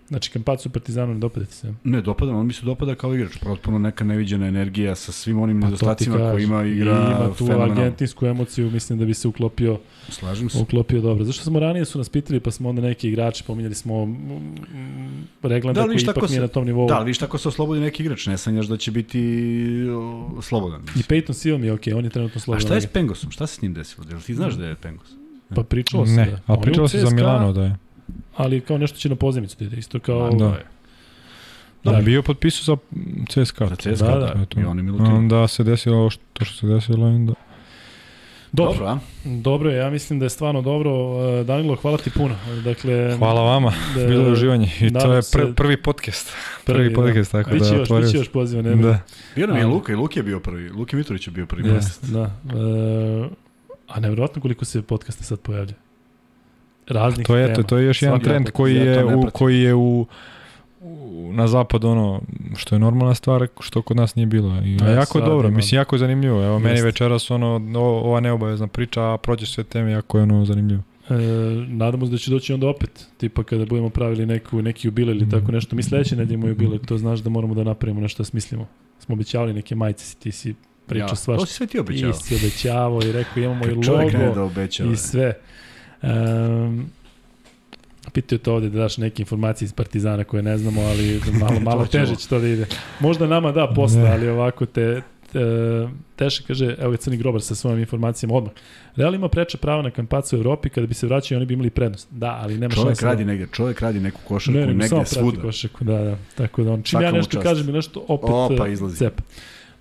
Znači, Kampacu Partizanu ne dopada ti se? Ne, dopada, on mi se dopada kao igrač. Potpuno neka neviđena energija sa svim onim Pa nedostacima koje ima I igra ima tu fenomenalno. argentinsku emociju, mislim da bi se uklopio, Slažem se. uklopio dobro. Zašto smo ranije su nas pitali, pa smo onda neki igrači, pominjali smo mm, Reglanda Da, koji ipak tako nije se- na tom nivou. Da, viš tako se oslobodi neki igrač, ne sanjaš da će biti o, slobodan. I Peyton mi je okej, on je trenutno A slobodan. šta je s Pengosom? Šta se s njim desilo? Jel ti znaš da je Pengos? Pa pričalo se Ne, da. a pričalo se za Milano da je. Ali kao nešto će na pozemicu da ide, isto kao... Da. ovaj, Da, Da. bio potpisao za CSKA. Za CSKA, Da, da, da. da. I on je Milutin. Onda se desilo ovo što, to što se desilo i onda... Dobro, Dobro, a? dobro je, ja mislim da je stvarno dobro. Uh, Danilo, hvala ti puno. Dakle, Hvala vama, da, bilo je uživanje. I to nadam je pr, prvi podcast. Prvi, podcast, tako biće da još, otvorio biće još poziva, nema. Da. Bio nam je Luka i Luka je bio prvi. Luka Mitrović je bio prvi. Jeste, da. Uh, a nevjerojatno koliko se podcasta sad pojavlja. Raznih To je, tema. to, to je još jedan trend koji ja to je, u, koji je u, u, na zapad ono, što je normalna stvar, što kod nas nije bilo. I, a E, jako dobro, mislim, jako je zanimljivo. Evo, meni Jeste. večeras ono, o- ova neobavezna priča, a prođe sve teme, jako je ono zanimljivo. E, nadamo se da će doći onda opet, tipa kada budemo pravili neku, neki jubilej ili tako nešto. Mi sledeće nedelje imamo jubilej, to znaš da moramo da napravimo nešto da smislimo. Smo obećavali neke majice, si ti si pričao Ja, svašta. To si sve ti obećao. Ti si obećavao i rekao imamo i krene da logo obećava. i sve. Um, Pitaju te ovde da daš neke informacije iz Partizana koje ne znamo, ali malo, [laughs] malo teže će to da ide. Možda nama da posle, Ne. ali ovako te, te Teše kaže, evo je Crni Grobar sa svojim informacijama odmah. Real ima preča prava na kampacu u Evropi, kada bi se vraćali oni bi imali prednost. Da, ali nema Čovjek šanse. radi da... negde, čovjek radi neku košarku ne, ne, negde samo svuda. košarku, da, da. Tako da on, čim Svaka ja nešto čast. kažem i nešto, opet Opa, eh, izlazi. cep.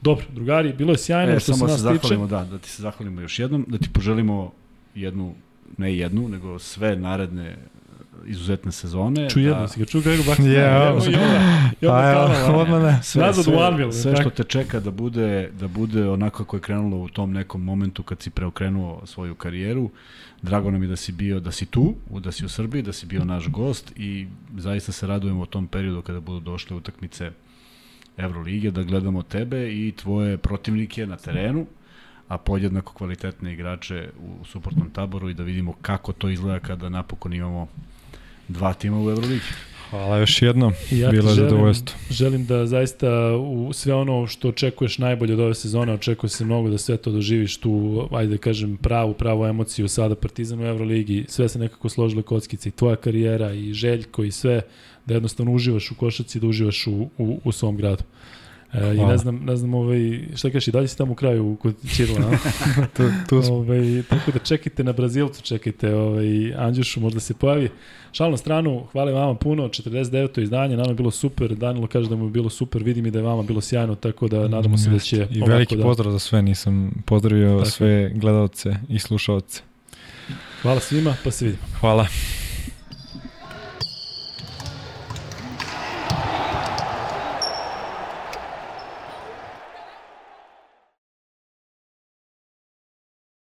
Dobro, drugari, bilo je sjajno E, što se samo da nas se tiče. zahvalimo, da, da ti se zahvalimo još jednom, da ti poželimo jednu, ne jednu, nego sve naredne izuzetne sezone. Ču jedno, da, si ga čuo kako bak. Je, Evo ovo. i onda, i onda Pa evo, odmah ne. sve, Nazad u sve, Anvil, sve što te čeka da bude, da bude onako kako je krenulo u tom nekom momentu kad si preokrenuo svoju karijeru. Drago nam je da si bio, da si tu, da si u Srbiji, da si bio naš gost i zaista se radujemo u tom periodu kada budu došle utakmice Evrolige, da gledamo tebe i tvoje protivnike na terenu, a podjednako kvalitetne igrače u suportnom taboru i da vidimo kako to izgleda kada napokon imamo dva tima u Euroligi. Hvala još jednom, ja bilo je želim- zadovoljstvo. Želim da zaista u sve ono što očekuješ najbolje od ove sezone, očekuje se mnogo da sve to doživiš tu, ajde da kažem, pravu, pravu emociju sada Partizan u Euroligi, sve se nekako složile kockice i tvoja karijera i Željko i sve, da jednostavno uživaš u košaci, da uživaš u, u, u svom gradu. E, I ne znam, ne znam ovaj, šta kažeš, i dalje si tamo u kraju kod Čirila, a? [laughs] tu, tu smo. Ovaj, tako da čekajte na Brazilcu, čekajte ovaj, Anđušu, možda se pojavi. Šal na stranu, hvala vama puno, 49. izdanje, nama je bilo super, Danilo kaže da mu je bilo super, vidim i da je vama bilo sjajno, tako da nadamo se da će I veliki da... pozdrav za sve, nisam pozdravio Tako. sve gledalce i slušalce. Hvala svima, pa se vidimo. Hvala.